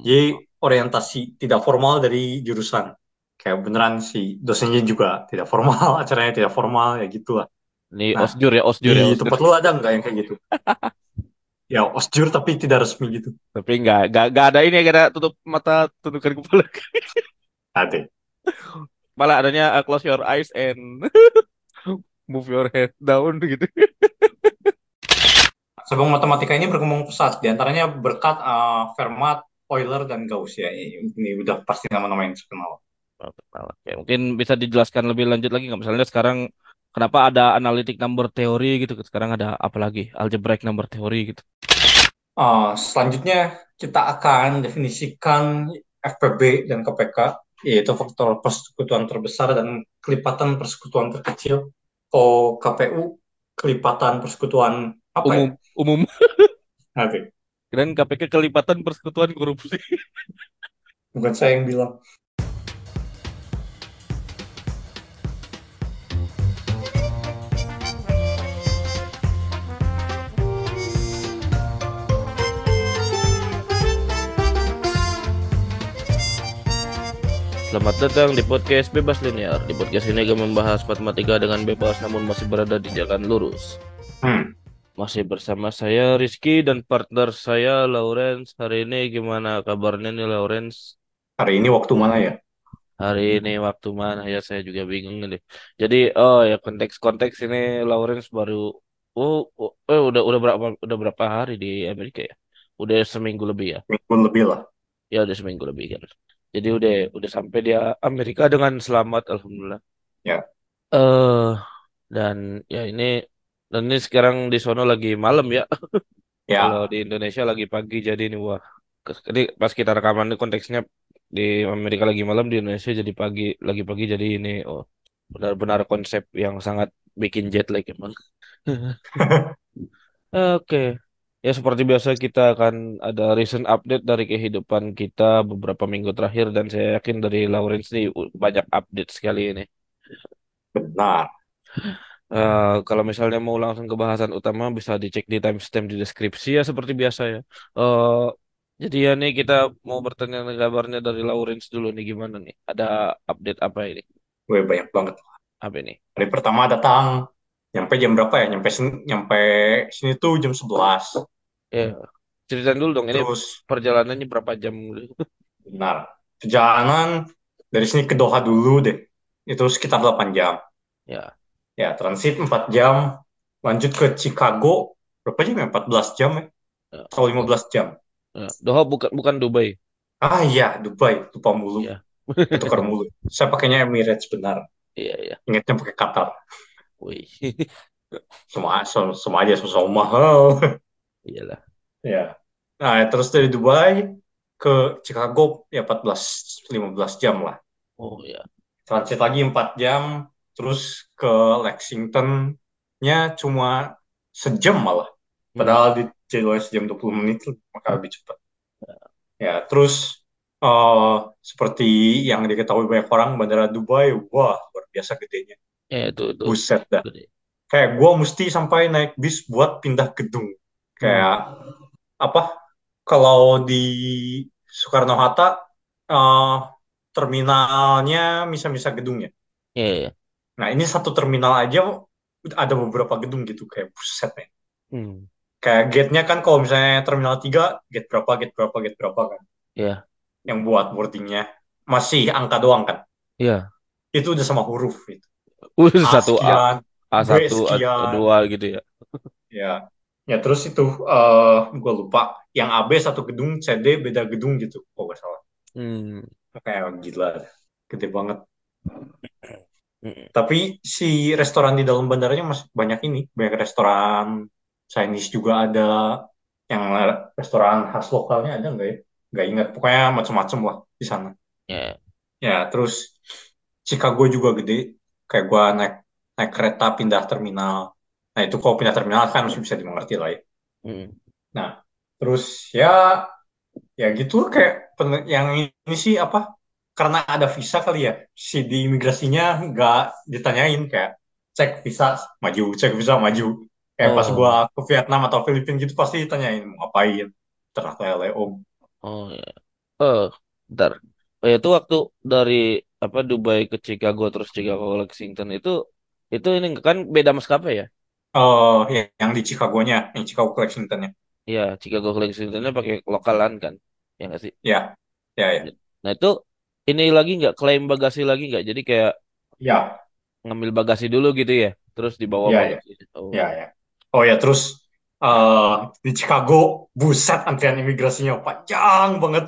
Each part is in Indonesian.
Jadi orientasi tidak formal dari jurusan. Kayak beneran si dosennya juga tidak formal, acaranya tidak formal, ya gitulah. Ini Nah, osjur ya, osjur ya, Di tempat lu ada nggak yang kayak gitu? Ya, osjur tapi tidak resmi gitu. Tapi nggak, nggak, nggak ada ini, nggak ada tutup mata, tundukkan kepala. Ada. Malah adanya uh, close your eyes and move your head down gitu. Sabang matematika ini berkembang pesat, di antaranya berkat uh, Fermat, Euler, dan Gauss ya. Ini, udah pasti nama-nama yang terkenal. Kenal. Oke, mungkin bisa dijelaskan lebih lanjut lagi nggak? Misalnya sekarang kenapa ada analytic number theory gitu? Sekarang ada apa lagi? Algebraic number theory gitu. Uh, selanjutnya kita akan definisikan FPB dan KPK, yaitu faktor persekutuan terbesar dan kelipatan persekutuan terkecil. Oh, KPU, kelipatan persekutuan apa Umum, ya? umum. Oke, Keren KPK kelipatan persekutuan korupsi. bukan saya yang bilang. Selamat datang di podcast Bebas Linear. Di podcast ini akan membahas matematika dengan bebas namun masih berada di jalan lurus. Hmm. Masih bersama saya Rizky dan partner saya Lawrence. Hari ini gimana kabarnya nih Lawrence? Hari ini waktu mana ya? Hari ini waktu mana ya saya juga bingung nih. Jadi oh ya konteks-konteks ini Lawrence baru oh, oh eh, udah udah berapa udah berapa hari di Amerika ya? Udah seminggu lebih ya. Minggu lebih lah. Ya udah seminggu lebih kan. Jadi udah udah sampai dia Amerika dengan selamat alhamdulillah. Ya. Eh dan ya ini dan ini sekarang di sono lagi malam ya. Ya, Kalau di Indonesia lagi pagi jadi ini wah. Jadi pas kita rekaman ini konteksnya di Amerika lagi malam di Indonesia jadi pagi lagi pagi jadi ini oh benar-benar konsep yang sangat bikin jet lag emang. Oke. Ya seperti biasa kita akan ada recent update dari kehidupan kita beberapa minggu terakhir dan saya yakin dari Lawrence nih banyak update sekali ini. benar. Eh, kalau misalnya mau langsung ke bahasan utama bisa dicek di timestamp di deskripsi ya seperti biasa ya. Eh jadi ya nih kita mau bertanya kabarnya dari Lawrence dulu nih gimana nih? Ada update apa ini? Gue banyak banget. Apa ini? Hari pertama datang, nyampe jam berapa ya? Nyampe sini, nyampe sini tuh jam 11. Ya ceritain dulu dong ini Terus, perjalanannya berapa jam? benar. Perjalanan dari sini ke Doha dulu deh. Itu sekitar 8 jam. Ya. Ya, transit 4 jam. Lanjut ke Chicago. Berapa jam ya? 14 jam ya? Ya. Atau 15 jam. Ya. Doha bukan bukan Dubai. Ah iya, Dubai. Lupa mulu. Iya. Tukar mulu. Saya pakainya Emirates benar. Iya iya. Ingatnya pakai Qatar. Wih. Semua, semua, semua aja sama mahal. Iyalah. Ya. Nah, terus dari Dubai ke Chicago ya 14 15 jam lah. Oh ya. Transit lagi 4 jam, terus ke Lexington-nya cuma sejam malah. Padahal di jadwalnya sejam 20 menit, maka lebih cepat. Ya, terus eh, seperti yang diketahui banyak orang, Bandara Dubai, wah, luar biasa gedenya. Ya itu itu. Buset dah. Gede. Kayak gue mesti sampai naik bis buat pindah gedung. Kayak apa? Kalau di Soekarno-Hatta, eh, terminalnya misa-misa gedungnya. Iya iya. Nah, ini satu terminal aja ada beberapa gedung gitu. Kayak buset, men. Hmm. Kayak gate-nya kan kalau misalnya terminal 3, gate berapa, gate berapa, gate berapa kan. Iya. Yang buat boardingnya. Masih angka doang kan. Iya. Itu udah sama huruf gitu. Uh, A satu A, sekian, A B satu, A sekian. dua gitu ya. Ya. Ya, terus itu eh gue lupa. Yang AB satu gedung, CD beda gedung gitu. Oh, gak salah. Hmm. Kayak gila. Gede banget. Tapi si restoran di dalam bandaranya masih banyak ini. Banyak restoran Chinese juga ada. Yang restoran khas lokalnya ada nggak ya? Nggak ingat. Pokoknya macam-macam lah di sana. Ya. Ya, terus Chicago juga gede. Kayak gua naik naik kereta pindah terminal. Nah, itu kalau pindah terminal kan masih bisa dimengerti lah ya. Nah, terus ya ya gitu kayak yang ini sih apa? Karena ada visa kali ya. Si di imigrasinya nggak ditanyain kayak cek visa maju, cek visa maju. Kayak pas Oh. gua ke Vietnam atau Filipina gitu pasti ditanyain mau ngapain. Ternyata lele om. Oh ya. Eh, bentar. Oh, itu waktu dari apa Dubai ke Chicago terus Chicago ke Lexington itu itu ini kan beda maskapai ya? Oh, ya, yang di Chicago-nya, yang Chicago Lexington-nya. Iya, Chicago ke Lexingtonnya pakai lokalan kan? Ya nggak sih? Ya, ya, ya. Nah itu ini lagi nggak klaim bagasi lagi nggak? Jadi kayak Ya, ngambil bagasi dulu gitu ya, terus dibawa ya, ya. Oh. ya, ya. Oh ya, terus eh di Chicago, buset antrian imigrasinya panjang banget.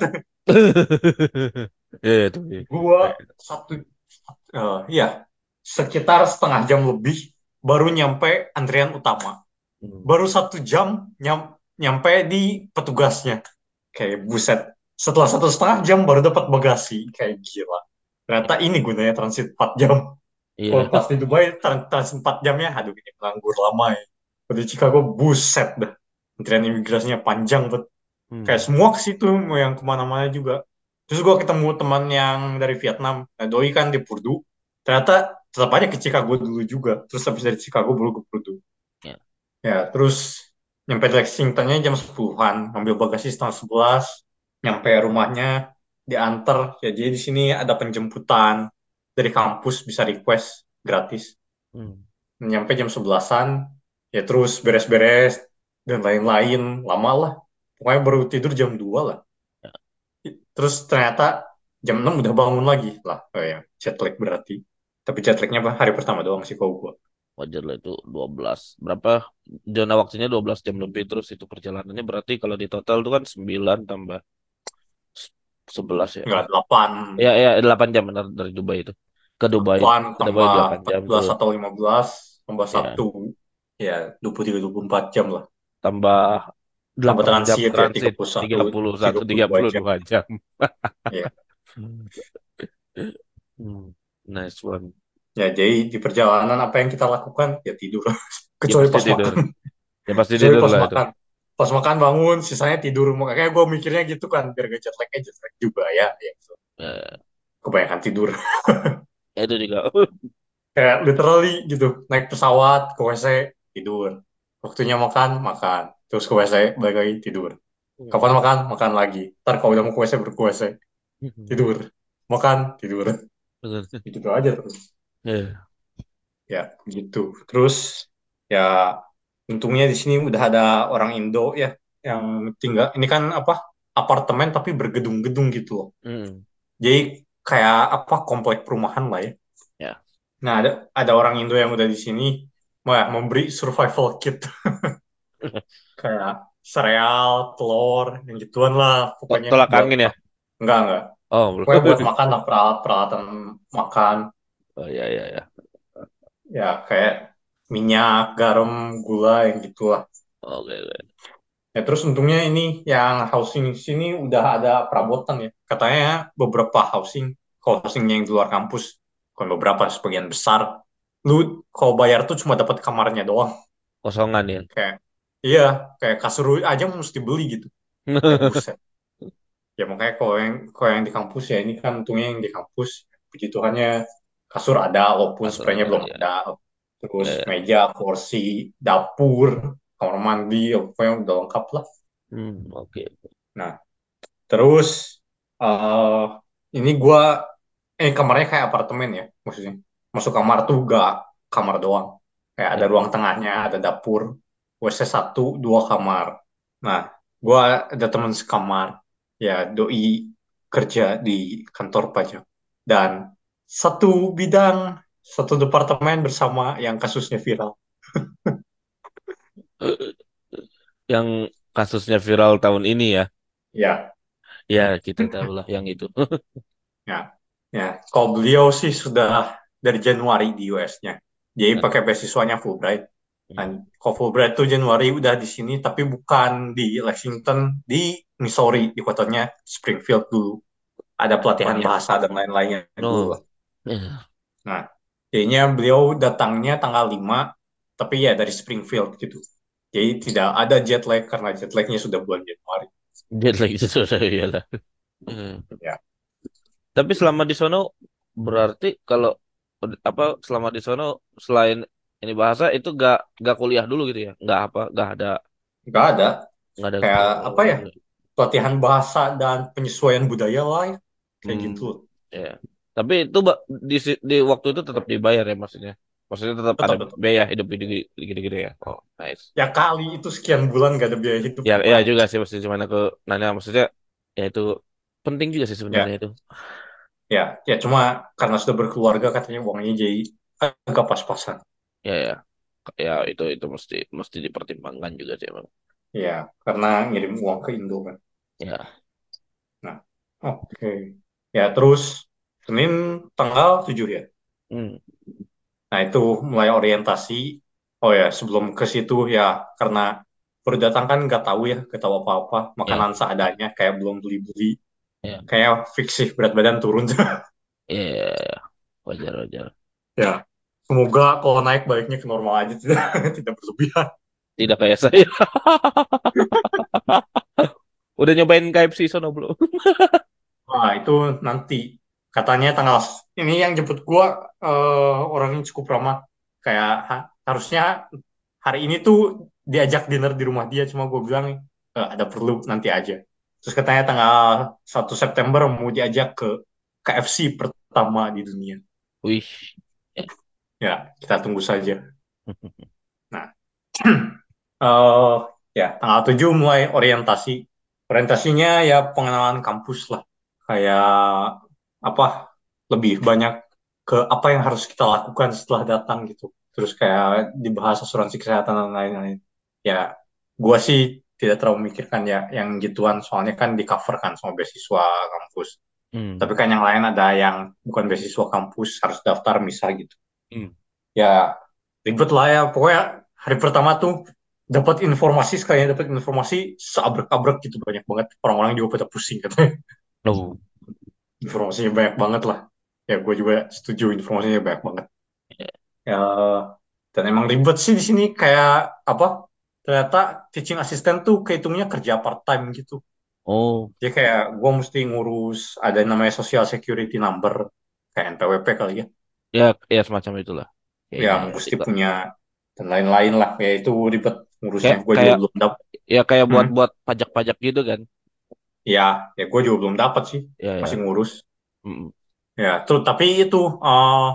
Ya itu. ya. Gua satu, eh ya, sekitar setengah jam lebih baru nyampe antrian utama. Hmm. Baru satu jam nyam, nyampe di petugasnya. Kayak buset. Setelah satu setengah jam baru dapat bagasi. Kayak gila. Ternyata ini gunanya transit 4 jam. Kalau Iya. pas di Dubai tran- transit 4 jamnya, aduh ini nganggur lama ya. Kalau di Chicago, buset dah. Antrian imigrasinya panjang. Kayak Hmm. semua ke situ, mau yang ke mana-mana juga. Terus gue ketemu teman yang dari Vietnam. Nah, Doi kan di Purdue. Ternyata tetap aja ke Chicago dulu juga. Terus habis dari Chicago baru ke Purdue. Ya. Ya, terus nyampe Lexingtonnya jam 10-an. Ambil bagasi setengah 11. Nyampe rumahnya, diantar. Ya, jadi di sini ada penjemputan dari kampus, bisa request gratis. Hmm. Nyampe jam 11-an. Ya, terus beres-beres dan lain-lain. Lama lah. Pokoknya baru tidur jam 2 lah. Ya, Terus ternyata jam 6 udah bangun lagi lah. Oh, ya, jet lag berarti. Tapi jet lagnya apa? Hari pertama doang sih kalau gua. wajar lah itu 12. Berapa? Zona waktunya 12 jam lebih terus itu perjalanannya berarti kalau di total itu kan 9 tambah 11 ya. Enggak, 8. Ya ya 8 jam benar dari Dubai itu. Ke Dubai. 8 Ke Dubai tambah 8 jam 14 tuh. atau 15 tambah Ya, 1 ya 23-24 jam lah. tambah Tambah 8 jam transit ya transit 31 31 32 jam. 32 jam. Ya. Hmm, Nice one. Ya, jadi di perjalanan apa yang kita lakukan? Ya tidur. Ya Kecuali pasti pas tidur. makan. Ya pasti Kecuali tidur pas lah itu. Pas makan bangun, sisanya tidur. Makanya gue mikirnya gitu kan, biar gak jet lag, eh, jet lag juga ya. ya. Ya, Kebanyakan tidur. ya itu juga. Kayak literally gitu, naik pesawat, ke WC, tidur. Waktunya makan, makan. Terus ke WC, balik lagi, tidur. Kapan makan? Makan lagi. Ntar kalau udah mau ke WC, baru ke WC. Tidur. Makan, tidur. Gitu aja terus. Ya. Ya, gitu. Terus, ya, untungnya di sini udah ada orang Indo ya, yang tinggal. Ini kan apa? Apartemen tapi bergedung-gedung gitu loh. Hmm. Jadi kayak apa? Komplek perumahan lah ya. Ya. Nah, ada ada orang Indo yang udah di sini wah, memberi survival kit kayak sereal, telur, yang gituan lah pokoknya Tolak angin ya? enggak enggak. Oh. Pokoknya buat makan lah peralatan makan Oh ya ya ya. ya kayak minyak, garam, gula yang gitulah. Oke, oke. Ya terus untungnya ini yang housing sini udah ada perabotan ya. Katanya beberapa housing, housing yang di luar kampus, bukan beberapa, sebagian besar, lu kalau bayar tuh cuma dapat kamarnya doang. Kosongan ya. Kayak iya, kayak kasur aja mesti beli gitu. Kayak buset. Ya makanya kalau yang kalau yang di kampus ya ini kan untungnya yang di kampus, puji Tuhannya kasur ada walaupun Kasur spraynya ada belum ya. ada. Terus ya. meja, kursi, dapur, kamar mandi, ya pokoknya udah lengkap lah. Hmm, oke. Nah, terus eh ini gua eh kamarnya kayak apartemen ya maksudnya. Masuk kamar tuh gak kamar doang. Kayak ada Ya. ruang tengahnya, ada dapur, WC satu, dua kamar. Nah, gua ada teman sekamar. Ya, doi kerja di kantor pajak. Dan satu bidang, satu departemen bersama yang kasusnya viral. Yang kasusnya viral tahun ini ya. Ya, Ya, kita tahu lah yang itu. ya, ya. Kalau beliau sih sudah dari Januari di US-nya. Jadi pakai beasiswanya Fulbright. Dan kalau Fulbright tuh Januari udah di sini, tapi bukan di Lexington, di Missouri, di kotanya Springfield dulu. Ada pelatihan Oh, ya. bahasa dan lain-lainnya dulu No. lah. Ya. Nah, kayaknya beliau datangnya tanggal 5, tapi ya dari Springfield gitu. Jadi tidak ada jet lag karena jet lagnya sudah bulan Januari. Jet lag itu sudah iyalah. Hmm. Ya. Tapi selama di sono berarti kalau apa selama di sono selain ini bahasa itu gak gak kuliah dulu gitu ya? Gak apa? Gak ada Nggak ada. nggak ada Kayak apa ya? pelatihan bahasa dan penyesuaian budaya lah ya. Kayak Hmm, gitu. ya. Tapi itu Mbak, di, di waktu itu tetap dibayar ya maksudnya. Maksudnya tetap ada Betul, biaya hidup gede- gede-gede ya. Oh, nice. Ya kali itu sekian bulan gak ada biaya hidup. Ya, ya juga sih maksudnya cuman aku nanya maksudnya ya itu penting juga sih sebenarnya Ya, itu. ya, ya cuma karena sudah berkeluarga katanya uangnya jadi agak pas-pasan. Ya ya. Ya itu itu mesti mesti dipertimbangkan juga sih emang. Ya, karena ngirim uang ke Indo kan. Ya. Nah, oke. Ya, terus Senin tanggal 7 ya. Hmm. Nah, itu mulai orientasi. Oh ya, sebelum ke situ ya karena baru datang kan nggak tahu ya, nggak tahu apa-apa. Makanan seadanya, kayak belum beli-beli. Ya. Kayak fix sih berat badan turun. Ya, ya, ya. Wajar wajar. Ya, semoga kalau naik baliknya ke normal aja, tidak tidak berlebihan. Tidak kayak saya. Udah nyobain KFC sono belum? Nah, itu nanti katanya tanggal ini yang jemput gua eh, orang yang cukup ramah. Kayak ha- harusnya hari ini tuh diajak dinner di rumah dia, cuma gue bilang "Eh, ada perlu nanti aja. Terus katanya tanggal 1 September mau diajak ke KFC pertama di dunia. Wih. Ya. Kita tunggu saja. Nah, eh ya tanggal 7 mulai orientasi. Orientasinya ya pengenalan kampus lah. Kayak apa lebih banyak ke apa yang harus kita lakukan setelah datang gitu. Terus kayak dibahas asuransi kesehatan dan lain-lain. Ya, gua sih tidak terlalu memikirkan ya yang gituan soalnya kan di cover kan sama beasiswa kampus. Hmm. Tapi kan yang lain ada yang bukan beasiswa kampus harus daftar misal gitu. Hmm. Ya ribet lah ya. Pokoknya hari pertama tuh dapat informasi sekalian dapat informasi seabrek-abrek gitu banyak banget. Orang-orang juga pada pusing katanya. Oh. Informasinya banyak banget lah. Ya gue juga setuju informasinya banyak banget. Ya dan emang ribet sih di sini kayak apa? Ternyata teaching assistant tuh kehitungnya kerja part time gitu. Oh. Jadi kayak gue mesti ngurus ada yang namanya social security number kayak NPWP kali ya. Ya, ya semacam itulah. Ya Kayaknya mesti Iya, Pak. punya dan lain-lain lah. Ya itu ribet ngurusnya. Kayak Gue juga belum dapat. ya kayak Hmm. buat-buat pajak-pajak gitu kan. Ya, ya gue juga belum dapat sih. Ya, Masih ya. ngurus. Mm. Ya, terus tapi itu eh,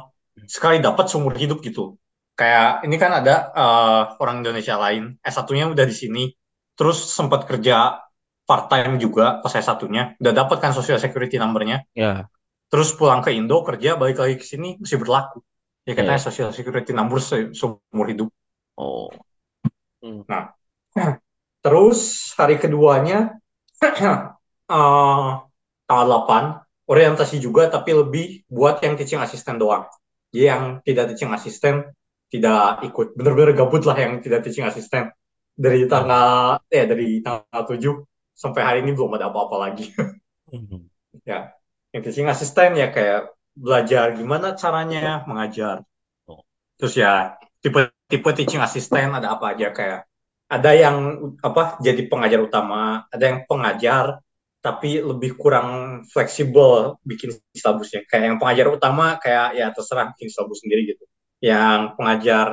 sekali dapat seumur hidup gitu. Kayak ini kan ada eh, orang Indonesia lain, S1-nya udah di sini, terus sempat kerja part time juga pas S1-nya, udah dapat kan social security number-nya, Ya, terus pulang ke Indo kerja balik lagi ke sini masih berlaku. Ya ya. katanya social security number se- seumur hidup. Oh. Hmm. Nah, terus hari keduanya eh tanggal 8 orientasi juga tapi lebih buat yang teaching assistant doang. Jadi yang tidak teaching assistant tidak ikut. Bener-bener gabut lah yang tidak teaching assistant. Dari tanggal ya dari tanggal 7 sampai hari ini belum ada apa-apa lagi. Hmm. ya, yang teaching assistant ya kayak belajar gimana caranya mengajar. Oh. Terus ya tipe-tipe teaching assistant ada apa aja kayak ada yang apa jadi pengajar utama, ada yang pengajar tapi lebih kurang fleksibel bikin silabusnya. Kayak yang pengajar utama kayak ya terserah bikin silabus sendiri gitu. Yang pengajar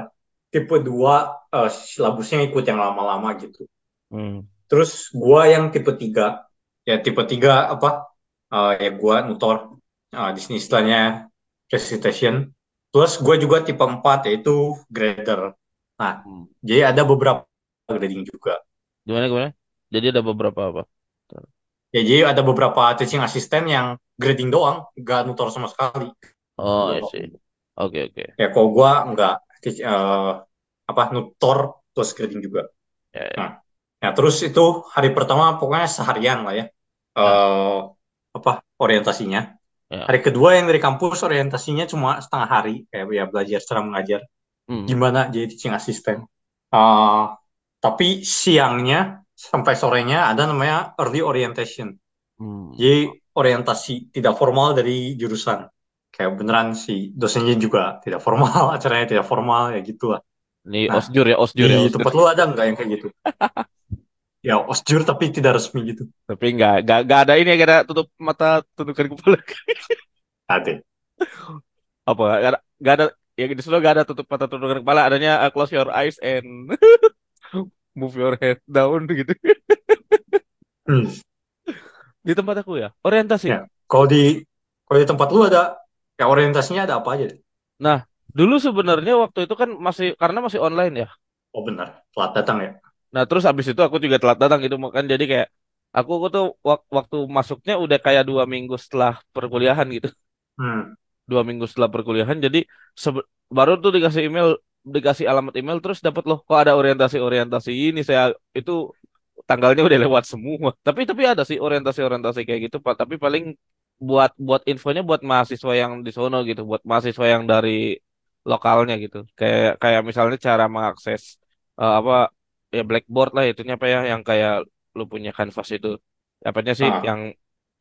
tipe 2 eh, silabusnya ikut yang lama-lama gitu. Hmm. Terus gua yang tipe 3 ya tipe 3 apa? Eh, ya gua nutor Eh, di sini istilahnya recitation. Plus gue juga tipe 4 yaitu grader. Nah, Hmm. jadi ada beberapa grading juga. Gimana gimana? Jadi ada beberapa apa? Ya, jadi ada beberapa teaching assistant yang grading doang, nggak nutor sama sekali. Oh, I see. Oke, oke. Ya, kalau gue nggak teach- eh, apa nutor plus grading juga. Ya, ya. Nah, ya terus itu hari pertama pokoknya seharian lah ya. Eh, apa orientasinya. Ya. Hari kedua yang dari kampus orientasinya cuma setengah hari, kayak ya belajar cara mengajar. Hmm. gimana jadi teaching assistant. Eh, tapi siangnya sampai sorenya ada namanya early orientation. Hmm. Jadi orientasi tidak formal dari jurusan. Kayak beneran si dosennya juga tidak formal, acaranya tidak formal, ya gitu lah. Ini Nah, osjur ya, osjur ya, Di tempat lu ada nggak yang kayak gitu? Ya, osjur tapi tidak resmi gitu. Tapi nggak, nggak, nggak ada ini, nggak ada tutup mata, tundukkan kepala. Ada. Apa? Nggak ada, nggak ada. Yang di sana nggak ada tutup mata, tundukkan kepala. Adanya uh, close your eyes and move your head down gitu. Hmm. Di tempat aku ya, orientasi. Ya. Kalau di kalau di tempat lu ada ya orientasinya ada apa aja? Nah, dulu sebenarnya waktu itu kan masih karena masih online ya. Oh benar, telat datang ya. Nah, terus abis itu aku juga telat datang gitu kan jadi kayak aku, aku tuh wak- waktu masuknya udah kayak dua minggu setelah perkuliahan gitu. Hmm. Dua minggu setelah perkuliahan jadi sebe- baru tuh dikasih email dikasih alamat email terus dapat loh kok ada orientasi-orientasi ini saya itu tanggalnya udah lewat semua. Tapi tapi ada sih orientasi-orientasi kayak gitu Pak. Tapi paling buat buat infonya buat mahasiswa yang di sono gitu, buat mahasiswa yang dari lokalnya gitu. Kayak kayak misalnya cara mengakses eh, apa ya Blackboard lah itunya apa ya yang kayak lu punya Canvas itu. Apanya sih Ah. yang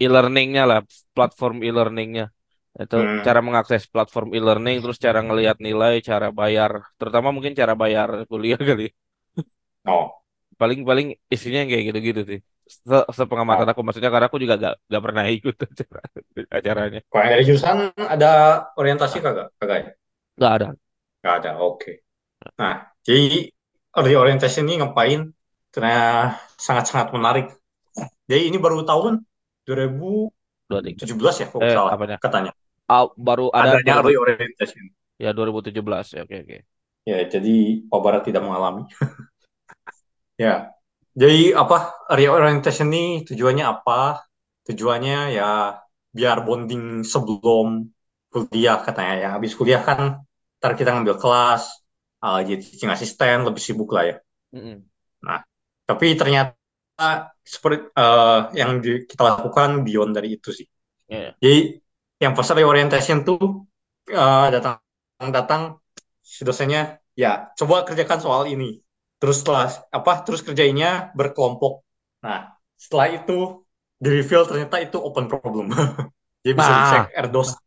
e-learningnya lah, platform e-learningnya. Itu Hmm. cara mengakses platform e-learning, terus cara ngelihat nilai, cara bayar, terutama mungkin cara bayar kuliah kali. Oh. Paling-paling isinya yang kayak gitu-gitu sih. Se- Sepengamatan Oh. aku, maksudnya karena aku juga gak, gak pernah ikut acara, acaranya. Kalau yang dari jurusan ada orientasi kagak? Kagak ya? Gak ada. Nggak ada. Oke. Nah, jadi di orientasi ini ngapain? Karena sangat-sangat menarik. Jadi ini baru tahun 2017 Dua tiga. ya, kalau nggak Eh, salah apanya? katanya. Ah, baru ada Adanya 2000, early orientation. ya 2017 ya oke oke. Ya, jadi Pak Barat tidak mengalami. Ya, jadi apa reorientation ini tujuannya apa? Tujuannya ya biar bonding sebelum kuliah katanya ya. Habis kuliah kan ntar kita ngambil kelas, uh, jadi teaching assistant lebih sibuk lah ya. Mm-mm. Nah, tapi ternyata seperti uh, yang di- kita lakukan beyond dari itu sih. Ya, ya. Jadi yang pas reorientation tuh uh, datang-datang si dosennya ya coba kerjakan soal ini. Terus setelah apa? Terus kerjainnya berkelompok. Nah, setelah itu di reveal ternyata itu open problem. Jadi bisa Nah, dicek Erdos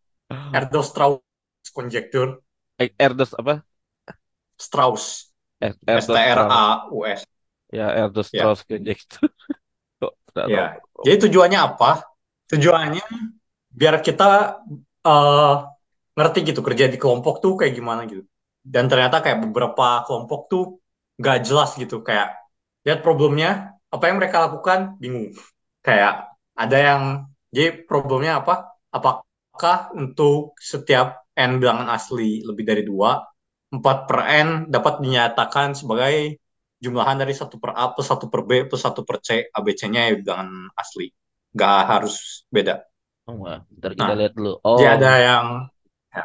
Erdos Strauss conjecture Eh, Erdos apa? Strauss Eh, S T R. A U S. Ya, Erdos Ya, Strauss Conjecture. Ya. Jadi tujuannya apa? Tujuannya biar kita eh, ngerti gitu kerja di kelompok tuh kayak gimana gitu. Dan ternyata kayak beberapa kelompok tuh nggak jelas gitu kayak lihat problemnya apa yang mereka lakukan bingung. Kayak ada yang jadi problemnya apa? Apakah untuk setiap n bilangan asli lebih dari dua, 4 per n dapat dinyatakan sebagai jumlahan dari satu per a plus satu per b plus satu per c, ABC-nya ya bilangan asli. Nggak harus beda. Oh, wah. Ntar kita Nah, lihat dulu. jadi Oh, ada yang ya,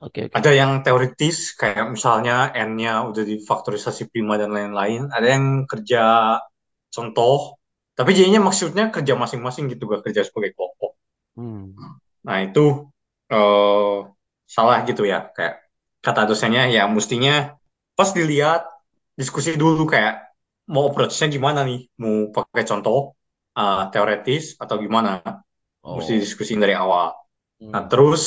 oke oke. ada yang teoritis kayak misalnya n-nya udah difaktorisasi prima dan lain-lain. Ada yang kerja contoh, tapi jadinya maksudnya kerja masing-masing gitu, gak kerja sebagai kelompok. Hmm. Nah itu eh, salah gitu ya, kayak kata dosennya ya mestinya pas dilihat diskusi dulu kayak mau approach-nya gimana nih, mau pakai contoh eh, teoritis atau gimana, mesti Oh. diskusiin dari awal. Nah, Hmm. terus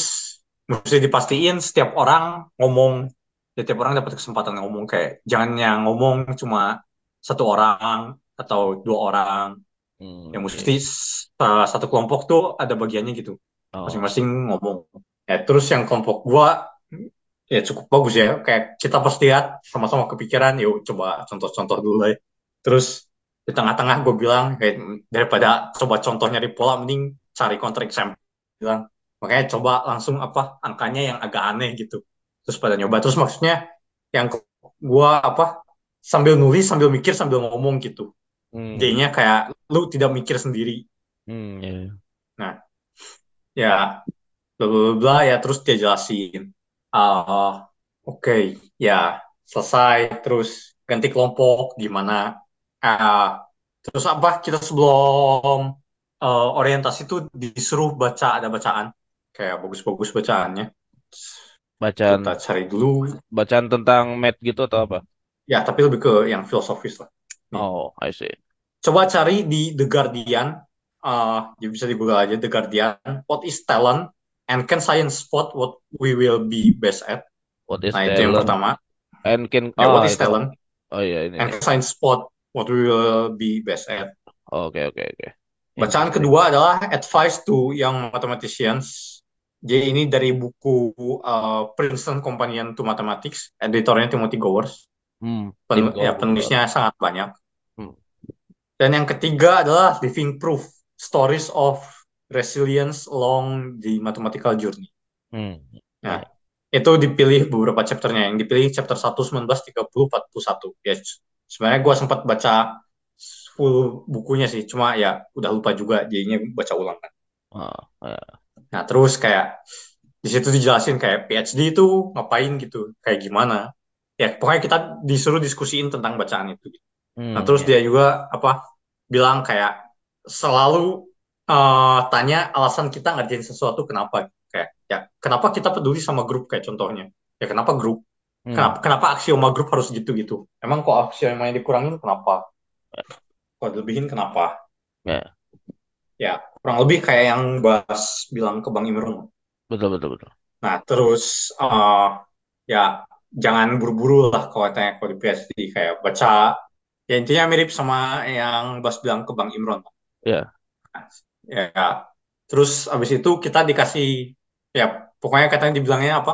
mesti dipastiin setiap orang ngomong, setiap orang dapat kesempatan ngomong kayak jangan yang ngomong cuma satu orang atau dua orang. Hmm, Ya oke. mesti uh, satu kelompok tuh ada bagiannya gitu, Oh. masing-masing ngomong. Ya, terus yang kelompok gua ya cukup bagus ya, kayak kita pas lihat sama-sama kepikiran, yuk coba contoh-contoh dulu ya. Terus di tengah-tengah gue bilang kayak daripada coba contoh nyari pola, mending cari counter example. Bilang makanya coba langsung apa angkanya yang agak aneh gitu. Terus pada nyoba. Terus maksudnya yang gua apa sambil nulis, sambil mikir, sambil ngomong gitu. Hmm. Jadinya kayak lu tidak mikir sendiri. Hmm, ya. Nah, ya bla bla bla, ya terus dia jelasin. Ah, oke, ya selesai. Terus ganti kelompok gimana? Ah, terus apa? Kita sebelum eh, orientasi itu disuruh baca ada bacaan kayak bagus-bagus bacaannya. Bacaan Kita cari dulu. bacaan tentang math gitu atau apa? Ya, tapi lebih ke yang filosofis lah. Nih, Oh, I see. coba cari di The Guardian. ah, ya bisa di Google aja The Guardian. What is talent? And can science spot what we will be best at? What is Nah, itu yang talent? pertama. And can Ya, oh what is itu. talent? Oh iya ini And nih. can science spot what we will be best at? Oke oke oke. Bacaan Interesting. kedua adalah Advice to Young Mathematicians. Jadi ini dari buku uh, Princeton Companion to Mathematics, editornya Timothy Gowers. Hmm, Pen, ya, penulisnya sangat banyak. Hmm. Dan yang ketiga adalah Living Proof, Stories of Resilience Along the Mathematical Journey. Hmm. Nah, itu dipilih beberapa chapternya. Yang dipilih chapter 1, 19, 30, 41. Ya, sebenarnya gue sempat baca full bukunya sih, cuma ya udah lupa juga, jadinya baca ulang kan. Ah, ya. Nah, terus kayak di situ dijelasin kayak PhD itu ngapain gitu, kayak gimana. Ya, pokoknya kita disuruh diskusiin tentang bacaan itu. Hmm, Nah, terus ya. dia juga apa bilang kayak selalu eh, tanya alasan kita ngerjain sesuatu kenapa kayak ya kenapa kita peduli sama grup kayak contohnya ya kenapa grup Hmm. kenapa kenapa aksioma grup harus gitu gitu emang kok aksioma yang dikurangin kenapa kok dilebihin kenapa? Ya. ya kurang lebih kayak yang Bas bilang ke Bang Imron Betul betul betul. nah terus eh, ya jangan buru-buru lah kalau tanya kalau di PhD kayak baca ya intinya mirip sama yang Bas bilang ke Bang Imron Ya. ya terus abis itu kita dikasih ya pokoknya katanya dibilangnya apa?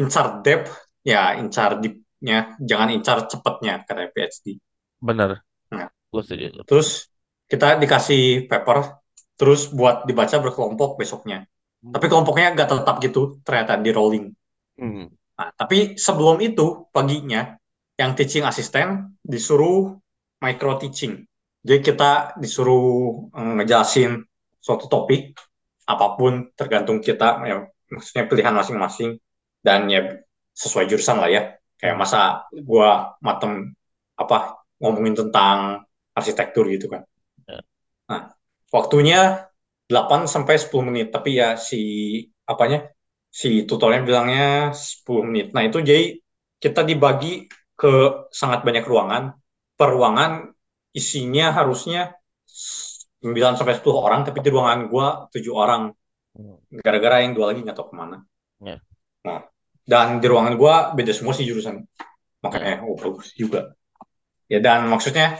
Incar depth ya incar deepnya jangan incar cepatnya katanya PhD Benar. Gue setuju. terus kita dikasih paper terus buat dibaca berkelompok besoknya tapi kelompoknya nggak tetap gitu ternyata di rolling Hmm. Nah, tapi sebelum itu paginya yang teaching asisten disuruh micro teaching. Jadi kita disuruh eh, ngejelasin suatu topik apa pun tergantung kita ya maksudnya pilihan masing-masing dan ya sesuai jurusan lah ya. Kayak masa gua matem apa ngomongin tentang arsitektur gitu kan. Ya. Nah, waktunya 8 sampai 10 menit tapi ya si apanya si tutornya bilangnya 10 menit. Nah, itu jadi kita dibagi ke sangat banyak ruangan. Per ruangan isinya harusnya 9 sampai 10 orang, tapi di ruangan gua 7 orang. Hmm. Gara-gara yang dua lagi nggak tahu ke mana. Ya. Nah, dan di ruangan gua beda semua sih jurusan. Makanya, oh bagus juga. Ya, dan maksudnya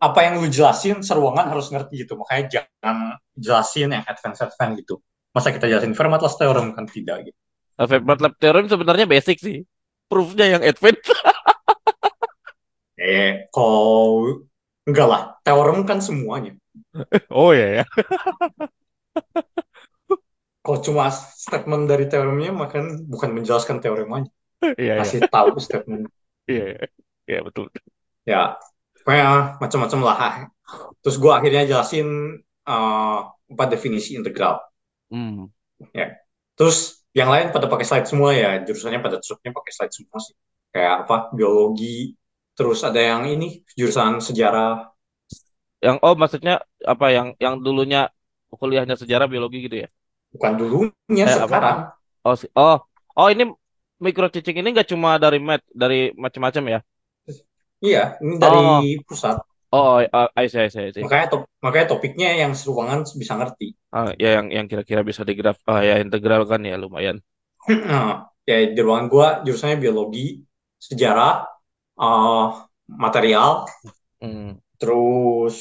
apa yang lu jelasin seruangan harus ngerti gitu. Makanya jangan jelasin yang advance-advance gitu. Masa kita jelasin Fermat-Last theorem kan tidak gitu. Nah, Fermat-Lab theorem sebenarnya basic sih. Proofnya yang advance. Eh, kalau enggak lah, teorem kan semuanya. oh ya ya. Kalau cuma statement dari teoremnya, maka bukan menjelaskan teoremanya. Iya iya. Kasih tahu statement. Iya iya. Iya betul. Ya, pokoknya macam-macam lah. Terus gue akhirnya jelasin eh, empat definisi integral. Hmm. Terus yang lain pada pakai slide semua ya, jurusannya pada truknya pakai slide semua sih. Kayak apa, biologi. Terus ada yang ini, jurusan sejarah. Yang oh maksudnya apa yang yang dulunya kuliahnya sejarah biologi gitu ya? Bukan dulunya, Eh, apa? sekarang. Oh si- oh oh ini micro teaching ini nggak cuma dari math dari macam-macam ya? Iya, ini dari pusat. Oh, oh I see, I see, I see. Makanya, top, makanya topiknya yang seruangan bisa ngerti. Ah, ya yang yang kira-kira bisa digraf ah ya integral kan ya lumayan. Nah, ya di ruangan gua jurusannya biologi, sejarah, eh, material, Hmm. terus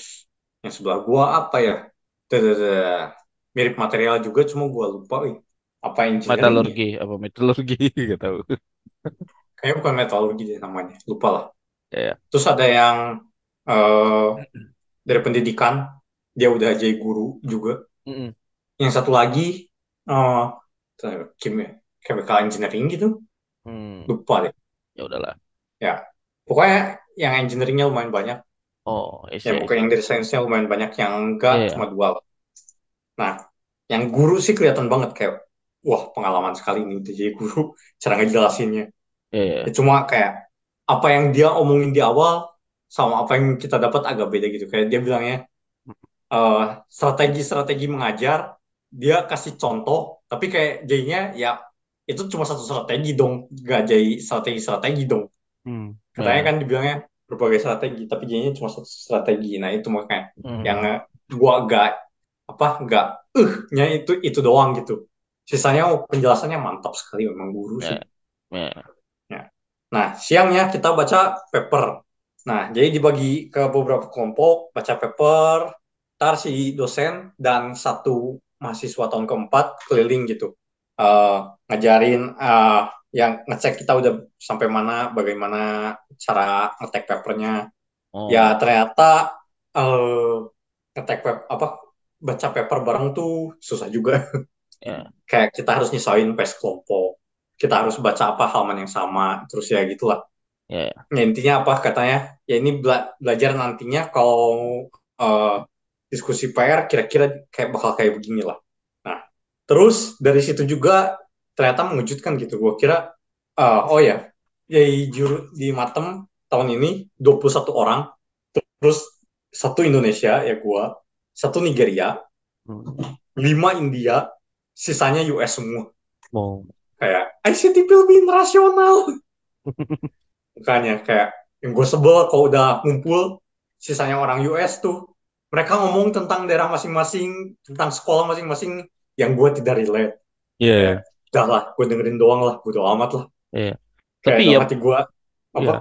yang sebelah gua apa ya? Dadada. Mirip material juga, cuma gua lupa. wih. Apa engineering? ya? Metalurgi apa metalurgi nggak tahu. Kayaknya bukan metalurgi deh namanya, lupa lah. Ya, ya. Terus ada yang eh, dari pendidikan, dia udah jadi guru juga. Mm-mm. Yang satu lagi eh kimia, chemical engineering gitu, Hmm. lupa deh. Ya udahlah. Pokoknya yang engineeringnya lumayan banyak. Oh, I see, Ya, pokoknya yang dari sainsnya lumayan banyak, yang enggak Iya. cuma dua. Nah, yang guru sih kelihatan banget kayak, wah pengalaman sekali nih udah jadi guru, cara ngejelasinnya. Iya, iya. Ya, cuma kayak apa yang dia omongin di awal sama apa yang kita dapat agak beda gitu. Kayak dia bilangnya eh, strategi-strategi mengajar, dia kasih contoh, tapi kayak jadinya ya itu cuma satu strategi dong, nggak jadi strategi-strategi dong. Hmm. Katanya Ya. kan dibilangnya berbagai strategi, tapi jadinya cuma satu strategi. Nah itu makanya Hmm. yang eh, gua agak apa nggak eh-nya itu itu doang gitu. Sisanya penjelasannya mantap sekali memang guru sih. Ya. Nah, siangnya kita baca paper. Nah, jadi dibagi ke beberapa kelompok, baca paper, ntar si dosen dan satu mahasiswa tahun keempat keliling gitu. Eh, ngajarin eh, yang ngecek kita udah sampai mana, bagaimana cara ngetek papernya. Oh. Ya, ternyata eh, ngetek pap- apa baca paper bareng tuh susah juga. Ya, Kayak kita harus nyesuaiin pace kelompok. Kita harus baca apa halaman yang sama. Terus ya gitulah. ya, ya. Ya, intinya apa katanya? Ya ini bela- belajar nantinya kalau eh, diskusi PR kira-kira kayak bakal kayak begini lah. Nah, terus dari situ juga ternyata mengejutkan gitu. Gue kira, eh, oh ya, di juru di Matem tahun ini 21 orang, terus satu Indonesia ya gua, satu Nigeria, Hmm. lima India, sisanya US semua. Mau. Kayak ICTP lebih internasional. Makanya kayak yang gue sebel kalau udah ngumpul sisanya orang US tuh mereka ngomong tentang daerah masing-masing, tentang sekolah masing-masing yang gue tidak relate. Iya, Kayak, udah lah, gue dengerin doang lah, gue amat lah. iya. Kayak Tapi ya, hati gue, apa, iya.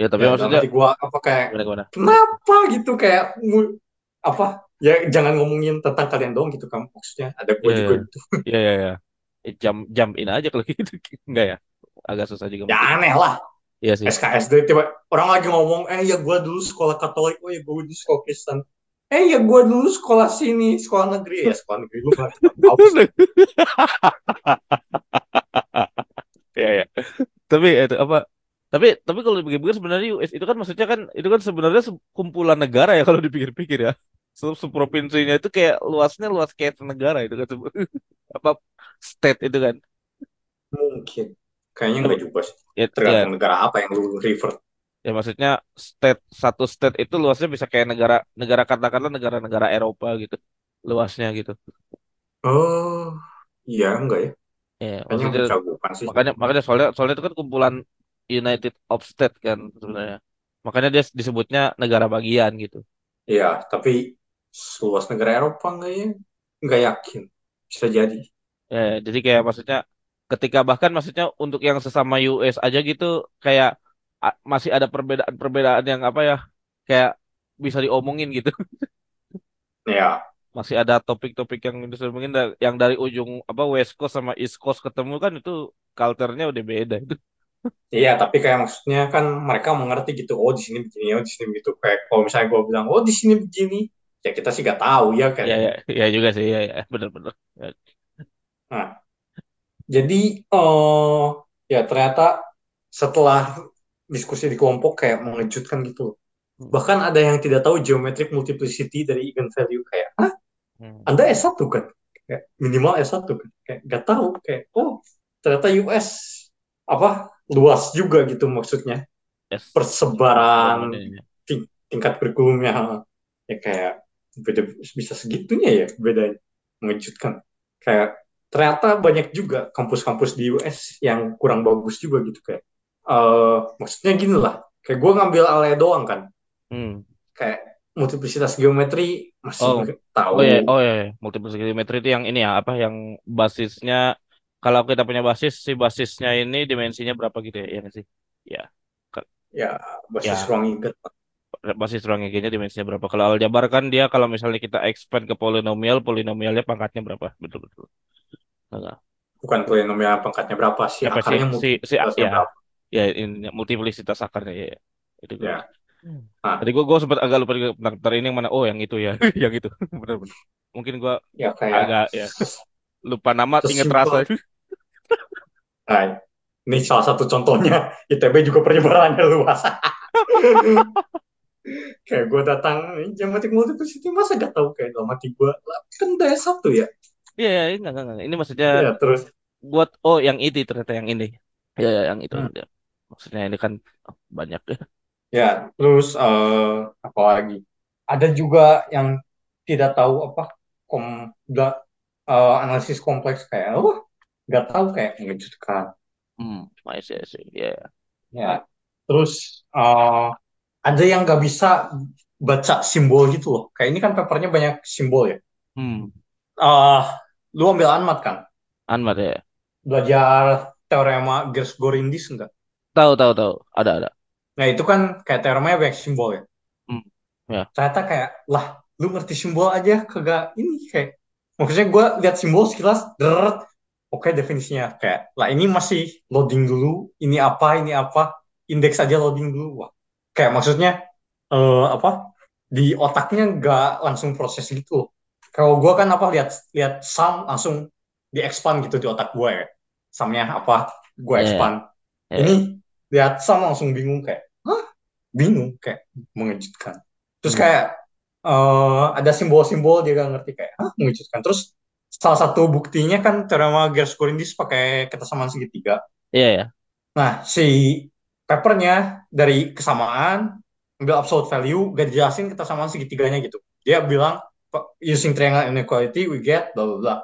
Ya, tapi ya, maksudnya hati gue, apa kayak, gimana gimana? kenapa gitu, kayak, apa, ya jangan ngomongin tentang kalian doang gitu kan, maksudnya ada gue Iya, juga iya. gitu. Iya, iya, iya. Eh, Jump jump in aja kalau gitu. Enggak ya? Agak susah juga Ya mungkin. aneh lah, Iya sih. SKSD tiba orang lagi ngomong eh ya gue dulu sekolah Katolik oh ya gue dulu sekolah Kristen eh ya gue dulu sekolah sini sekolah negeri ya sekolah negeri lu nggak tahu sih. Iya, iya. Tapi itu apa? Tapi tapi kalau dipikir-pikir sebenarnya US itu kan maksudnya kan itu kan sebenarnya se- kumpulan negara ya kalau dipikir-pikir ya. Se Seprovinsinya itu kayak luasnya luas kayak negara itu kan apa state itu kan. mungkin kayaknya Tapi nggak juga sih ya, ya, tergantung negara apa yang lu refer ya maksudnya state satu state itu luasnya bisa kayak negara negara katakanlah negara-negara Eropa gitu. Luasnya gitu. oh iya enggak ya Ya, kayaknya maksudnya sih makanya makanya soalnya soalnya itu kan kumpulan United of States kan sebenarnya. Makanya dia disebutnya negara bagian gitu. iya tapi seluas negara Eropa enggak ya nggak yakin bisa jadi Ya, jadi kayak maksudnya ketika bahkan maksudnya untuk yang sesama US aja gitu kayak masih ada perbedaan-perbedaan yang apa ya kayak bisa diomongin gitu. ya Masih ada topik-topik yang bisa mungkin yang dari ujung apa West Coast sama East Coast ketemu kan itu culture-nya udah beda itu. Iya, tapi kayak maksudnya kan mereka mengerti gitu. Oh, di sini begini, oh di sini begitu. Kayak kalau misalnya gue bilang, oh di sini begini, ya kita sih gak tahu ya kan. Ya ya ya juga sih ya ya benar-benar. Ya. Nah, jadi eh ya ternyata setelah diskusi di kelompok kayak mengejutkan gitu. Bahkan ada yang tidak tahu geometric multiplicity dari eigenvalue kayak, ah, Hmm. Anda S1 kan? Kayak minimal S1 kan? Kayak gak tahu kayak, oh ternyata US apa luas juga gitu maksudnya Yes. persebaran Jawabannya. ting- tingkat kurikulumnya ya kayak beda bisa segitunya ya bedanya mengejutkan kayak ternyata banyak juga kampus-kampus di US yang kurang bagus juga gitu kayak eh maksudnya gini lah kayak gue ngambil ale doang kan Hmm. kayak multiplicitas geometri masih Oh. tahu Oh ya, oh ya, ya. multiple geometry itu yang ini ya, apa yang basisnya kalau kita punya basis si basisnya ini dimensinya berapa gitu ya, ya sih? Ya, ya basis Ya. ruang ingat basis ruang EG-nya dimensinya berapa? Kalau aljabar kan dia kalau misalnya kita expand ke polinomial, polinomialnya pangkatnya berapa? Betul betul. Enggak. bukan polinomial pangkatnya berapa sih Apa akarnya si si multiplicitasnya ya berapa ya ini multiplicitas akarnya ya. ya. Itu gue. ya Nah. Tadi gue gue sempat agak lupa bentar, ini yang mana? Oh, yang itu ya, yang itu. Benar benar. Mungkin gue ya kayak agak ya lupa nama, inget Sesimpel- rasa. Nah, ini salah satu contohnya. ITB juga penyebarannya luas. Kayak gue datang geometrik multiplicity masa gak tahu kayak dalam hati gue lah kan daya satu ya Iya, ya, enggak, enggak, enggak. Ini maksudnya ya terus buat oh yang itu ternyata yang ini. Ya, ya yang itu. Hmm. Ya. Maksudnya ini kan oh, banyak ya. ya terus eh apa lagi ada juga yang tidak tahu apa kom gak, eh, analisis kompleks kayak apa nggak tahu kayak mengejutkan Hmm, I see, I see. Ya, ya. terus eh ada yang nggak bisa baca simbol gitu loh kayak ini kan papernya banyak simbol ya Hmm, eh lu ambil anmat kan Anwar ya. belajar teorema Gers-Gorindis enggak? Tahu, tahu, tahu. Ada, ada. Nah itu kan kayak teoremanya banyak simbol ya. Hmm, ya. Ternyata kayak lah lu ngerti simbol aja kagak ini kayak maksudnya gue lihat simbol sekilas deret oke definisinya kayak lah ini masih loading dulu ini apa ini apa indeks aja loading dulu wah kayak maksudnya eh, apa di otaknya nggak langsung proses gitu. Kalau gue kan apa lihat lihat sum langsung di expand gitu di otak gue ya. Sumnya apa gue Iya, expand. Iya, iya. ini lihat sum langsung bingung kayak hah? Bingung kayak mengejutkan. Terus Hmm. kayak eh, ada simbol-simbol dia gak ngerti kayak hah? mengejutkan. Terus salah satu buktinya kan teorema Gershon-Corinthus pakai kesamaan segitiga. Iya, ya. Nah, si papernya dari kesamaan, ambil absolute value, gak dijelasin kesamaan segitiganya gitu. Dia bilang, using triangle inequality, we get bla bla bla.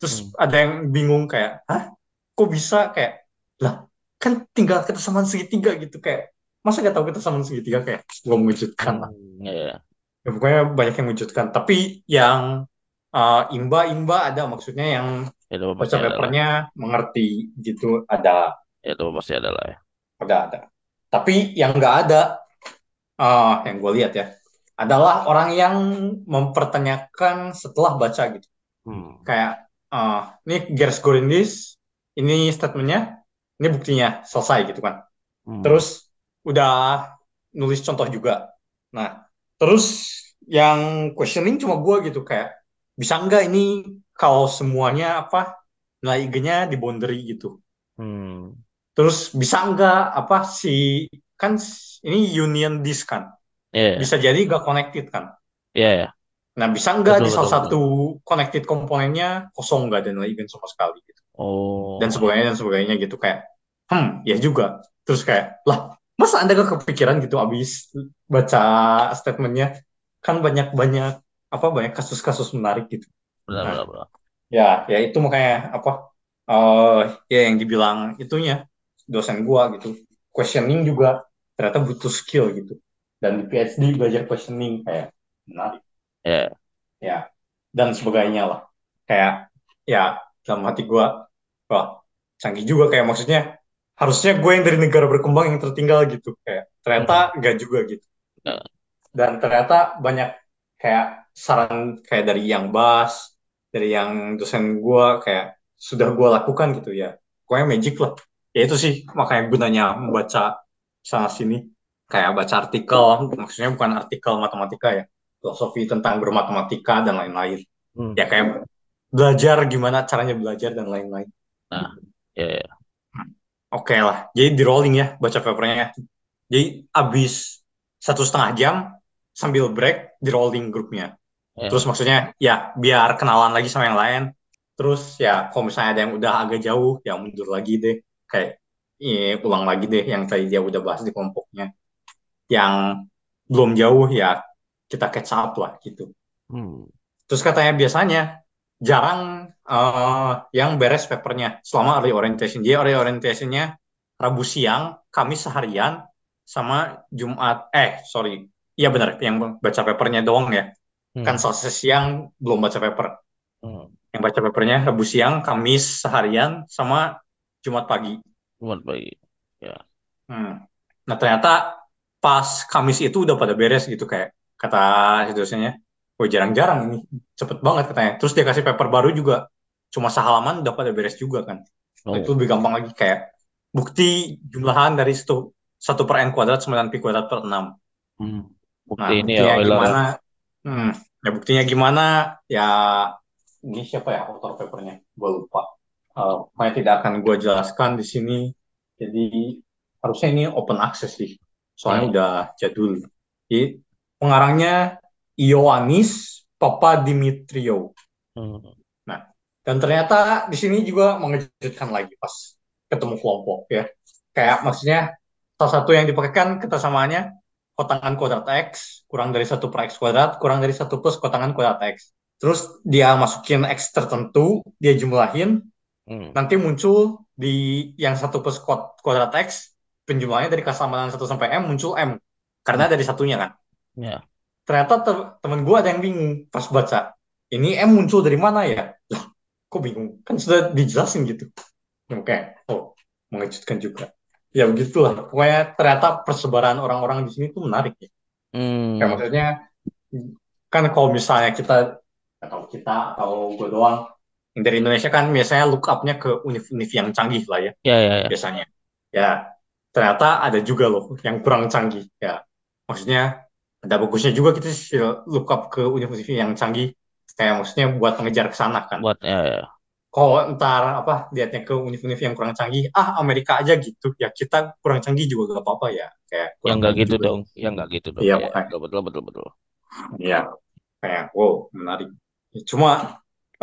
Terus Hmm. ada yang bingung kayak, hah? Kok bisa kayak, lah, kan tinggal kesamaan segitiga gitu kayak, masa gak tahu kesamaan segitiga kayak, gak mengejutkan lah. Hmm, Iya, iya. Ya, pokoknya banyak yang mengejutkan. Tapi yang uh, imba-imba ada maksudnya yang baca papernya mengerti gitu ada Itu pasti ada lah ya. Ada ada tapi yang nggak ada eh, yang gue lihat ya adalah orang yang mempertanyakan setelah baca gitu Hmm. kayak eh, ini Gers Gorindis ini statementnya ini buktinya selesai gitu kan Hmm. terus udah nulis contoh juga nah terus yang questioning cuma gue gitu kayak bisa nggak ini kalau semuanya apa nilai IG-nya di boundary gitu Hmm. Terus bisa nggak apa si kan ini union disk kan Iya, iya. bisa jadi nggak connected kan. Iya, ya. Nah bisa nggak Betul, di salah betul, satu connected komponennya kosong nggak ada nilai event sama sekali gitu. Oh. Dan sebagainya dan sebagainya gitu kayak hmm ya juga. Terus kayak lah masa anda gak kepikiran gitu abis baca statementnya kan banyak banyak apa banyak kasus-kasus menarik gitu. Benar, Nah. benar, benar. Ya ya itu makanya apa eh ya yang dibilang itunya dosen gua gitu. Questioning juga ternyata butuh skill gitu. Dan di PhD belajar questioning kayak menarik. Iya. ya. Dan sebagainya lah. Kayak ya dalam hati gua wah canggih juga. Kayak maksudnya harusnya gue yang dari negara berkembang yang tertinggal gitu. Kayak ternyata enggak juga gitu. Ya. dan ternyata banyak kayak saran kayak dari yang Bas dari yang dosen gua kayak sudah gua lakukan gitu ya. Pokoknya magic lah ya itu sih makanya gunanya membaca sana sini. Kayak baca artikel maksudnya bukan artikel matematika ya. Filosofi tentang bermatematika dan lain-lain. Hmm. ya kayak belajar gimana caranya belajar dan lain-lain. Nah, iya, iya. oke lah jadi di rolling ya baca papernya jadi abis satu setengah jam sambil break di rolling grupnya. Iya. terus maksudnya ya biar kenalan lagi sama yang lain. Terus ya kalau misalnya ada yang udah agak jauh ya mundur lagi deh kayak eh, ulang lagi deh yang tadi dia udah bahas di kelompoknya yang belum jauh ya kita catch up lah gitu Hmm. terus katanya biasanya jarang eh, yang beres papernya selama early orientation jadi early orientationnya Rabu siang Kamis seharian sama Jumat eh sorry iya benar yang baca papernya doang ya Hmm. kan Selasa siang belum baca paper Hmm. yang baca papernya Rabu siang, Kamis seharian, sama Jumat pagi. Buat bagi. Hmm. Nah ternyata pas Kamis itu udah pada beres gitu kayak kata si dosennya, oh jarang-jarang ini, cepet banget katanya. Terus dia kasih paper baru juga, cuma sehalaman udah pada beres juga kan. Oh. Itu lebih gampang lagi kayak bukti jumlahan dari satu, satu per n kuadrat 9 pi kuadrat per 6. Hmm. Bukti Nah, ini buktinya ya, gimana? Hmm, ya buktinya gimana? Ya, ini siapa ya author papernya? Gue lupa. Eh, pokoknya tidak akan gue jelaskan di sini. Jadi harusnya ini open access sih. Soalnya Hmm. udah jadul. Jadi pengarangnya Ioannis Papadimitriou. Hmm. Dan ternyata di sini juga mengejutkan lagi pas ketemu kelompok ya. Kayak maksudnya salah satu yang dipakaikan ketersamaannya kotangan kuadrat X kurang dari satu per X kuadrat kurang dari satu plus kotangan kuadrat X. Terus dia masukin X tertentu, dia jumlahin, Hmm. nanti muncul di yang satu plus kuad- kuadrat X, penjumlahannya dari kesamaan 1 sampai M muncul M. Karena dari satunya kan. Ya. Ternyata te- temen gue ada yang bingung pas baca. Ini M muncul dari mana ya? Lah, kok bingung? Kan sudah dijelasin gitu. Oke, oh, mengejutkan juga. Ya begitulah. Pokoknya ternyata persebaran orang-orang di sini tuh menarik ya. Hmm. Kayak maksudnya, kan kalau misalnya kita, atau kita, atau gue doang, dari Indonesia kan biasanya look up-nya ke univ-univ yang canggih lah ya, Ya, ya, ya. biasanya. Ya, ternyata ada juga loh yang kurang canggih. Ya, maksudnya ada bagusnya juga kita sih look up ke univ-univ yang canggih kayak maksudnya buat mengejar ke sana kan. Buat ya, ya. Kalau ntar apa lihatnya ke univ-univ yang kurang canggih, ah Amerika aja gitu, ya kita kurang canggih juga gak apa-apa ya, kayak Yang kurang nggak gitu juga. dong, yang nggak gitu dong. Iya, Ya, makanya. betul betul betul. Iya, kayak wow menarik. Cuma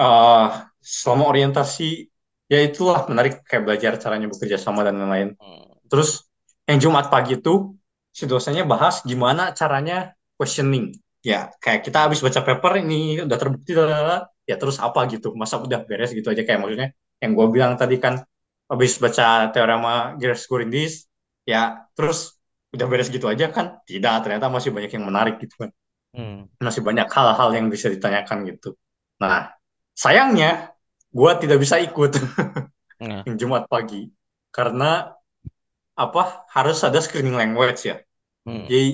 eh selama orientasi ya itulah menarik kayak belajar caranya bekerja sama dan lain-lain. Hmm. Terus yang Jumat pagi itu si dosennya bahas gimana caranya questioning. Ya, kayak kita habis baca paper ini udah terbukti lalala, ya terus apa gitu. Masa udah beres gitu aja kayak maksudnya yang gue bilang tadi kan habis baca teorema Gershgorin-List ya terus udah beres gitu aja kan. Tidak, ternyata masih banyak yang menarik gitu kan. Hmm. Masih banyak hal-hal yang bisa ditanyakan gitu. Nah, sayangnya gue tidak bisa ikut Nah, Jumat pagi karena apa harus ada screening language ya. hmm. Jadi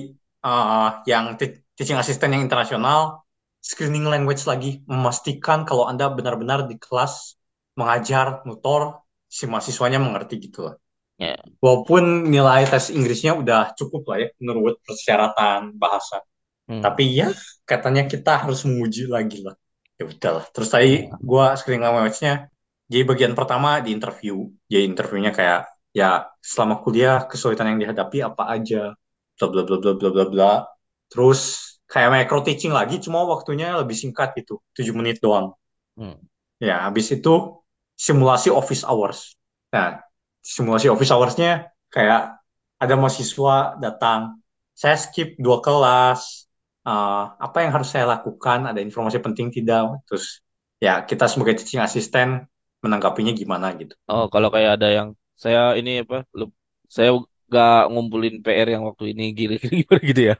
uh, yang te- teaching assistant yang internasional screening language lagi memastikan kalau Anda benar-benar di kelas mengajar nutor si mahasiswanya mengerti gitu lah. Ya. Walaupun nilai tes Inggrisnya udah cukup lah ya menurut persyaratan bahasa. Hmm. Tapi ya katanya kita harus menguji lagi lah. Ya udahlah. Terus tadi gua screening language-nya jadi bagian pertama di interview. Jadi interviewnya kayak ya selama kuliah kesulitan yang dihadapi apa aja bla bla bla bla bla bla bla. Terus kayak micro teaching lagi cuma waktunya lebih singkat gitu, 7 menit doang. Hmm. Ya, habis itu simulasi office hours. Nah, simulasi office hours-nya kayak ada mahasiswa datang, saya skip dua kelas, eh, apa yang harus saya lakukan, ada informasi penting tidak, terus ya kita sebagai teaching assistant menanggapinya gimana gitu. Oh, kalau kayak ada yang saya ini apa? Saya gak ngumpulin PR yang waktu ini gimana gitu ya?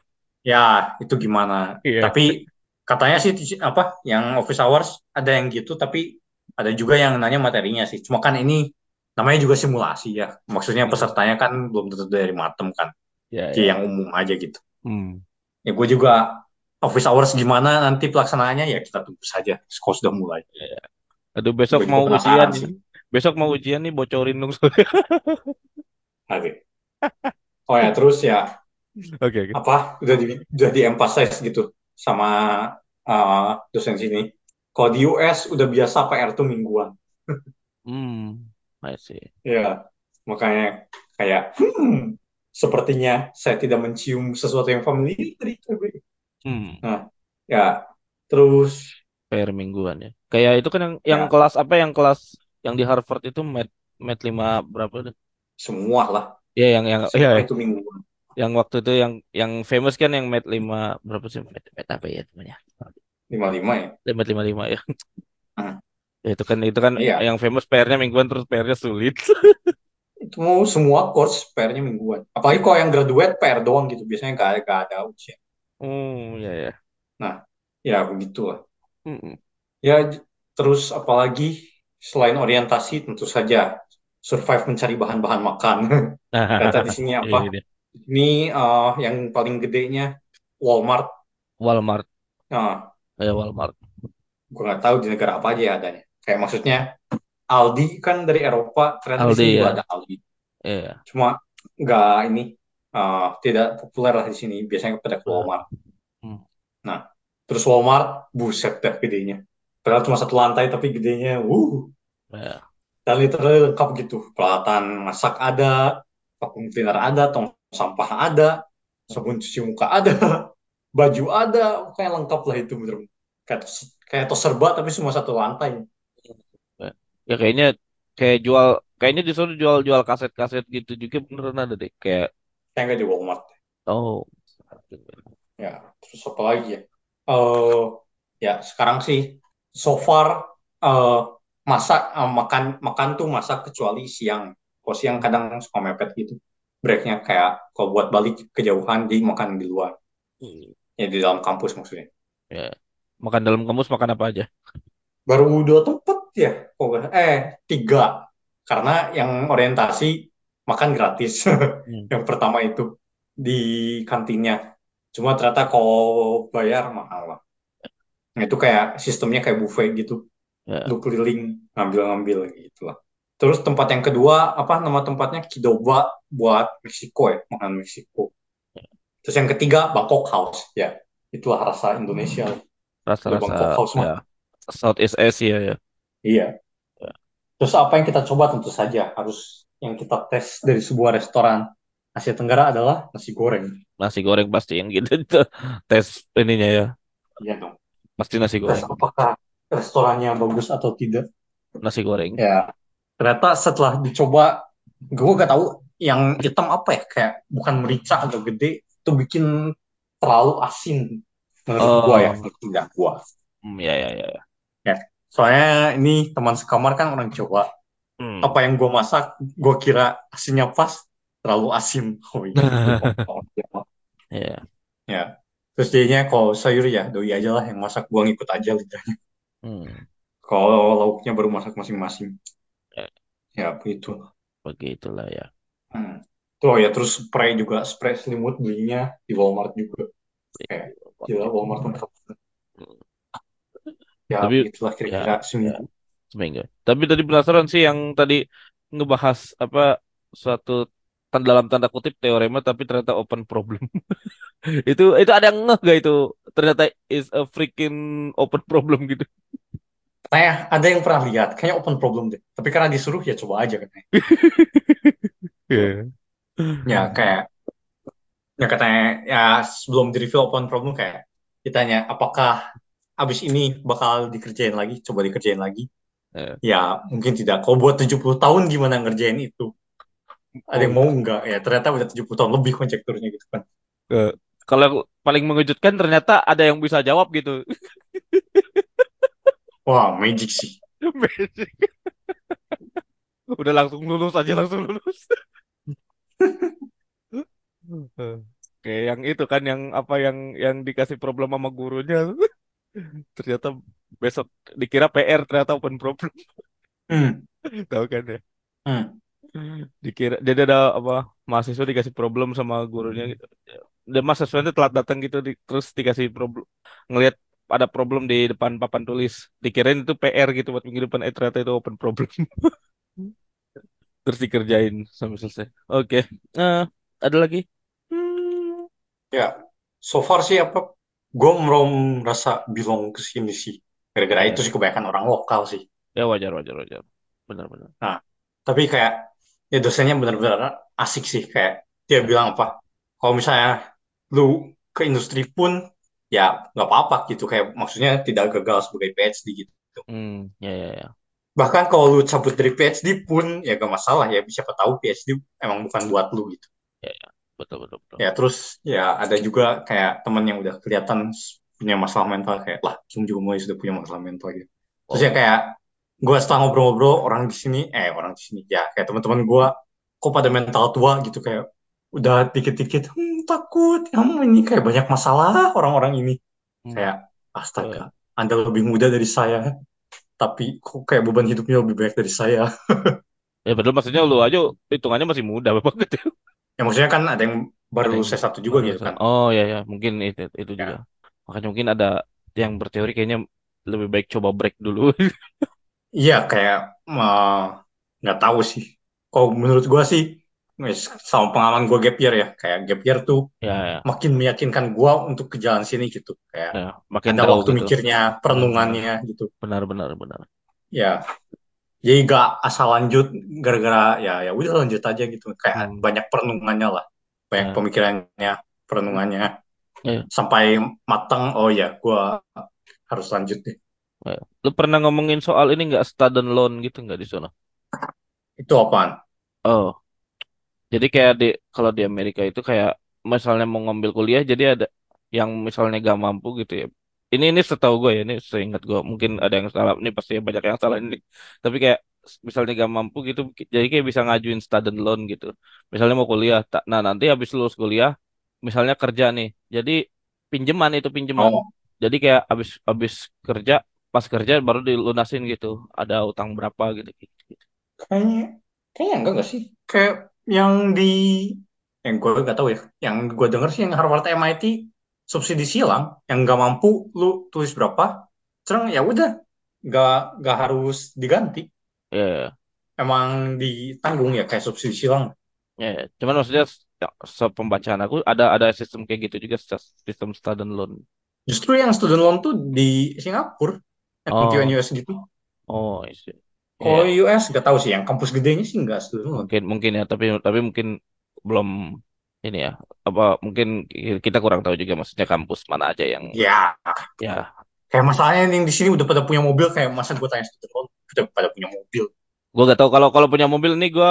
Ya, itu gimana. Iya. Tapi katanya sih apa yang office hours ada yang gitu, tapi ada juga yang nanya materinya sih. Cuma kan ini namanya juga simulasi ya. Maksudnya Hmm. pesertanya kan belum tentu dari matem kan. Ya, Jadi ya. yang umum aja gitu. Hmm. Ya gue juga office hours gimana nanti pelaksanaannya ya kita tunggu saja. Kalau sudah mulai. Aduh, besok Gue mau ujian sih. Besok mau ujian nih bocorin dong. Oke. Oh ya terus ya Oke, oke. apa udah di udah di emphasize gitu sama uh, dosen sini. Kalau di US udah biasa PR tuh mingguan. Hmm. I see. Ya, makanya kayak hmm, sepertinya saya tidak mencium sesuatu yang familiar dari ITB. Hmm. Ya, terus PR mingguan ya. Kayak itu kan yang yang Ya. kelas apa yang kelas yang di Harvard itu mat mat 5 berapa tuh? semua lah, Ya yang yang semua ya itu mingguan. yang waktu itu yang yang famous kan yang mat 5 berapa sih? Mat, mat apa ya namanya? Lima-lima ya. Mat 55 ya. Hmm. Ya, itu kan itu kan Iya. yang famous PR-nya mingguan terus PR-nya sulit. Itu semua course PR-nya mingguan. Apalagi kalau yang graduate PR doang gitu, biasanya nggak ada, nggak ada ujian. Hmm, ya ya. Ya, begitulah. Hmm. Ya, terus apalagi selain orientasi tentu saja survive mencari bahan-bahan makan. Data di sini apa? Ini dia. Ini eh, yang paling gedenya Walmart. Walmart. Nah, Ya Walmart. gue nggak tahu di negara apa aja ya adanya. Kayak maksudnya Aldi kan dari Eropa, ternyata di Aldi, sini juga ya. ada Aldi. Iya. Cuma nggak ini eh, tidak populer lah di sini. Biasanya pada ke Walmart. Hmm. Nah, terus Walmart, buset dah gedenya. Padahal cuma satu lantai tapi gedenya, wuh. Ya. Dan literally lengkap gitu. Peralatan masak ada, vacuum cleaner ada, tong sampah ada, sabun cuci muka ada, baju ada, kayak lengkap lah itu bener. Kayak tos- kayak tos serba tapi cuma satu lantai. Ya kayaknya kayak jual kayaknya di sana jual-jual kaset-kaset gitu juga beneran ada deh. Kayak Kayak nggak di Walmart. oh. Ya, terus apa lagi ya? Eh, ya sekarang sih so far eh, masak eh, makan makan tuh masak kecuali siang. Kalau siang kadang suka mepet gitu. Breaknya kayak kalau buat balik kejauhan di makan di luar. Ya di dalam kampus maksudnya. Ya. Makan dalam kampus makan apa aja? Baru dua tempat ya. kok nggak- eh tiga. Karena yang orientasi makan gratis. Hmm. Yang pertama itu di kantinnya. Cuma ternyata kalau bayar mahal lah. Nah, itu kayak sistemnya kayak buffet gitu. Ya. Lu keliling ngambil-ngambil gitu lah. Terus tempat yang kedua apa nama tempatnya Kidoba buat Meksiko ya, makanan Meksiko. Terus yang ketiga Bangkok House ya. Itulah rasa Indonesia. gerbang Rasa-rasa Clubhouse ya mah. Southeast Asia ya. Iya. Ya, Terus apa yang kita coba tentu saja harus yang kita tes dari sebuah restoran Asia Tenggara adalah nasi goreng. Nasi goreng pasti yang gitu. Tes ininya ya. Iya dong. Pasti nasi Tes goreng. apakah restorannya bagus atau tidak. Nasi goreng. Ya, ternyata setelah dicoba, gue gak tahu yang hitam apa ya, kayak bukan merica agak gede, itu bikin terlalu asin menurut gue ya, Oh, tidak gue. hmm, ya ya ya. ya. Ya, soalnya ini teman sekamar kan orang Jawa. Hmm. Apa yang gue masak, gue kira asinnya pas, terlalu asin. Oh iya, Jawa. Ya. Terus jadinya kalau sayur ya doi aja lah yang masak, gue ngikut aja lidahnya. Hmm. Kalau lauknya baru masak masing-masing. Ya, Ya, begitu. begitulah ya. Hmm. Tuh ya, terus spray juga, spray selimut belinya di Walmart juga. Kayak, gila Walmart lengkap. Ya, Tapi begitulah ya kira-kira ya seminggu. seminggu. Tapi tadi penasaran sih yang tadi ngebahas apa suatu dalam tanda kutip teorema tapi ternyata open problem. Itu itu ada yang ngeh gak itu ternyata is a freaking open problem gitu. Kayak ada yang pernah lihat, kayaknya open problem deh. Tapi karena disuruh, ya coba aja katanya. Iya. Ya, kayak, ya katanya, ya sebelum di-review open problem, kayak ditanya, apakah abis ini bakal dikerjain lagi? Coba dikerjain lagi. Ya. Ya, mungkin tidak. Kalau buat 70 tahun gimana ngerjain itu? Ada Oh, yang mau nggak? Ya, ternyata udah 70 tahun lebih konjekturnya gitu kan. eh, kalau paling mengejutkan ternyata ada yang bisa jawab gitu. Wah, magic sih. Udah langsung lulus aja langsung lulus. Kayak yang itu kan yang apa yang yang dikasih problem sama gurunya ternyata besok dikira PR ternyata open problem. Hmm, tahu kan ya? Hmm. dikira jadi ada apa mahasiswa dikasih problem sama gurunya gitu. Dan mahasiswanya telat datang gitu di- terus dikasih problem ngelihat ada problem di depan papan tulis. Dikirain itu PR gitu buat minggu depan eh ternyata itu open problem. Terus dikerjain sampai selesai. Oke Eh, ada lagi? Hmm, Ya, so far sih apa? Gue belum merasa belong ke sini sih. Gara-gara itu ya sih kebanyakan orang lokal sih. ya wajar wajar wajar benar-benar Nah, tapi kayak ya dosennya benar-benar asik sih. Kayak dia bilang apa? Kalau misalnya lu ke industri pun ya nggak apa-apa gitu. Kayak maksudnya tidak gagal sebagai PhD gitu. hmm ya ya ya Bahkan kalau lu cabut dari PhD pun ya gak masalah ya. Siapa tahu PhD emang bukan buat lu gitu. ya, ya. Betul betul betul. Ya terus ya ada juga kayak teman yang udah kelihatan punya masalah mental kayak lah Kim juga mulai sudah punya masalah mental gitu. Terus ya oh. kayak gue setelah ngobrol-ngobrol orang di sini eh orang di sini ya kayak teman-teman gue kok pada mental tua? gitu kayak udah dikit-dikit hmm, takut kamu ini kayak banyak masalah orang-orang ini. Hmm. kayak astaga Anda lebih muda dari saya tapi kok kayak beban hidupnya lebih banyak dari saya? Ya padahal maksudnya lu aja hitungannya masih muda bapak. gitu ya maksudnya kan ada yang ada baru yang lulus S1 juga baru gitu kan. Oh ya ya. Mungkin itu itu ya. juga. Makanya mungkin ada yang berteori kayaknya lebih baik coba break dulu. Iya, kayak nggak tahu sih. Kalau menurut gua sih, sama pengalaman gua gap year ya, kayak gap year tuh ya ya. makin meyakinkan gua untuk ke jalan sini gitu. Kayak ya makin ada waktu gitu. mikirnya, perenungannya gitu. benar benar benar. Ya, jadi gak asal lanjut gara-gara ya ya udah lanjut aja gitu. Kayak hmm. banyak perenungannya lah, banyak ya pemikirannya, perenungannya ya sampai matang. Oh ya, gua harus lanjut deh. ya. lu pernah ngomongin soal ini nggak student loan gitu nggak di sana Itu apaan? oh jadi kayak di kalau di Amerika itu kayak misalnya mau ngambil kuliah jadi ada yang misalnya gak mampu gitu ya ini ini setahu gue ya ini seingat gue mungkin ada yang salah. Ini pasti banyak yang salah ini. Tapi kayak misalnya gak mampu gitu jadi kayak bisa ngajuin student loan gitu. Misalnya mau kuliah ta- nah nanti habis lulus kuliah misalnya kerja nih. Jadi pinjaman itu pinjaman Oh, jadi kayak habis habis kerja pas kerja baru dilunasin gitu. Ada utang berapa gitu gitu, kayaknya kayaknya enggak gak sih? Kayak yang di yang gue gak tahu ya. Yang gue denger sih yang Harvard MIT subsidi silang, yang nggak mampu lu tulis berapa, terus ya udah nggak nggak harus diganti, ya emang ditanggung ya kayak subsidi silang. Ya, ya. cuman maksudnya ya, sepembacaan aku ada ada sistem kayak gitu juga sis- sistem student loan. Justru yang student loan tuh di Singapura, Oh, QNUS gitu. oh, isi. Kalau Iya, US nggak tahu sih, yang kampus gedenya sih nggak student loan. mungkin mungkin ya, tapi tapi mungkin belum ini ya. Apa mungkin kita kurang tahu juga maksudnya kampus mana aja yang Ya, ya. kayak masalahnya yang di sini udah pada punya mobil, kayak masa gue tanya student udah pada punya mobil. Gue gak tahu kalau kalau punya mobil nih gue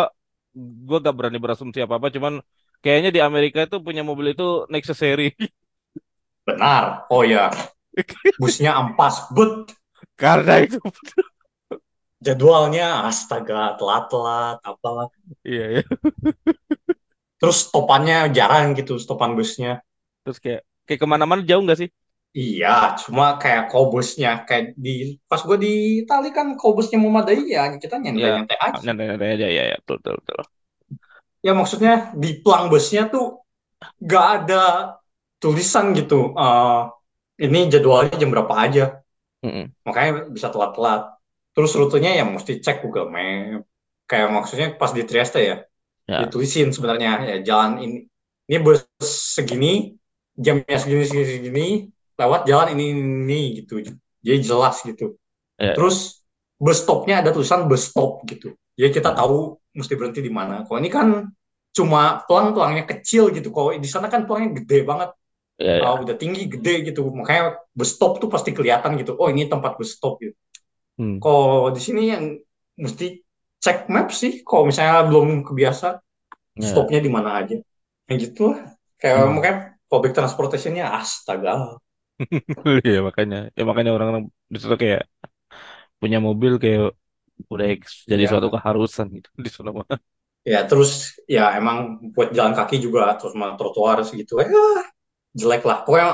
gue gak berani berasumsi apa apa. Cuman kayaknya di Amerika itu punya mobil itu necessary Benar. Oh ya, busnya ampas, but karena itu. jadwalnya astaga telat-telat apalah. Iya ya. Terus stopannya jarang gitu, stopan busnya. Terus kayak kayak ke mana-mana jauh nggak sih? Iya, cuma kayak kobusnya kayak di pas gue di Itali kan kobusnya memadai ya kita Ya, nyantai-nyantai aja. nyantai-nyantai aja ya ya betul betul. betul. Ya maksudnya di pelang busnya tuh gak ada tulisan gitu. eh, ini jadwalnya jam berapa aja. Mm-mm. Makanya bisa telat-telat. Terus rutenya ya mesti cek Google Map. Kayak maksudnya pas di Trieste ya, Ya, ditulisin sebenarnya ya jalan ini ini bus segini jamnya segini segini segini lewat jalan ini ini, gitu. Jadi jelas gitu. ya, Terus bus stopnya ada tulisan bus stop gitu. Jadi kita ya, tahu mesti berhenti di mana. Kalau ini kan cuma pelang-pelangnya kecil gitu. Kalau di sana kan pelangnya gede banget. ya, ya. Uh, udah tinggi gede gitu. Makanya bus stop tuh pasti kelihatan gitu. Oh ini tempat bus stop gitu. Hmm. Kalau di sini yang mesti cek map sih. Kalau misalnya belum kebiasa Ya. stopnya di mana aja. Yang gitu lah. Kayak Hmm. makanya public transportationnya astaga. Iya makanya ya makanya orang-orang di situ kayak punya mobil kayak udah jadi Ya. suatu keharusan gitu di sana mah. Ya terus ya emang buat jalan kaki juga terus sama trotoar segitu ya jelek lah. Pokoknya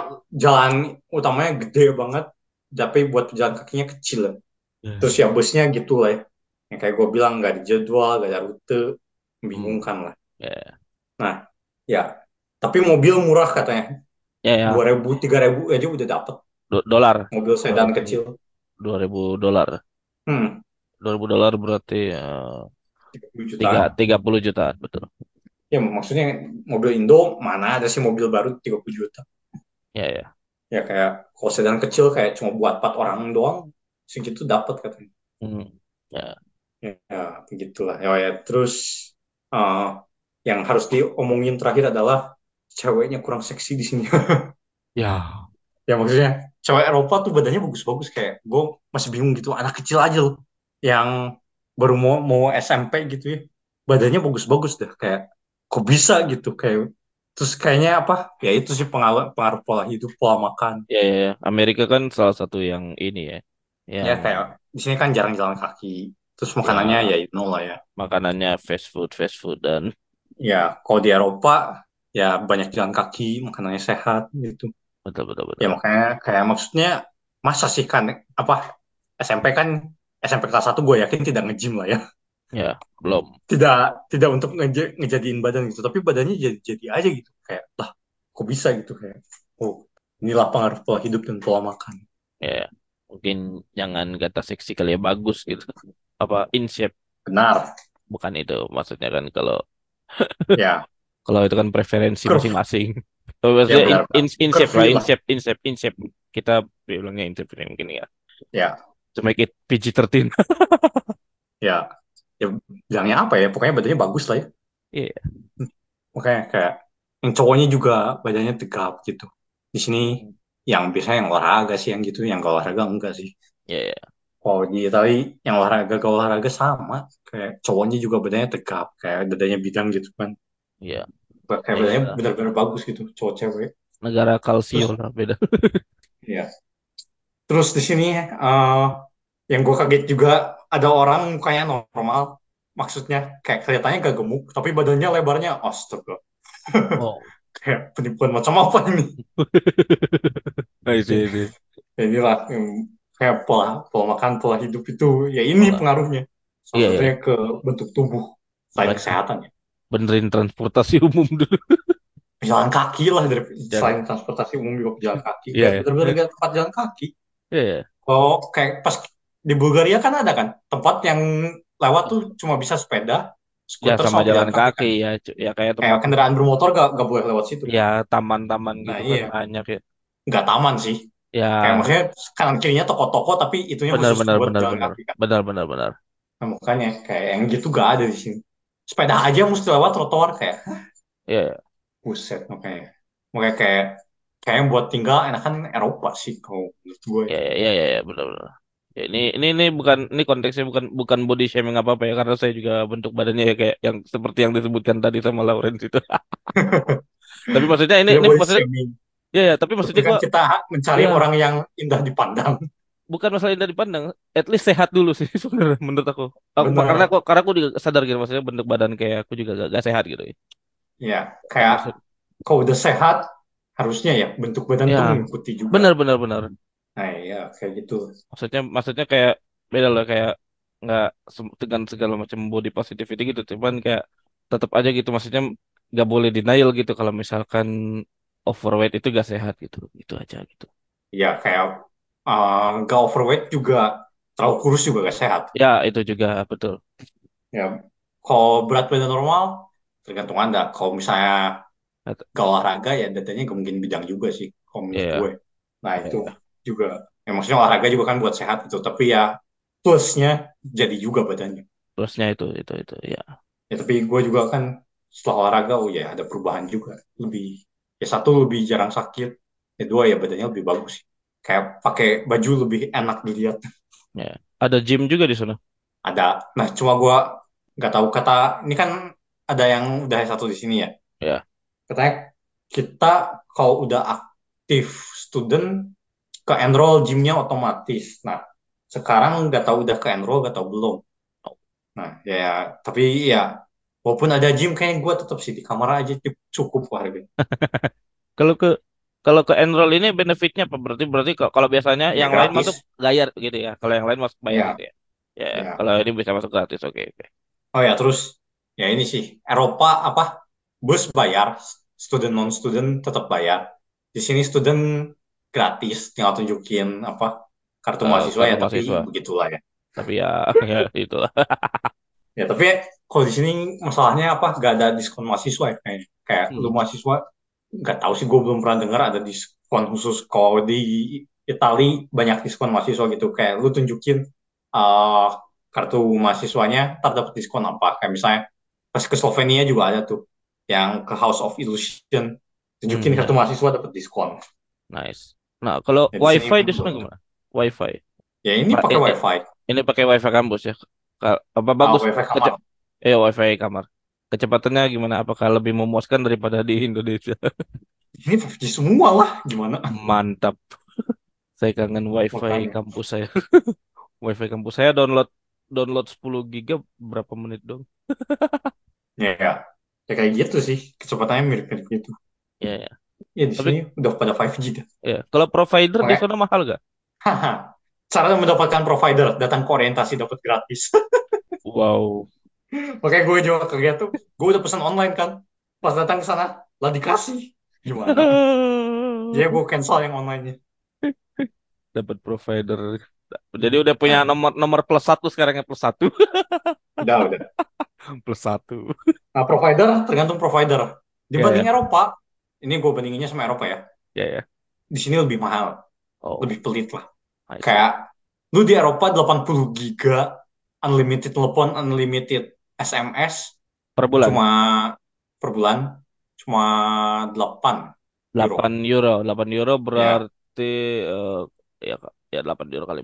jalan utamanya gede banget, tapi buat jalan kakinya kecil. Terus ya busnya gitu lah ya. Yang kayak gue bilang nggak ada jadwal, nggak ada rute, membingungkan lah. Ya, Nah ya, tapi mobil murah katanya, ya, ya. dua ribu, tiga ribu aja udah dapet Do- dolar mobil sedan 2000 kecil. 2000 dolar. Hmm, 2000 dolar berarti eh, 30 juta. tiga tiga puluh jutaan betul. Ya maksudnya mobil Indo mana ada sih mobil baru 30 juta. Ya ya. Ya kayak kalau sedan kecil kayak cuma buat empat orang doang, segitu dapat katanya. Hmm. Ya. Ya, ya begitulah. Ya, ya. Terus eh, yang harus diomongin terakhir adalah ceweknya kurang seksi di sini. Ya. ya maksudnya cewek Eropa tuh badannya bagus-bagus kayak gue masih bingung gitu anak kecil aja loh yang baru mau mau SMP gitu ya badannya bagus-bagus deh kayak kok bisa gitu kayak terus kayaknya apa ya itu sih pengaruh pengaruh pola hidup pola makan Ya, ya, ya. Amerika kan salah satu yang ini ya, ya yang kayak di sini kan jarang jalan kaki terus makanannya Ya. ya you know lah ya makanannya fast food, fast food dan ya kalau di Eropa ya banyak jalan kaki makanannya sehat gitu betul betul betul. ya makanya kayak maksudnya masa sih kan apa SMP kan SMP kelas 1 gue yakin tidak nge-gym lah ya Ya, belum. tidak tidak untuk ngeja- ngejadiin badan gitu tapi badannya jadi jadi aja gitu kayak lah kok bisa gitu kayak oh inilah pengaruh pola hidup dan pola makan Ya, mungkin jangan kata seksi kali ya bagus gitu. Apa in shape benar. Bukan itu maksudnya kan kalau ya. Kalau itu kan preferensi masing-masing. Oh, maksudnya benar, in, in shape lah, in shape, in shape, in shape. Kita bilangnya in shape mungkin ya. ya. To make it PG-13. ya. Ya bilangnya apa ya? Pokoknya badannya bagus lah ya. Iya. makanya kayak yang cowoknya juga badannya tegap gitu. Di sini yang biasanya yang olahraga sih yang gitu. Yang gak olahraga enggak sih. Ya, ya. Kalau di Itali yang olahraga gak olahraga sama kayak cowoknya juga badannya tegap kayak dadanya bidang gitu kan Iya. kayak Iya. badannya benar-benar bagus gitu cowok cewek Negara kalsio lah beda. Iya. Terus di sini eh, yang gue kaget juga ada orang mukanya normal, maksudnya kayak kelihatannya gak gemuk, tapi badannya lebarnya astaga, Oh. kayak penipuan macam apa ini? I see, I see. Ya inilah kayak pola pola makan, pola hidup itu ya ini Pola. pengaruhnya. Iya, Salah satunya ke bentuk tubuh selain kesehatan ya. Benerin transportasi umum dulu. Jalan kaki lah dari Jalan. selain transportasi umum juga jalan kaki. Iya, Kayak iya. bener-bener gak tempat jalan kaki. Iya, iya. Oh, kayak pas di Bulgaria kan ada kan tempat yang lewat tuh cuma bisa sepeda, Ya skuter sama jalan kan. kaki ya, ya kayak Kayak kendaraan bermotor gak, gak boleh lewat situ. ya taman-taman gitu Nah, kan iya. banyak ya. nggak taman sih. Kayak Ya, maksudnya kanan kirinya toko-toko tapi itunya benar khusus benar buat benar benar. kaki kan. Benar benar benar. Nah, makanya kayak yang gitu gak ada di sini. Sepeda aja mesti lewat trotoar kayak Ya, ya, buset makanya. Makanya kayak kayak yang buat tinggal enakan Eropa sih kalau menurut gue. ya, ya, ya, ya, benar benar. Ya, ini ini ini bukan ini konteksnya bukan bukan body shaming apa apa ya karena saya juga bentuk badannya ya kayak yang seperti yang disebutkan tadi sama Lawrence itu. Tapi maksudnya ini ini maksudnya shaming. Ya ya tapi maksudnya gua kita mencari ya orang yang indah dipandang. bukan masalah yang dari pandang, at least sehat dulu sih sebenarnya menurut aku. Aku karena aku karena aku sadar gitu maksudnya bentuk badan kayak aku juga gak, gak sehat gitu. Ya, kayak Maksud kalau udah sehat harusnya ya bentuk badan tuh ya mengikuti juga. benar benar benar. Nah, ya kayak gitu. Maksudnya maksudnya kayak beda loh kayak nggak dengan segala macam body positivity gitu cuman kayak tetap aja gitu maksudnya nggak boleh denial gitu kalau misalkan overweight itu gak sehat gitu itu aja gitu Ya kayak uh, gak overweight juga terlalu kurus juga gak sehat. ya itu juga betul Ya, kalau berat badan normal tergantung Anda. Kalau misalnya gak olahraga ya dadanya gak mungkin bidang juga sih kalau menurut ya gue. Nah itu ya juga. Ya maksudnya olahraga juga kan buat sehat itu. Tapi ya plusnya jadi juga badannya. plusnya itu itu itu ya Ya tapi gue juga kan setelah olahraga oh ya ada perubahan juga. Lebih ya satu lebih jarang sakit. Ya dua ya badannya lebih bagus sih. Kayak pakai baju lebih enak dilihat. ya ada gym juga di sana Ada. Nah cuma gue nggak tahu kata ini kan ada yang udah satu di sini ya. ya Katanya kita kalau udah aktif student ke enroll gymnya otomatis. Nah sekarang nggak tahu udah ke enroll nggak tahu belum. Nah ya tapi ya walaupun ada gym kayak gue tetap sih di kamar aja cukup harga. kalau ke kalau ke enroll ini benefitnya apa berarti berarti kalau biasanya Ya yang lain masuk gratis. bayar gitu ya kalau yang lain masuk bayar Ya gitu ya ya ya. kalau ini bisa masuk gratis oke oke Oh ya terus ya ini sih Eropa apa bus bayar, student non student tetap bayar. Di sini student gratis, tinggal tunjukin apa kartu Eh, mahasiswa kartu ya tapi mahasiswa begitulah ya. tapi ya ya itulah Ya, tapi kalau di sini masalahnya apa? Gak ada diskon mahasiswa ya kayaknya. Kayak lu Hmm. mahasiswa, nggak tahu sih, gue belum pernah dengar ada diskon khusus. Kalau di Itali banyak diskon mahasiswa gitu. Kayak lu tunjukin uh, kartu mahasiswanya, ntar dapet diskon apa. Kayak misalnya pas ke Slovenia juga ada tuh, yang ke House of Illusion, tunjukin Hmm, kartu mahasiswa dapet diskon. Nice. Nah, kalau Ya WiFi di sana gimana? WiFi. Ya ini Pak, pakai WiFi, ini pakai WiFi kampus ya. Apa uh, bagus? WiFi Kece kamar. Eh WiFi kamar. Kecepatannya gimana? Apakah lebih memuaskan daripada di Indonesia? Ini 5G semua lah, gimana? Mantap. Saya kangen WiFi Makanya. kampus saya. WiFi kampus saya download download 10 giga berapa menit dong? Ya, ya, ya kayak gitu sih, kecepatannya mirip-mirip gitu. Ya, ya. Ya di Tapi sini udah pada 5G dah. ya, kalau provider di Makanya, sana mahal gak? Cara mendapatkan provider, datang ke orientasi dapat gratis. Wow. Makanya gue juga kaget tuh, gue udah pesan online kan. Pas datang ke sana, lah dikasih. Gimana? Ya gue cancel yang online-nya. Dapat provider. Jadi udah punya nomor nomor plus satu sekarang ya plus satu. udah, udah. plus satu. Nah, provider tergantung provider. Ya, Dibanding ya. Eropa, ini gue bandinginnya sama Eropa ya. Ya, ya. Di sini lebih mahal, Oh, lebih pelit lah. Kayak lu di Eropa 80 giga unlimited telepon, unlimited SMS Per bulan. cuma per bulan cuma 8 euro. 8 euro. 8 euro Ya, berarti eh, ya ya 8 euro kali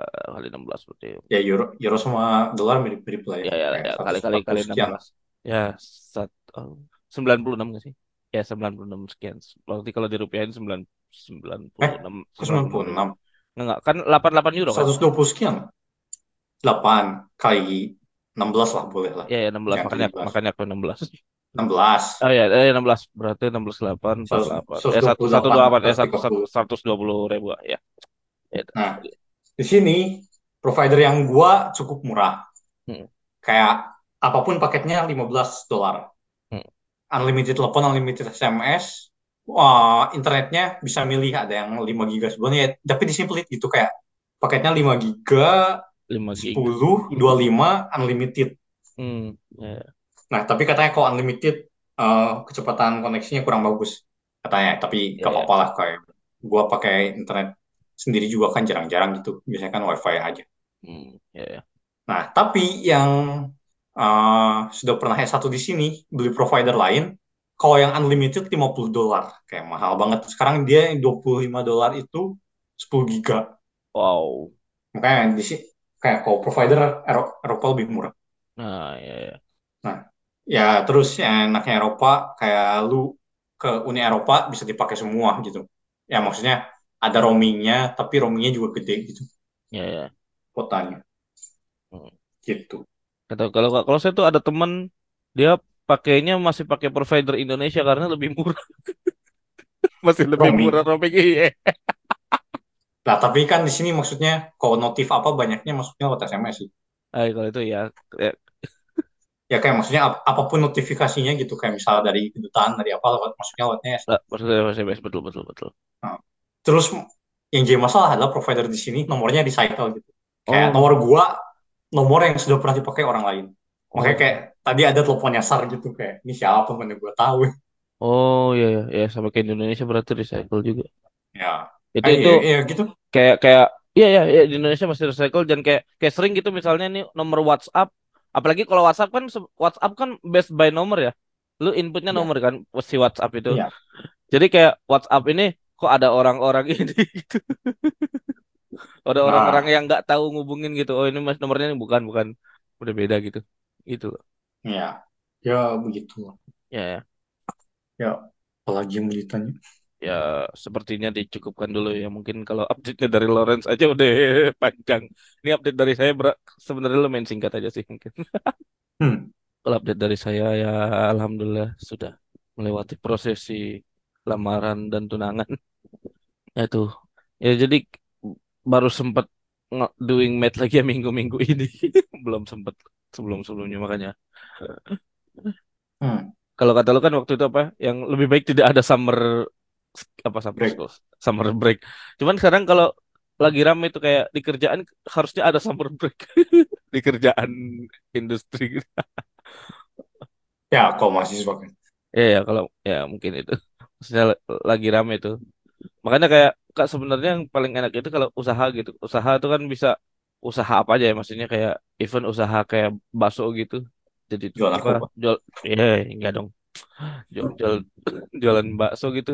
eh, kali 16 berarti. ya euro euro sama dolar mirip-mirip lah ya. Ya ya ya kali kali 140 kali sekian. 16. Ya sat, oh, 96 nggak sih? Ya 96 sekian. Berarti kalau dirupiahin 9 96 Eh, ke 96 ribu. 96. Enggak, enggak. Kan 88 euro kan? 120 sekian. 8 kali 16 lah boleh lah. Ya ya 16 Yang makanya 17. makanya aku 16. 16. Oh ya, eh 16 berarti 16 8 48. Eh 1 128 128 eh plus 1 30. 120 ribu ya. Ya. Nah, di sini provider yang gua cukup murah. Hmm. Kayak apa pun paketnya 15 dolar. Hmm. Unlimited telepon, unlimited SMS. Wah, internetnya bisa milih ada yang 5 giga sebulan ya. Tapi di sini pelit gitu kayak paketnya 5 giga, 5 gig. 10, 25 unlimited. Hmm, ya. Nah, tapi katanya kalau unlimited eh, kecepatan koneksinya kurang bagus katanya. Tapi Ya, gak ya. apa-apa lah kayak gua pakai internet sendiri juga kan jarang-jarang gitu. Biasanya kan wifi aja. Hmm, ya, ya. Nah, tapi yang uh, sudah pernah S1 di sini, beli provider lain, kalau yang unlimited 50 dolar. Kayak mahal banget. Sekarang dia yang 25 dolar itu 10 giga. Wow. Makanya di sini kayak kalau provider Ero- Eropa lebih murah. Nah, ya, ya. Nah, ya terus yang enaknya Eropa kayak lu ke Uni Eropa bisa dipakai semua gitu. Ya maksudnya ada roamingnya, tapi roamingnya juga gede gitu Ya, ya. kotanya. Hmm. Gitu. Kata kalau kalau saya tuh ada temen dia pakainya masih pakai provider Indonesia karena lebih murah. Masih lebih Roaming. murah roaming iya. Nah, tapi kan di sini maksudnya kalau notif apa banyaknya maksudnya lewat SMS sih. Ah, kalau itu ya, ya Ya kayak maksudnya ap- apa pun notifikasinya gitu kayak misalnya dari kedutaan dari apa lewat maksudnya lewatnya lah, maksudnya SMS betul betul betul. Nah, terus yang jadi masalah adalah provider di sini nomornya recycle gitu. Kayak Oh, nomor gua nomor yang sudah pernah dipakai orang lain. Makanya oh, kayak tadi ada telepon nyasar gitu kayak ini siapa mana gua tahu. oh ya ya ya sama kayak Indonesia berarti recycle juga. Ya, Itu kayak itu ya, ya gitu. kayak kayak iya ya, ya di Indonesia masih recycle dan kayak kayak sering gitu misalnya nih nomor WhatsApp. Apalagi kalau WhatsApp kan WhatsApp kan based by nomor ya. Lu inputnya Iya, nomor kan si WhatsApp itu. Iya. jadi kayak WhatsApp ini kok ada orang-orang ini gitu. Ada orang-orang Nah, yang nggak tahu ngubungin gitu. Oh ini mas nomornya ini bukan bukan. Udah beda gitu. Gitu. Ya, ya begitu. ya ya. Ya, apalagi yang mau ditanya. Ya sepertinya dicukupkan dulu ya mungkin kalau update-nya dari Lawrence aja udah panjang ini update dari saya berat sebenarnya lumayan singkat aja sih mungkin Hmm, Kalau update dari saya ya alhamdulillah sudah melewati prosesi lamaran dan tunangan. Ya itu. Ya jadi baru sempat doing match lagi ya minggu-minggu ini. Belum sempat sebelum-sebelumnya makanya. hmm, Kalau kata lu kan waktu itu apa? Yang lebih baik tidak ada summer apa summer break. school, summer break. Cuman sekarang kalau lagi rame itu kayak di kerjaan harusnya ada summer break di kerjaan industri. Ya, kalau mahasiswa kan. Ya, ya kalau ya mungkin itu. Maksudnya la- lagi rame itu. Makanya kayak Kak sebenarnya yang paling enak itu kalau usaha gitu. Usaha itu kan bisa usaha apa aja ya maksudnya kayak event usaha kayak bakso gitu. Jadi Jual apa jual ya enggak dong. Jual, jual jualan bakso gitu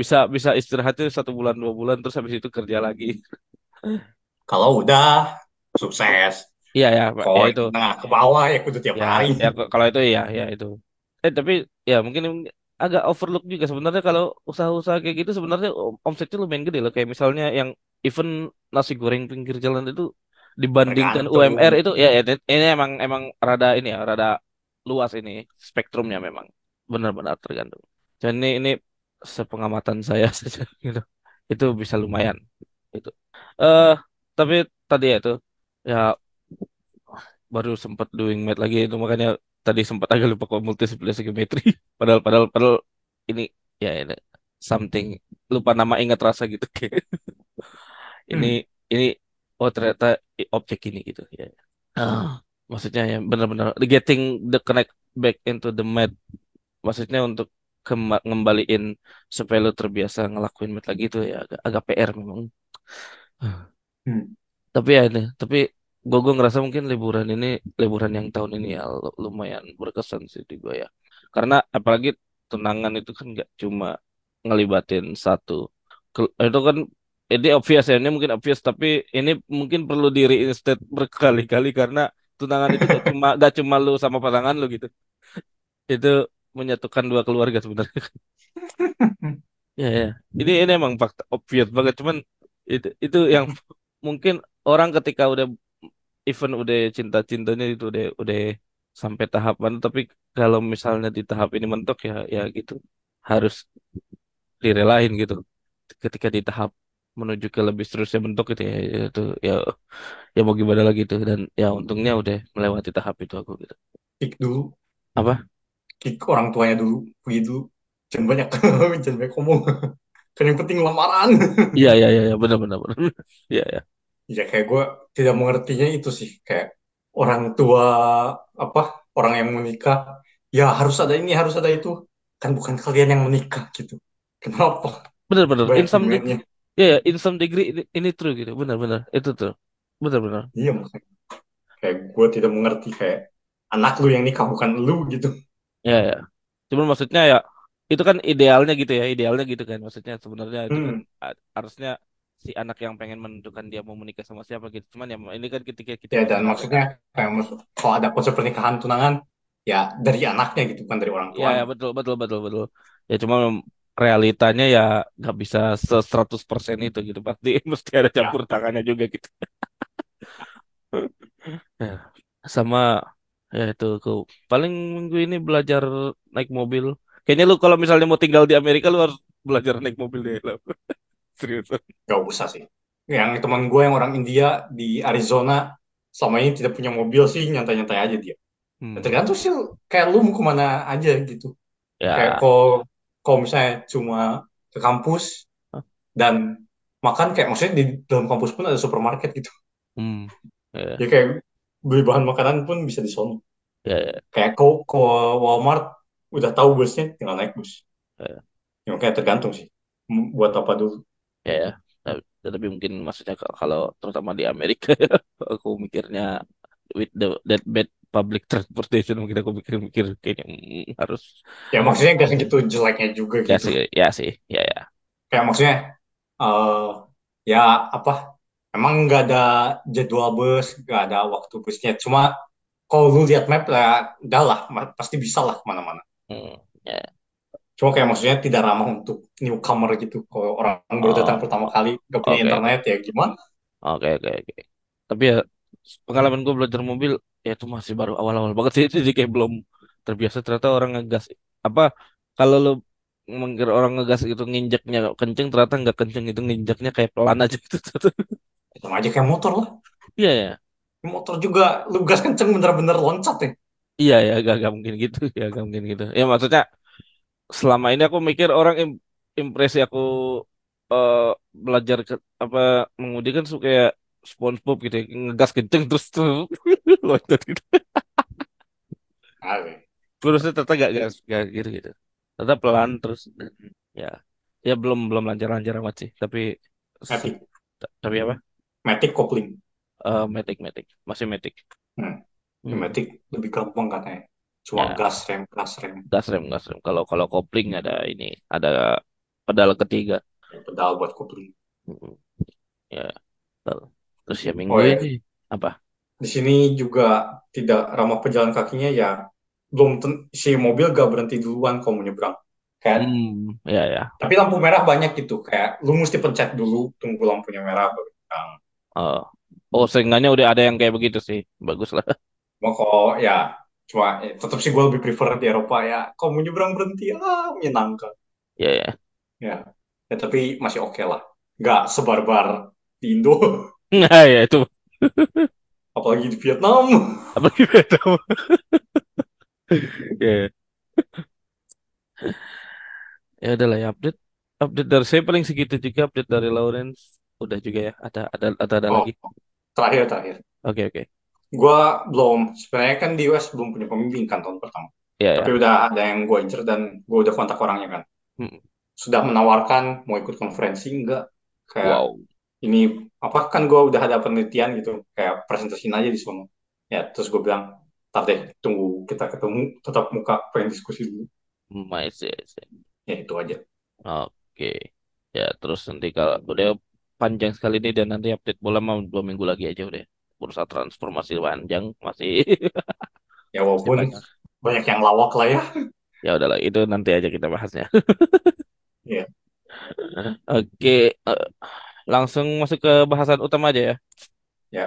bisa bisa istirahat tuh satu bulan dua bulan terus habis itu kerja lagi. Kalau udah sukses. Iya ya, Pak. ya Kalau itu. nah ke bawah ya kudu tiap Ya, hari. ya kalau itu ya ya itu. Eh tapi ya mungkin agak overlook juga sebenarnya kalau usaha-usaha kayak gitu sebenarnya om- omsetnya lumayan gede loh kayak misalnya yang event nasi goreng pinggir jalan itu dibandingkan UMR Tergantung. itu ya, ya ini emang emang rada ini ya rada luas ini spektrumnya memang benar-benar tergantung. Dan ini ini sepengamatan saya saja gitu. Itu bisa lumayan itu. Eh tapi tadi ya itu ya baru sempat doing math lagi itu makanya tadi sempat agak lupa kok multiplicity geometry padahal padahal padahal ini ya ini something lupa nama ingat rasa gitu kayak ini Hmm. ini oh ternyata objek ini gitu ya Ah, maksudnya ya benar-benar getting the connect back into the math maksudnya untuk ngembaliin supaya lu terbiasa ngelakuin math lagi itu ya agak, agak PR memang Hmm. Tapi ya ini, tapi gue gue ngerasa mungkin liburan ini liburan yang tahun ini ya lu- lumayan berkesan sih di gue ya. Karena apalagi tunangan itu kan nggak cuma ngelibatin satu. Itu kan ini obvious ya, ini mungkin obvious tapi ini mungkin perlu di reinstate berkali-kali karena tunangan itu gak cuma gak cuma lu sama pasangan lu gitu. Itu menyatukan dua keluarga sebenarnya. Ya ya. Ini ini emang fakta obvious banget. Cuman itu itu yang mungkin orang ketika udah event udah cinta-cintanya itu udah udah sampai tahapan. Tapi kalau misalnya di tahap ini mentok ya ya gitu. Harus direlain gitu. Ketika di tahap menuju ke lebih seterusnya bentuk gitu ya ya itu ya ya mau gimana lagi tuh dan ya untungnya udah melewati tahap itu aku gitu. Kick dulu. apa Kick orang tuanya dulu. Pergi dulu. Jangan banyak. Jangan banyak ngomong. Kan yang penting lamaran. iya iya iya iya, benar benar benar iya ya Ya kayak gue tidak mengertinya itu sih. Kayak orang tua apa orang yang menikah. Ya harus ada ini harus ada itu. Kan bukan kalian yang menikah gitu. Kenapa? bener-bener in banyak some degree ya ya in some degree ini, ini true gitu bener-bener itu tuh bener-bener iya makanya kayak gue tidak mengerti kayak anak lu yang nikah bukan lu gitu ya ya. Cuman maksudnya ya itu kan idealnya gitu ya idealnya gitu kan. Maksudnya sebenarnya itu kan hmm. harusnya si anak yang pengen menentukan dia mau menikah sama siapa gitu. Cuman ya ini kan ketika kita ya dan maksudnya kalau ada konsep pernikahan tunangan ya dari anaknya gitu bukan dari orang ya ya tuanya betul betul betul betul. Ya cuma realitanya ya nggak bisa se 100% itu gitu. Pasti mesti ada ya. campur tangannya juga gitu. Ya, sama ya itu aku paling minggu ini belajar naik mobil. Kayaknya lu kalau misalnya mau tinggal di Amerika lu harus belajar naik mobil deh. Lam. Serius. gak usah sih yang teman gue yang orang India di Arizona selama ini tidak punya mobil sih nyantai-nyantai aja dia Ya, Hmm. tergantung sih kayak lu mau ke mana aja gitu kayak Ya. kalau kalau misalnya cuma ke kampus dan makan kayak maksudnya di dalam kampus pun ada supermarket gitu Hmm. Ya, ya kayak beli bahan makanan pun bisa di sono ya, ya, kayak kau ke Walmart udah tahu busnya tinggal naik bus. Ya, ya. Kayak tergantung sih buat apa dulu. Ya, ya. Tapi tapi mungkin maksudnya kalau terutama di Amerika ya, aku mikirnya with the that bad public transportation mungkin aku mikir-mikir kayaknya hmm, harus ya maksudnya gak segitu jeleknya juga ya gitu. sih ya sih. Ya ya. Kayak maksudnya eh ya apa emang nggak ada jadwal bus nggak ada waktu busnya. Cuma kalau lu lihat map ya udah lah pasti bisa lah ke mana-mana. Hmm. Ya. cuma kayak maksudnya tidak ramah untuk newcomer gitu. Kalau orang baru datang Oh, pertama kali nggak punya oke. internet ya gimana? Oke oke oke. Tapi ya pengalaman gue belajar mobil ya itu masih baru awal-awal banget sih. Jadi kayak belum terbiasa. Ternyata orang ngegas apa kalau lo mengira orang ngegas itu nginjeknya kenceng ternyata nggak kenceng itu nginjeknya kayak pelan aja gitu sama aja kayak motor lah. Iya ya motor juga lu gas kenceng bener-bener loncat ya iya ya gak, gak mungkin gitu ya gak mungkin gitu. Ya maksudnya selama ini aku mikir orang im- impresi aku eh, belajar ke, apa mengemudi kan suka kayak SpongeBob gitu ya, ngegas kenceng terus tuh loncat gitu. Terusnya ternyata gak, gak, gak gitu gitu. Ternyata pelan terus dan ya. Ya belum belum lancar-lancar amat sih tapi se- tapi apa Matic kopling. Eh Matic Matic. Masih Matic. Hmm. Ya, hmm. Matic lebih gampang katanya. Cuma ya. gas rem gas rem. Gas rem gas rem. Kalau kalau kopling ada ini ada pedal ketiga. Pedal buat kopling. Hmm. ya betul. terus ya minggu oh ya. ini apa? Di sini juga tidak ramah pejalan kakinya ya. Belum si mobil gak berhenti duluan kalau mau nyebrang kayak hmm ya ya. Tapi lampu merah banyak gitu. Kayak lu mesti pencet dulu tunggu lampunya merah baru oh. Oh seenggaknya udah ada yang kayak begitu sih. Bagus lah. Kalau ya cuma ya, tetap sih gue lebih prefer di Eropa ya. Kalau mau nyebrang berhenti? Ah menyenangkan. Ya ya. Ya. Ya tapi masih oke lah. Nggak sebarbar di Indo. Nah ya itu. Apalagi di Vietnam. Apa gitu ya ya. Udahlah ya update. Update dari saya paling segitu juga update dari Lawrence udah juga ya ada ada ada ada oh lagi. terakhir terakhir. Oke oke. Gue belum. Sebenarnya kan di US belum punya pembimbing kan tahun pertama. Ya ya tapi udah ada yang gue incer dan gue udah kontak orangnya kan. Hmm. sudah menawarkan mau ikut konferensi enggak kayak wow. ini apa kan gue udah ada penelitian gitu kayak presentasiin aja di sana. Ya terus gue bilang ntar deh tunggu kita ketemu tetap muka pengen diskusi dulu. My see. ya itu aja. Oke. Ya terus nanti kalau udah panjang sekali nih dan nanti update bola mau dua minggu lagi aja udah. Bursa transformasi panjang masih. Ya walaupun banyak. banyak yang lawak lah ya. Ya udahlah itu nanti aja kita bahasnya. Ya oke eh, langsung masuk ke bahasan utama aja ya. Ya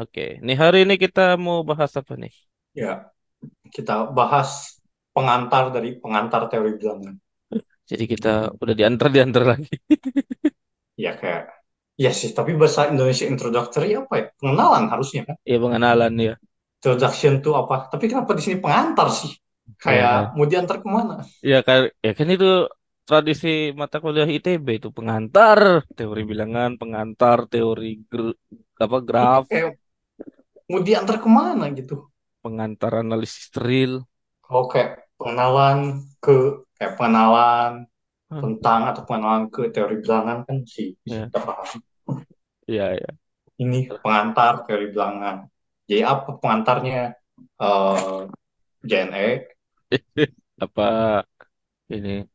oke nih hari ini kita mau bahas apa nih? Ya kita bahas pengantar dari pengantar teori bilangan jadi kita udah diantar diantar lagi. Ya kayak ya sih tapi bahasa Indonesia introductory apa ya? Pengenalan harusnya kan? Ya pengenalan ya introduction tuh apa? Tapi kenapa di sini pengantar sih? Ya kayak mau diantar ke mana? Ya kan ya kan itu tradisi mata kuliah ITB itu pengantar. Teori bilangan, pengantar teori gr- apa graf, kayak mau diantar ke mana gitu. pengantar analisis real. Kalau kayak pengenalan ke kayak pengenalan Hah, tentang atau pengenalan ke teori bilangan kan sih ya, kita paham. iya, ya. Ini pengantar teori bilangan. Jadi apa pengantarnya? eh JNE Apa ini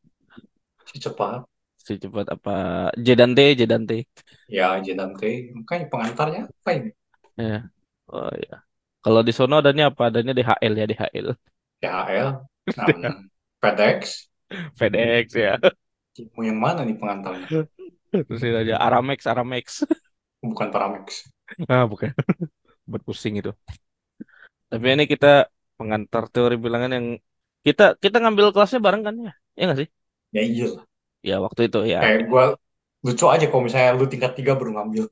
si cepat si cepat apa J dan T, J dan T. ya J dan T makanya pengantarnya apa ini Ya. Oh ya. Kalau di sono adanya apa? Adanya DHL ya DHL. THL um, FedEx FedEx ya. mau yang mana nih pengantarnya Terus ini aja Aramex, Aramex. bukan Paramex Ah, bukan. Buat pusing itu. Tapi ini kita pengantar teori bilangan yang kita kita ngambil kelasnya bareng kan ya? Ya nggak sih? ya iya lah Ya waktu itu ya. kayak gue lucu aja kalau misalnya lu tingkat tiga baru ngambil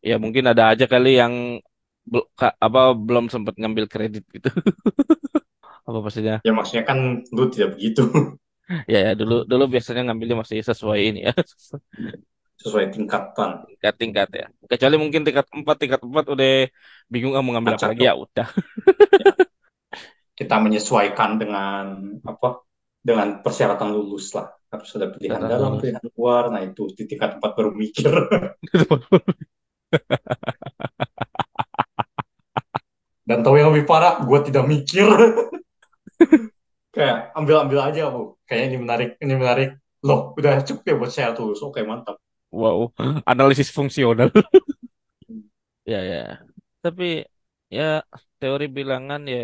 Ya mungkin ada aja kali yang bel- ka- apa belum sempat ngambil kredit gitu. Apa maksudnya? ya maksudnya kan lu tidak begitu Ya, ya dulu dulu biasanya ngambilnya masih sesuai ini ya. sesuai tingkatan Tingkat-tingkat ya. Kecuali mungkin tingkat 4 tingkat 4 udah bingung ah mau ngambil apa acak lagi ya udah. kita menyesuaikan dengan apa dengan persyaratan lulus lah harus ada pilihan dalam lulus. pilihan luar nah itu di tingkat empat baru mikir dan tahu yang lebih parah gue tidak mikir kayak ambil ambil aja bu kayaknya ini menarik ini menarik loh udah cukup ya buat saya tulus oke mantap Wow, analisis fungsional. Ya, ya. Tapi ya teori bilangan ya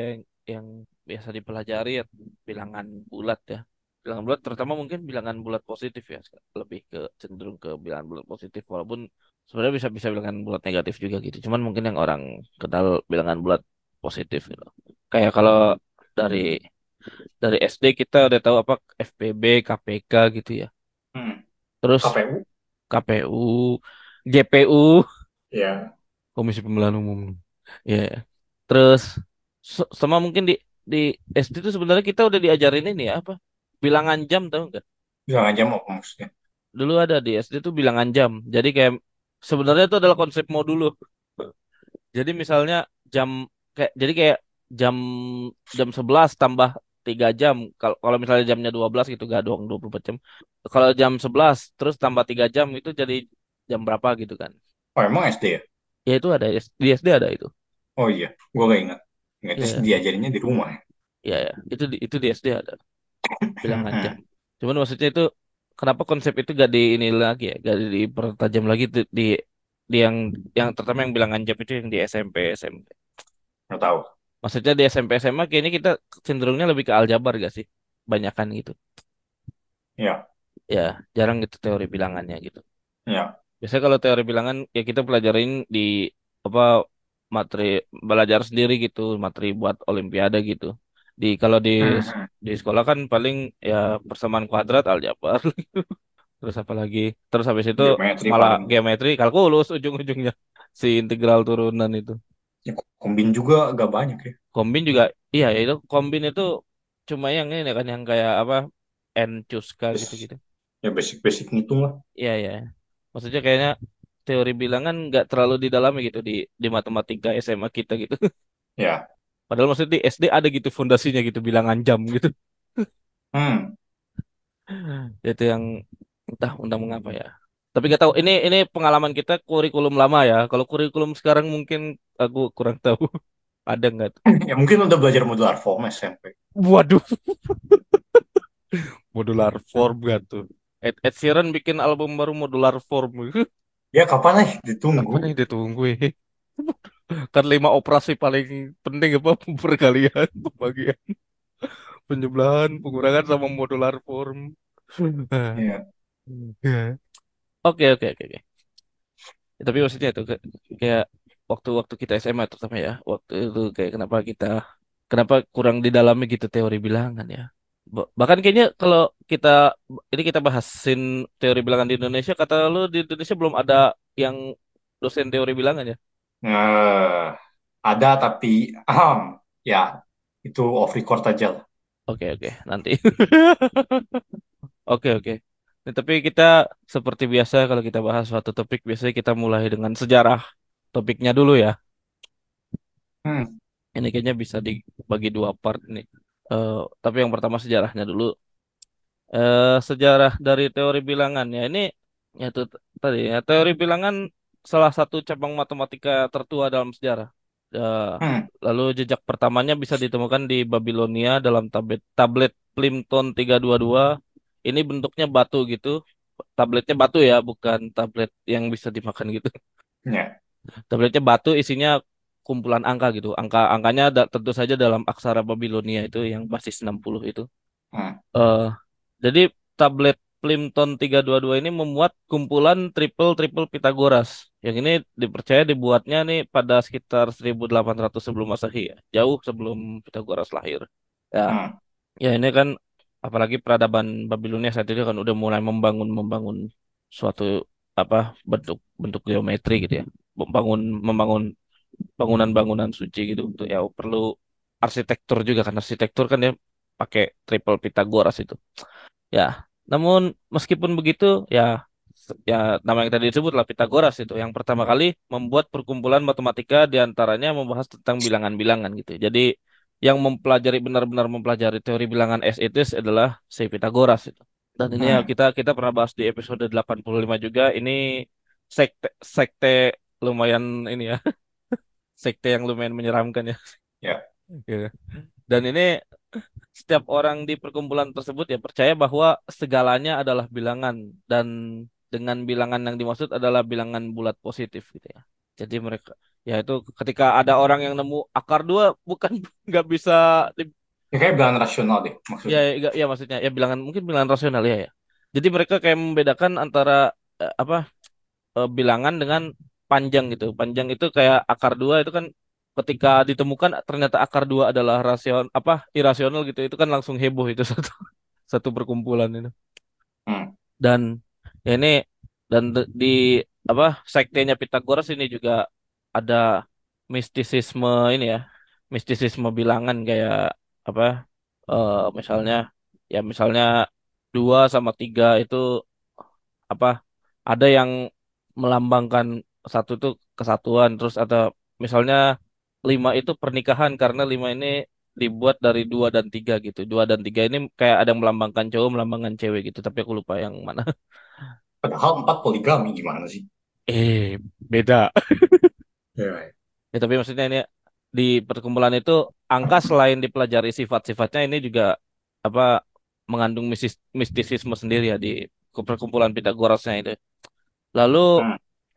yang biasa dipelajari ya bilangan bulat ya. Bilangan bulat terutama mungkin bilangan bulat positif ya. Lebih ke cenderung ke bilangan bulat positif walaupun sebenarnya bisa bisa bilangan bulat negatif juga gitu. Cuman mungkin yang orang kenal bilangan bulat positif gitu. Kayak kalau dari dari SD kita udah tahu apa FPB, KPK gitu ya. hmm. Terus KPU KPU, GPU, ya Komisi Pemilihan Umum. Ya. Terus s- sama mungkin di di SD itu sebenarnya kita udah diajarin ini ya apa? Bilangan jam tahu nggak? bilang aja mau apa maksudnya Dulu ada di SD itu bilangan jam. Jadi kayak sebenarnya itu adalah konsep modul Jadi misalnya jam kayak jadi kayak jam jam 11 tambah 3 jam. Kalau kalau misalnya jamnya 12 gitu gak doang 24 jam. Kalau jam 11 terus tambah 3 jam itu jadi jam berapa gitu kan. oh emang SD ya Ya itu ada di SD ada itu. oh iya gue gak ingat ingat Iya, diajarinnya di rumah ya iya ya. Itu di itu di SD ada bilangan jam. Hmm. Cuman maksudnya itu kenapa konsep itu gak di ini lagi ya, gak dipertajam lagi di, di di yang yang terutama yang bilangan jam itu yang di SMP SMP. nggak tahu Maksudnya di SMP SMA kayaknya kita cenderungnya lebih ke aljabar gak sih? Banyakan gitu. ya Ya, jarang gitu teori bilangannya gitu. ya Biasanya kalau teori bilangan ya kita pelajarin di apa materi belajar sendiri gitu, materi buat olimpiade gitu. Di kalau di Hmm, di sekolah kan paling ya persamaan kuadrat aljabar. Terus apa lagi? Terus habis itu geometri malah paling geometri, kalkulus ujung-ujungnya si integral turunan itu. ya, kombin juga agak banyak ya Kombin juga iya ya itu kombin itu cuma yang ini kan yang kayak apa N Cuska gitu-gitu. ya basic basic ngitung lah Iya ya. Maksudnya kayaknya teori bilangan nggak terlalu didalami gitu di di matematika SMA kita gitu. ya Padahal maksudnya di SD ada gitu fondasinya gitu bilangan jam gitu. hmm Itu yang entah entah mengapa ya. Tapi nggak tahu ini ini pengalaman kita kurikulum lama ya. Kalau kurikulum sekarang mungkin aku kurang tahu ada nggak ya mungkin udah belajar modular form SMP Waduh, modular form gak tuh? Ed, Ed Sheeran bikin album baru modular form. ya kapan nih ditunggu nih ditunggu ya? Kan lima operasi paling penting apa perkalian, pembagian, penjumlahan, pengurangan sama modular form. ya Ya. Oke oke oke oke. Ya, tapi maksudnya itu kayak waktu-waktu kita SMA terutama ya, waktu itu kayak kenapa kita kenapa kurang didalami gitu teori bilangan ya. Ba- Bahkan kayaknya kalau kita ini kita bahasin teori bilangan di Indonesia, kata lu di Indonesia belum ada yang dosen teori bilangan ya? Eh, ada tapi aham ya itu off record aja lah Oke oke nanti. Oke, oke. Nah, tapi kita seperti biasa kalau kita bahas suatu topik, biasanya kita mulai dengan sejarah topiknya dulu ya. Hmm, Ini kayaknya bisa dibagi dua part nih. Eh, tapi yang pertama sejarahnya dulu. Eh, sejarah dari teori bilangan ya ini ya itu t- tadi ya teori bilangan salah satu cabang matematika tertua dalam sejarah. Eh, hmm, lalu jejak pertamanya bisa ditemukan di Babilonia dalam tablet tablet Plimpton 322. Ini bentuknya batu gitu. Tabletnya batu ya, bukan tablet yang bisa dimakan gitu. ya, Tabletnya batu isinya kumpulan angka gitu. Angka-angkanya da- tentu saja dalam aksara Babilonia itu yang basis 60 itu. hmm, Eh, jadi tablet Plimpton 322 ini memuat kumpulan triple-triple Pitagoras. Yang ini dipercaya dibuatnya nih pada sekitar 1800 sebelum Masehi ya. Jauh sebelum Pitagoras lahir. Ya, hmm, ya ini kan apalagi peradaban Babilonia saat itu kan udah mulai membangun membangun suatu apa bentuk bentuk geometri gitu ya. Membangun membangun bangunan-bangunan suci gitu untuk ya perlu arsitektur juga kan arsitektur kan ya pakai triple Pitagoras itu. Ya, namun meskipun begitu, ya, ya nama yang tadi disebut lah Pitagoras itu yang pertama kali membuat perkumpulan matematika di antaranya membahas tentang bilangan-bilangan gitu. Jadi yang mempelajari benar-benar mempelajari teori bilangan as it is adalah si Pitagoras itu. Dan ini ya hmm. kita kita pernah bahas di episode 85 juga. Ini sekte sekte lumayan ini ya, sekte yang lumayan menyeramkan ya. Ya, Iya. Dan ini setiap orang di perkumpulan tersebut ya percaya bahwa segalanya adalah bilangan dan dengan bilangan yang dimaksud adalah bilangan bulat positif gitu ya. Jadi mereka ya itu ketika ada orang yang nemu akar dua bukan nggak bisa ini kayak bilangan rasional deh ya maksudnya. ya, ya maksudnya ya bilangan mungkin bilangan rasional ya ya. Jadi mereka kayak membedakan antara eh, apa eh, bilangan dengan panjang gitu. Panjang itu kayak akar dua itu kan ketika ditemukan ternyata akar dua adalah rasion apa irasional gitu. Itu kan langsung heboh itu satu satu perkumpulan itu. Hmm, Dan ya ini dan di apa sektenya Pitagoras ini juga ada mistisisme ini ya. Mistisisme bilangan kayak apa eh, misalnya ya misalnya dua sama tiga itu apa ada yang melambangkan satu itu kesatuan terus ada misalnya lima itu pernikahan karena lima ini dibuat dari dua dan tiga gitu. Dua dan tiga ini kayak ada yang melambangkan cowok melambangkan cewek gitu. Tapi aku lupa yang mana. Padahal empat poligami gimana sih? eh beda. Ya, ya tapi maksudnya ini di perkumpulan itu angka selain dipelajari sifat-sifatnya ini juga apa mengandung misis- mistisisme sendiri ya di perkumpulan Pitagorasnya itu. Lalu hmm,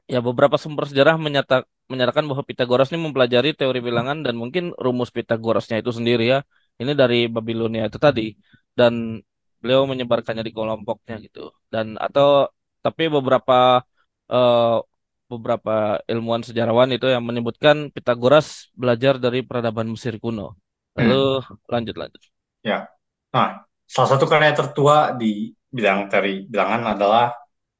Ya, beberapa sumber sejarah menyata, menyatakan bahwa Pitagoras ini mempelajari teori bilangan dan mungkin rumus Pitagorasnya itu sendiri ya. Ini dari Babilonia itu tadi. Dan beliau menyebarkannya di kelompoknya gitu. Dan atau tapi beberapa eh, beberapa ilmuwan sejarawan itu yang menyebutkan Pitagoras belajar dari peradaban Mesir kuno. Lalu hmm, lanjut lanjut. ya. Nah, salah satu karya tertua di bidang teori bilangan adalah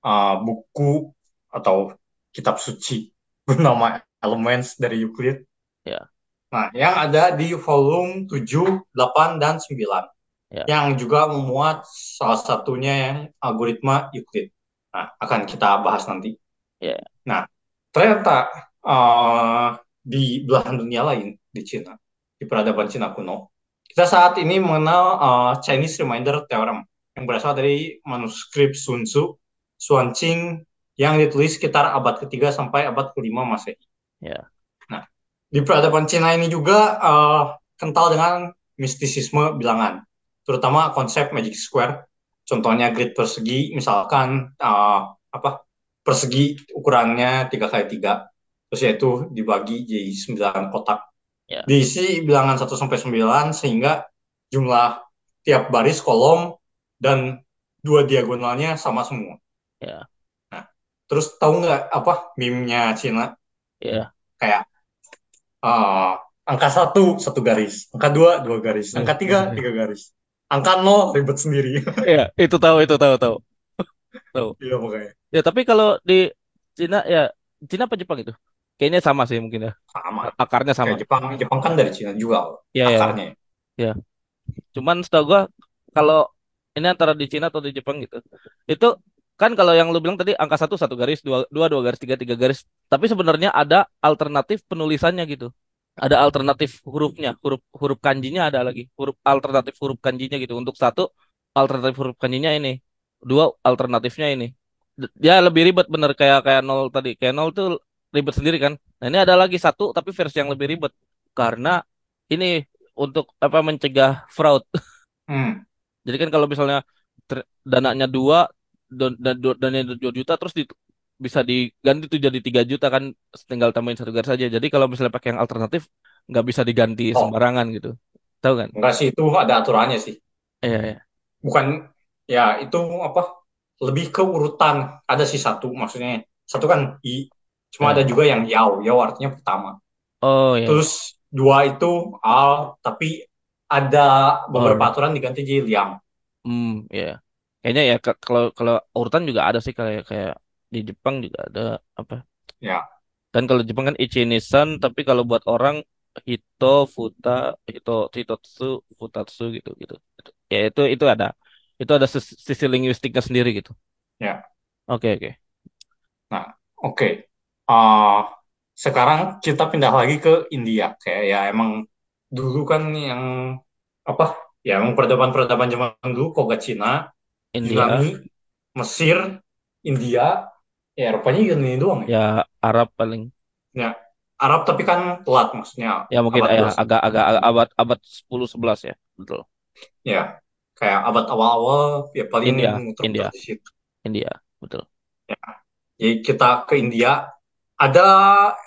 uh, buku atau kitab suci bernama Elements dari Euclid. Ya, Nah, yang ada di volume 7, 8, dan 9. ya, Yang juga memuat salah satunya yang algoritma Euclid. Nah, akan kita bahas nanti. ya, Nah, ternyata uh, di belahan dunia lain, di Cina, di peradaban Cina kuno, kita saat ini mengenal uh, Chinese Reminder Theorem yang berasal dari manuskrip Sun Tzu, Xuanqing, yang ditulis sekitar abad ketiga sampai abad kelima Masehi. ya, Nah, di peradaban Cina ini juga uh, kental dengan mistisisme bilangan, terutama konsep magic square. Contohnya grid persegi, misalkan uh, apa persegi ukurannya 3 kali 3 terus yaitu dibagi jadi 9 kotak. ya, Diisi bilangan 1 sampai 9 sehingga jumlah tiap baris kolom dan dua diagonalnya sama semua. ya, Nah, terus tahu nggak apa meme-nya Cina ya. kayak uh, angka satu satu garis, angka dua dua garis, angka tiga tiga garis, angka nol ribet sendiri. Ya, itu tahu itu tahu tahu. Tahu. Iya pokoknya Ya, tapi kalau di Cina ya Cina apa Jepang itu? Kayaknya sama sih mungkin ya. sama. Akarnya sama. Kayak Jepang, Jepang kan dari Cina juga Ya ya akarnya. ya. Cuman setahu gua kalau ini antara di Cina atau di Jepang gitu. Itu kan kalau yang lu bilang tadi angka satu satu garis, dua dua dua garis, tiga tiga garis. Tapi sebenarnya ada alternatif penulisannya gitu. Ada alternatif hurufnya, huruf huruf kanjinya ada lagi, huruf alternatif huruf kanjinya gitu. Untuk satu alternatif huruf kanjinya ini, dua alternatifnya ini. Ya lebih ribet bener kayak kayak nol tadi, kayak nol tuh ribet sendiri kan. Nah ini ada lagi satu tapi versi yang lebih ribet karena ini untuk apa mencegah fraud. Hmm. Jadi kan kalau misalnya dananya dua dan dan dananya dua juta terus di- bisa diganti tuh jadi tiga juta kan tinggal tambahin satu garis saja. Jadi kalau misalnya pakai yang alternatif nggak bisa diganti Oh, sembarangan gitu. Tahu kan? enggak sih itu ada aturannya sih. Iya iya. Bukan ya itu apa? Lebih ke urutan. Ada sih satu maksudnya. Satu kan i. Cuma ada iya. juga yang yao. Yao artinya pertama. Oh iya. Terus dua itu al, tapi ada beberapa Or. aturan diganti jadi liang. Hmm, iya. Kayaknya ya kalau kalau urutan juga ada sih kayak kayak di Jepang juga ada apa? Ya, Kan kalau Jepang kan Ichi-Nissan tapi kalau buat orang Hito, Futa, Hito, Hitotsu, Futatsu gitu gitu. Ya itu itu ada. Itu ada sis- sisi linguistiknya sendiri gitu. ya. Oke oke. Nah, oke. Ah, sekarang kita pindah lagi ke India. Kayak ya emang dulu kan yang apa? Ya emang peradaban-peradaban zaman dulu Koga Cina, Yunani, India Mesir, India, ya Eropanya juga ini doang ya. ya Arab paling Ya, Arab tapi kan telat maksudnya ya mungkin abad ya belasan. agak agak agak abad abad 10 11 ya. Betul. Ya, kayak abad awal-awal ya paling India, India, di situ. India, betul. Ya, jadi kita ke India. Ada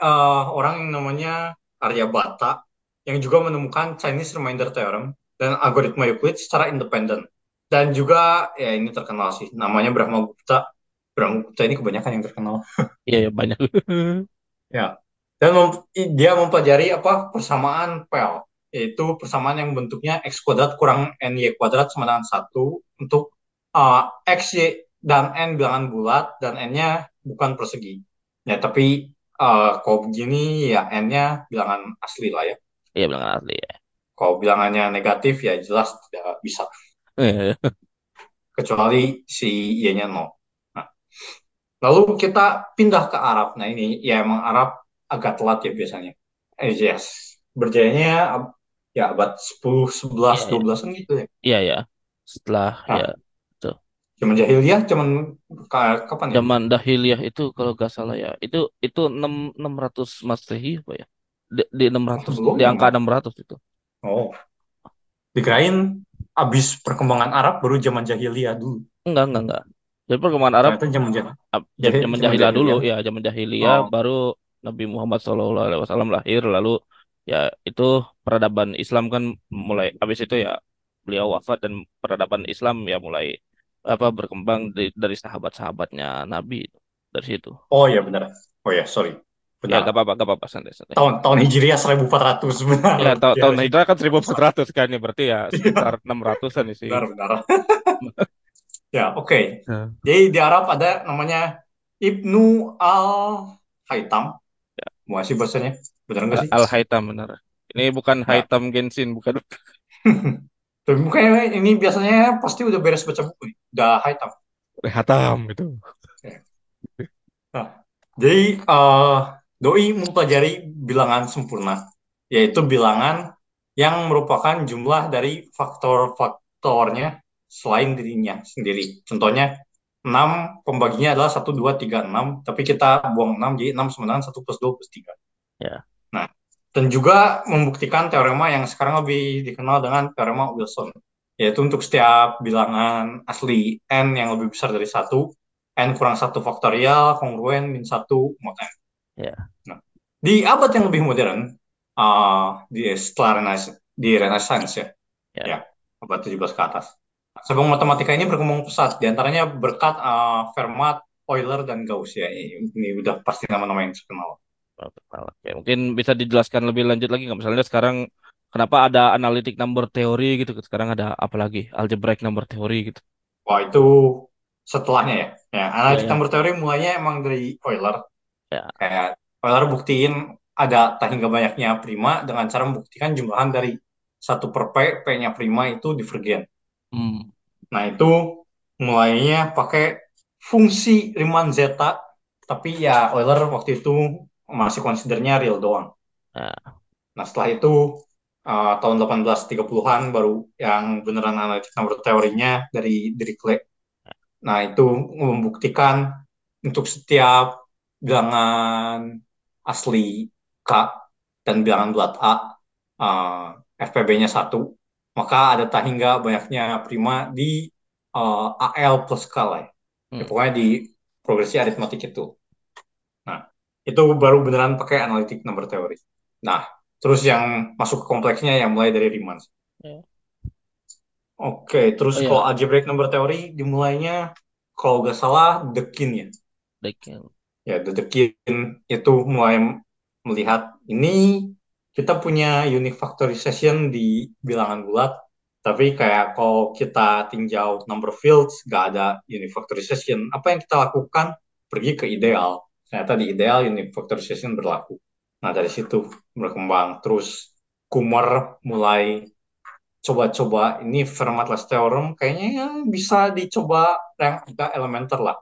eh, orang yang namanya Aryabhata yang juga menemukan Chinese Remainder Theorem dan algoritma Euclid secara independen. Dan juga ya ini terkenal sih, namanya Brahmagupta. Brahmagupta ini kebanyakan yang terkenal. Iya, ya, banyak. Ya. Dan mem- dia mempelajari apa persamaan pel, yaitu persamaan yang bentuknya x kuadrat kurang ny kuadrat sama dengan satu untuk uh, x, y, dan n bilangan bulat dan n-nya bukan persegi. Ya, tapi uh, kalau begini ya n-nya bilangan asli lah ya. Iya, bilang asli ya. Kalau bilangannya negatif ya jelas tidak bisa, Iya, kecuali si y-nya nol. Nah, lalu kita pindah ke Arab. Nah ini ya emang Arab agak telat ya biasanya. Eh, yes. Berjayanya ya abad 10, 11, iya, iya. 12 gitu ya. Iya, ya. Setelah ya Nah, tuh. zaman jahiliyah, zaman ka- kapan ya? Zaman Dahiliyah itu kalau gak salah ya. Itu itu enam enam ratus Masehi apa ya? Di, di enam Oh, ratus di angka malah. 600 itu. Oh, dikirain abis perkembangan Arab baru zaman jahiliyah dulu. Enggak, enggak, enggak. Jadi perkembangan Arab Ternyata zaman jah ab- ja- jah- zaman zaman jahiliyah dulu jahiliyah. ya, zaman jahiliyah Oh, baru Nabi Muhammad SAW lahir lalu ya itu peradaban Islam kan mulai habis itu ya beliau wafat dan peradaban Islam ya mulai apa berkembang dari, dari sahabat-sahabatnya Nabi itu dari situ. oh ya benar. Oh ya, sorry. Ya Benar. gak apa-apa, gak apa-apa santai santai. Tahun tahun Hijriah 1400 benar. Ya ta- Ya, tahun hijrah kan 1400 kan ya berarti ya sekitar Iya, 600-an sih. benar benar. Ya, oke. Ya, Jadi di Arab ada namanya Ibnu Al-Haytham. ya. Mau sih bahasanya? Benar nggak sih? Al-Haytham benar. Ini bukan Ya. Haytham Genshin bukan. Tapi mukanya ini biasanya pasti udah beres baca buku nih. Udah Haytham. Haytham itu. Ya. Nah, jadi eh, Doi mempelajari bilangan sempurna, yaitu bilangan yang merupakan jumlah dari faktor-faktornya selain dirinya sendiri. Contohnya 6 pembaginya adalah 1, 2, 3, 6, tapi kita buang 6, jadi 6 sama dengan 1 plus 2 plus 3. Ya. Nah, dan juga membuktikan teorema yang sekarang lebih dikenal dengan teorema Wilson, yaitu untuk setiap bilangan asli n yang lebih besar dari 1, n kurang 1 faktorial, kongruen, min 1, mod n. Ya. Nah, di abad yang lebih modern, uh, di setelah Renaissance, di Renaissance ya, Ya. ya, abad 17 ke atas. Sebab matematika ini berkembang pesat, di antaranya berkat uh, Fermat, Euler, dan Gauss ya. Ini, ini udah pasti nama-nama yang terkenal. Kenal. Ya, mungkin bisa dijelaskan lebih lanjut lagi nggak? Misalnya sekarang kenapa ada analytic number theory gitu? Sekarang ada apa lagi? Algebraic number theory gitu. Wah, itu setelahnya ya. Ya, Ya, analitik ya. number theory mulainya emang dari Euler. Ya. Kayak Euler buktiin ada tak hingga banyaknya prima dengan cara membuktikan jumlahan dari satu per P, P-nya prima itu divergen. Hmm. Nah, itu mulainya pakai fungsi Riemann zeta, tapi ya Euler waktu itu masih considernya real doang. Nah, Nah, setelah itu uh, tahun 1830-an baru yang beneran analitik number teorinya dari Dirichlet. Nah, itu membuktikan untuk setiap bilangan asli K dan bilangan bulat A, uh, FPB-nya satu, maka ada tak hingga banyaknya prima di uh, AL plus K lah. Ya. Ya, hmm. pokoknya di progresi aritmatik itu. Nah, itu baru beneran pakai analitik number teori. Nah, terus yang masuk ke kompleksnya yang mulai dari Riemann. Ya. Oke, terus Oh, iya. kalau algebraic number teori dimulainya kalau nggak salah Dekin ya. Dekin. Ya, Dekin itu mulai melihat ini kita punya unique factorization di bilangan bulat, tapi kayak kalau kita tinjau number fields nggak ada unique factorization. Apa yang kita lakukan? Pergi ke ideal. Ternyata di ideal unique factorization berlaku. Nah dari situ berkembang. Terus Kumar mulai coba-coba ini Fermat-Last theorem kayaknya ya bisa dicoba yang agak elementer lah.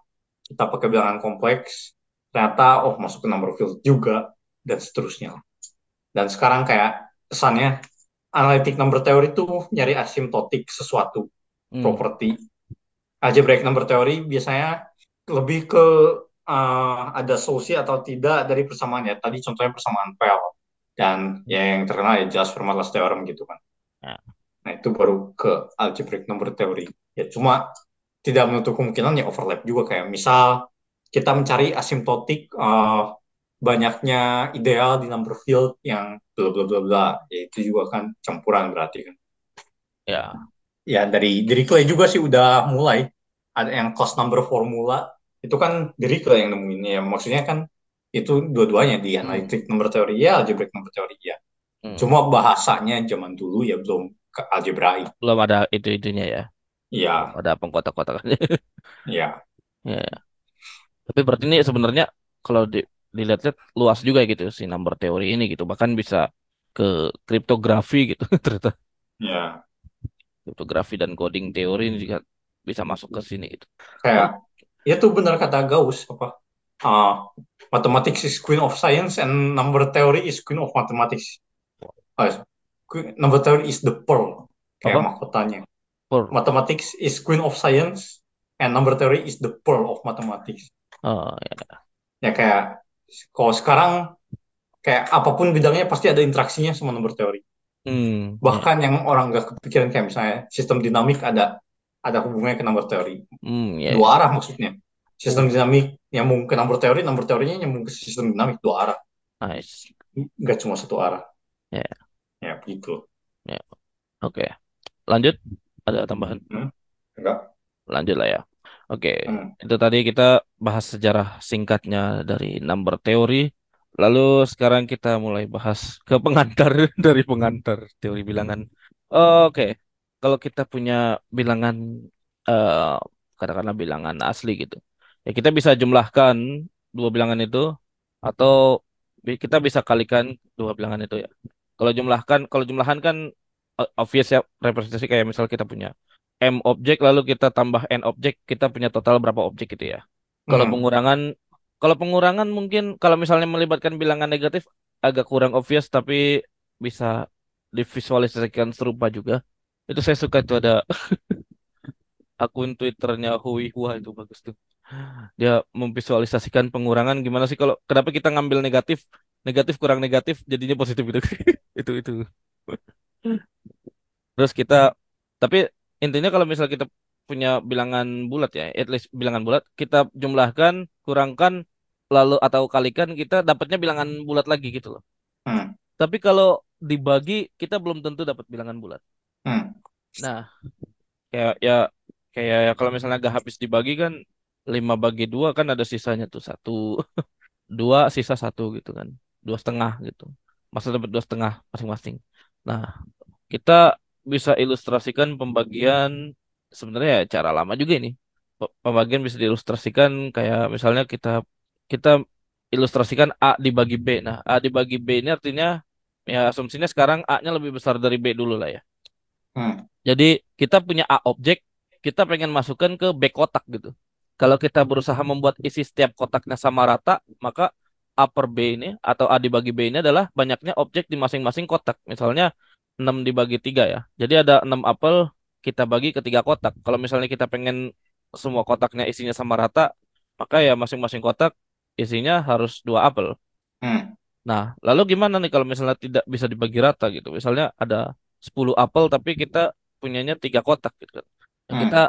Kita pakai bilangan kompleks, ternyata oh masuk ke number field juga dan seterusnya. Dan sekarang kayak kesannya analitik number theory itu nyari asimptotik sesuatu Hmm. properti. Algebraic number theory biasanya lebih ke uh, ada solusi atau tidak dari persamaannya. Tadi contohnya persamaan Pell dan ya yang terkenal ya jelas Fermat-Last theorem gitu kan. Ya. Nah itu baru ke algebraic number theory. Ya cuma tidak menutup kemungkinan ya overlap juga kayak misal kita mencari asimptotik uh, banyaknya ideal di number field yang bla bla bla bla ya itu juga kan campuran berarti kan Ya. ya dari dari Clay juga sih udah mulai ada yang cost number formula itu kan dari Clay yang nemuin ya maksudnya kan itu dua-duanya di analitik number teori ya algebraic number teori ya Hmm. cuma bahasanya zaman dulu ya belum ke algebraik Belum ada itu-itunya ya. ya Ada pengkotak-kotakannya. ya ya. Tapi berarti ini sebenarnya kalau di, dilihat-lihat luas juga gitu si number teori ini gitu. Bahkan bisa ke kriptografi gitu ternyata. ya Kriptografi dan coding teori ini juga bisa masuk ke sini gitu. kayak ya tuh benar kata Gauss apa uh, mathematics is queen of science and number theory is queen of mathematics uh, number theory is the pearl kayak Apa? mahkotanya Per. mathematics is queen of science and number theory is the pearl of mathematics Oh, ya. ya kayak kalau sekarang kayak apa pun bidangnya pasti ada interaksinya sama number theory Hmm, ya. bahkan yang orang nggak kepikiran kayak misalnya sistem dinamik ada ada hubungannya ke number theory Hmm, ya. dua arah maksudnya sistem dinamik nyambung ke number teori number teorinya nyambung ke sistem dinamik dua arah Nice. nggak cuma satu arah Ya. ya begitu Oke. Lanjut. Ada tambahan? enggak Lanjut lah ya. Oke. Hmm. Itu tadi kita bahas sejarah singkatnya dari number teori. Lalu sekarang kita mulai bahas ke pengantar dari pengantar teori bilangan. Oke. Kalau kita punya bilangan eh katakanlah bilangan asli gitu. Ya kita bisa jumlahkan dua bilangan itu atau kita bisa kalikan dua bilangan itu ya. Kalau jumlahkan, kalau jumlahan kan eh, obvious ya representasi kayak misal kita punya M objek lalu kita tambah N objek, kita punya total berapa objek gitu ya. Kalau Hmm. pengurangan kalau pengurangan mungkin kalau misalnya melibatkan bilangan negatif agak kurang obvious tapi bisa divisualisasikan serupa juga. Itu saya suka itu ada akun Twitternya Hui Hua itu bagus tuh. Dia memvisualisasikan pengurangan gimana sih kalau kenapa kita ngambil negatif, negatif kurang negatif jadinya positif gitu. Itu itu. Terus kita tapi intinya kalau misal kita punya bilangan bulat ya, at least bilangan bulat, kita jumlahkan, kurangkan lalu atau kalikan kita dapatnya bilangan bulat lagi gitu loh. Hmm. Tapi kalau dibagi kita belum tentu dapat bilangan bulat. Hmm. Nah, kayak ya kayak ya kalau misalnya gak habis dibagi kan 5 bagi dua kan ada sisanya tuh satu dua sisa satu gitu kan dua setengah gitu masa dapat dua setengah masing-masing nah kita bisa ilustrasikan pembagian sebenarnya ya cara lama juga ini Pe- pembagian bisa diilustrasikan kayak misalnya kita kita ilustrasikan A dibagi B nah A dibagi B ini artinya ya asumsinya sekarang A-nya lebih besar dari B dulu lah ya Hmm. jadi kita punya A objek, kita pengen masukkan ke back kotak gitu. Kalau kita berusaha membuat isi setiap kotaknya sama rata, maka upper B ini atau A dibagi B ini adalah banyaknya objek di masing-masing kotak. Misalnya 6 dibagi 3 ya. Jadi ada 6 apel kita bagi ke tiga kotak. Kalau misalnya kita pengen semua kotaknya isinya sama rata, maka ya masing-masing kotak isinya harus dua apel. Hmm. Nah, lalu gimana nih kalau misalnya tidak bisa dibagi rata gitu? Misalnya ada 10 apel tapi kita punyanya tiga kotak gitu kan. Nah, Hmm. kita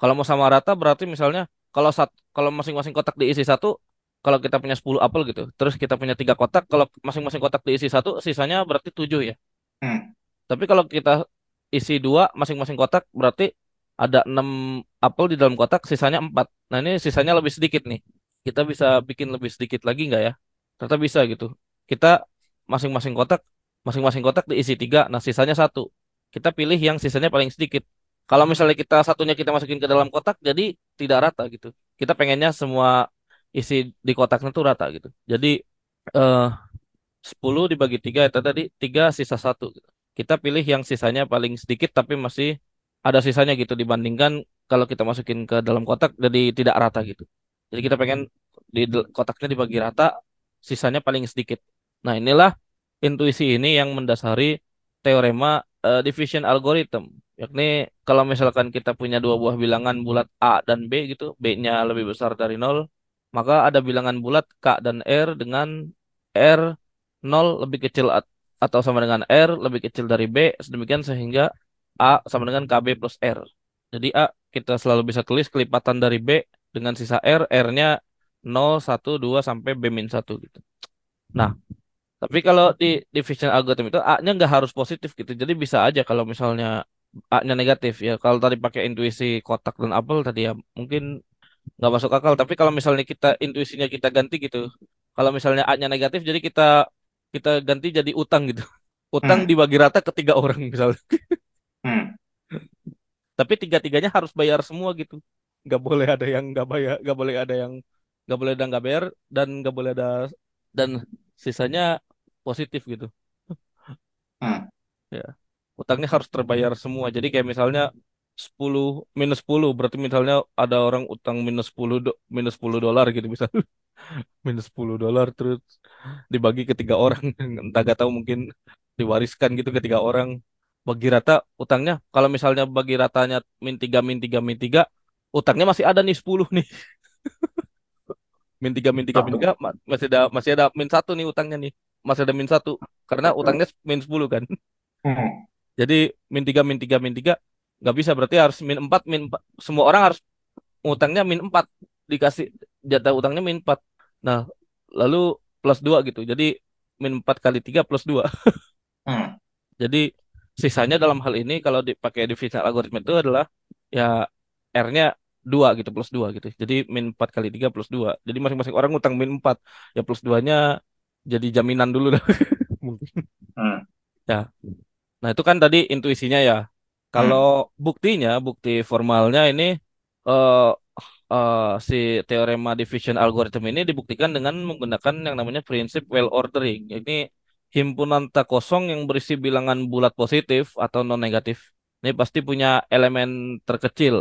kalau mau sama rata berarti misalnya kalau sat, kalau masing-masing kotak diisi satu, kalau kita punya 10 apel gitu, terus kita punya tiga kotak, kalau masing-masing kotak diisi satu, sisanya berarti 7 ya. Hmm. Tapi kalau kita isi dua masing-masing kotak berarti ada 6 apel di dalam kotak, sisanya 4. Nah, ini sisanya lebih sedikit nih. Kita bisa bikin lebih sedikit lagi nggak ya? Ternyata bisa gitu. Kita masing-masing kotak, masing-masing kotak diisi tiga, nah sisanya satu. Kita pilih yang sisanya paling sedikit. Kalau misalnya kita satunya kita masukin ke dalam kotak, jadi tidak rata gitu. Kita pengennya semua isi di kotaknya tuh rata gitu. Jadi eh 10 dibagi 3 itu tadi 3 sisa satu. gitu. Kita pilih yang sisanya paling sedikit tapi masih ada sisanya gitu dibandingkan kalau kita masukin ke dalam kotak jadi tidak rata gitu. Jadi kita pengen di kotaknya dibagi rata, sisanya paling sedikit. Nah, inilah intuisi ini yang mendasari teorema eh, division algorithm. Yakni kalau misalkan kita punya dua buah bilangan bulat A dan B gitu, B-nya lebih besar dari nol, maka ada bilangan bulat K dan R dengan R 0 lebih kecil atau sama dengan R lebih kecil dari B, sedemikian sehingga A sama dengan KB plus R. Jadi A kita selalu bisa tulis kelipatan dari B dengan sisa R, R-nya 0, 1, 2 sampai B min 1 gitu. Nah, tapi kalau di division algorithm itu A-nya nggak harus positif gitu. Jadi bisa aja kalau misalnya A-nya negatif ya. Kalau tadi pakai intuisi kotak dan apel tadi ya mungkin nggak masuk akal. Tapi kalau misalnya kita intuisinya kita ganti gitu. Kalau misalnya A-nya negatif jadi kita kita ganti jadi utang gitu. Utang Hmm. dibagi rata ke tiga orang misalnya. Hmm. Tapi tiga-tiganya harus bayar semua gitu. Nggak boleh ada yang nggak bayar, nggak boleh ada yang nggak boleh ada nggak bayar dan nggak boleh ada dan sisanya positif gitu. Hmm. Ya. Utangnya harus terbayar semua. Jadi kayak misalnya 10 minus 10 berarti misalnya ada orang utang minus 10 do, minus 10 dolar gitu bisa minus 10 dolar terus dibagi ke tiga orang. Entah gak tahu mungkin diwariskan gitu ke tiga orang. Bagi rata utangnya kalau misalnya bagi ratanya min 3 min 3 min 3 utangnya masih ada nih 10 nih. Min 3 min 3 min 3 ma- masih ada masih ada min 1 nih utangnya nih. Masih ada min 1 karena utangnya min 10 kan. Hmm. jadi min 3 min 3 min 3 nggak bisa. Berarti harus min 4 min 4. semua orang harus utangnya min 4 dikasih jatah utangnya min 4 nah lalu plus 2 gitu. Jadi min 4 kali 3 plus 2 Hmm. jadi sisanya dalam hal ini kalau dipakai division algoritma itu adalah ya R-nya 2 gitu plus 2 gitu. Jadi min 4 kali 3 plus 2 jadi masing-masing orang utang min 4 ya plus 2-nya jadi jaminan dulu. Dah mungkin Hmm. ya. Nah itu kan tadi intuisinya ya. Kalau buktinya, bukti formalnya ini eh eh, si teorema division algorithm ini dibuktikan dengan menggunakan yang namanya prinsip well ordering. Ini himpunan tak kosong yang berisi bilangan bulat positif atau non negatif. Ini pasti punya elemen terkecil.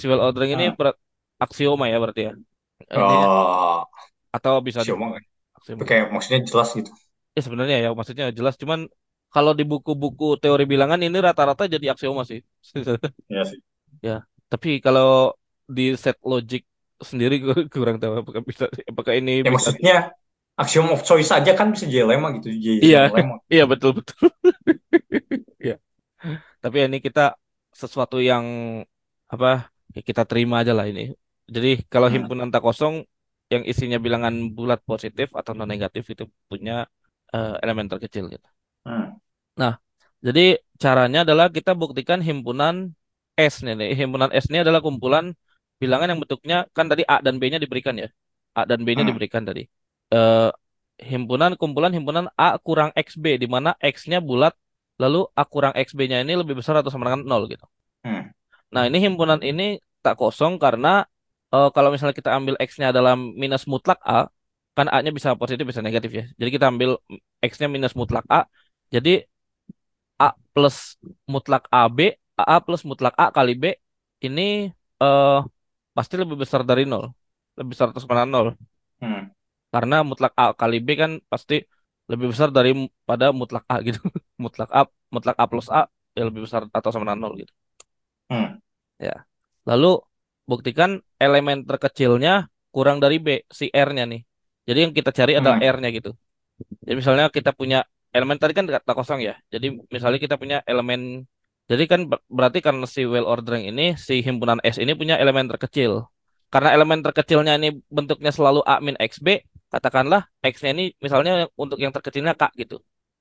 Si well ordering ini Hmm. ber- aksioma ya berarti ya. Ini Oh, atau bisa siapa? di aksioma. Kayak maksudnya jelas gitu. Ya sebenarnya ya maksudnya jelas cuman kalau di buku-buku teori bilangan ini rata-rata jadi aksioma sih. Iya sih. Ya, tapi kalau di set logic sendiri gue kurang tahu apakah bisa apakah ini Ya bisa maksudnya axiom of choice aja kan bisa jadi gitu, jadi Iya, iya betul betul. Iya. Tapi ini kita sesuatu yang apa ya kita terima aja lah ini. Jadi kalau Hmm. himpunan tak kosong yang isinya bilangan bulat positif atau non negatif itu punya eh, elemen terkecil gitu. Hmm. Nah, jadi caranya adalah kita buktikan himpunan S nih, nih. Himpunan S ini adalah kumpulan bilangan yang bentuknya kan tadi A dan B-nya diberikan ya. A dan B-nya Hmm. diberikan tadi. Eh, himpunan kumpulan himpunan A kurang XB di mana X-nya bulat lalu A kurang XB-nya ini lebih besar atau sama dengan 0 gitu. Hmm. Nah, ini himpunan ini tak kosong karena eh, kalau misalnya kita ambil X-nya adalah minus mutlak A, kan A-nya bisa positif bisa negatif ya. Jadi kita ambil X-nya minus mutlak A. Jadi A plus mutlak AB, A plus mutlak A kali B ini eh pasti lebih besar dari nol. Lebih besar atau sama nol. Hmm. Karena mutlak A kali B kan pasti lebih besar daripada mutlak A gitu. Mutlak A, mutlak A plus A ya lebih besar atau sama dengan nol gitu. Hmm. Ya. Lalu buktikan elemen terkecilnya kurang dari B, si R-nya nih. Jadi yang kita cari adalah Hmm. R-nya gitu. Jadi misalnya kita punya elemen tadi kan kata kosong ya. Jadi misalnya kita punya elemen jadi kan ber- berarti karena si well ordering ini si himpunan S ini punya elemen terkecil. Karena elemen terkecilnya ini bentuknya selalu A min XB, katakanlah X-nya ini misalnya untuk yang terkecilnya K gitu.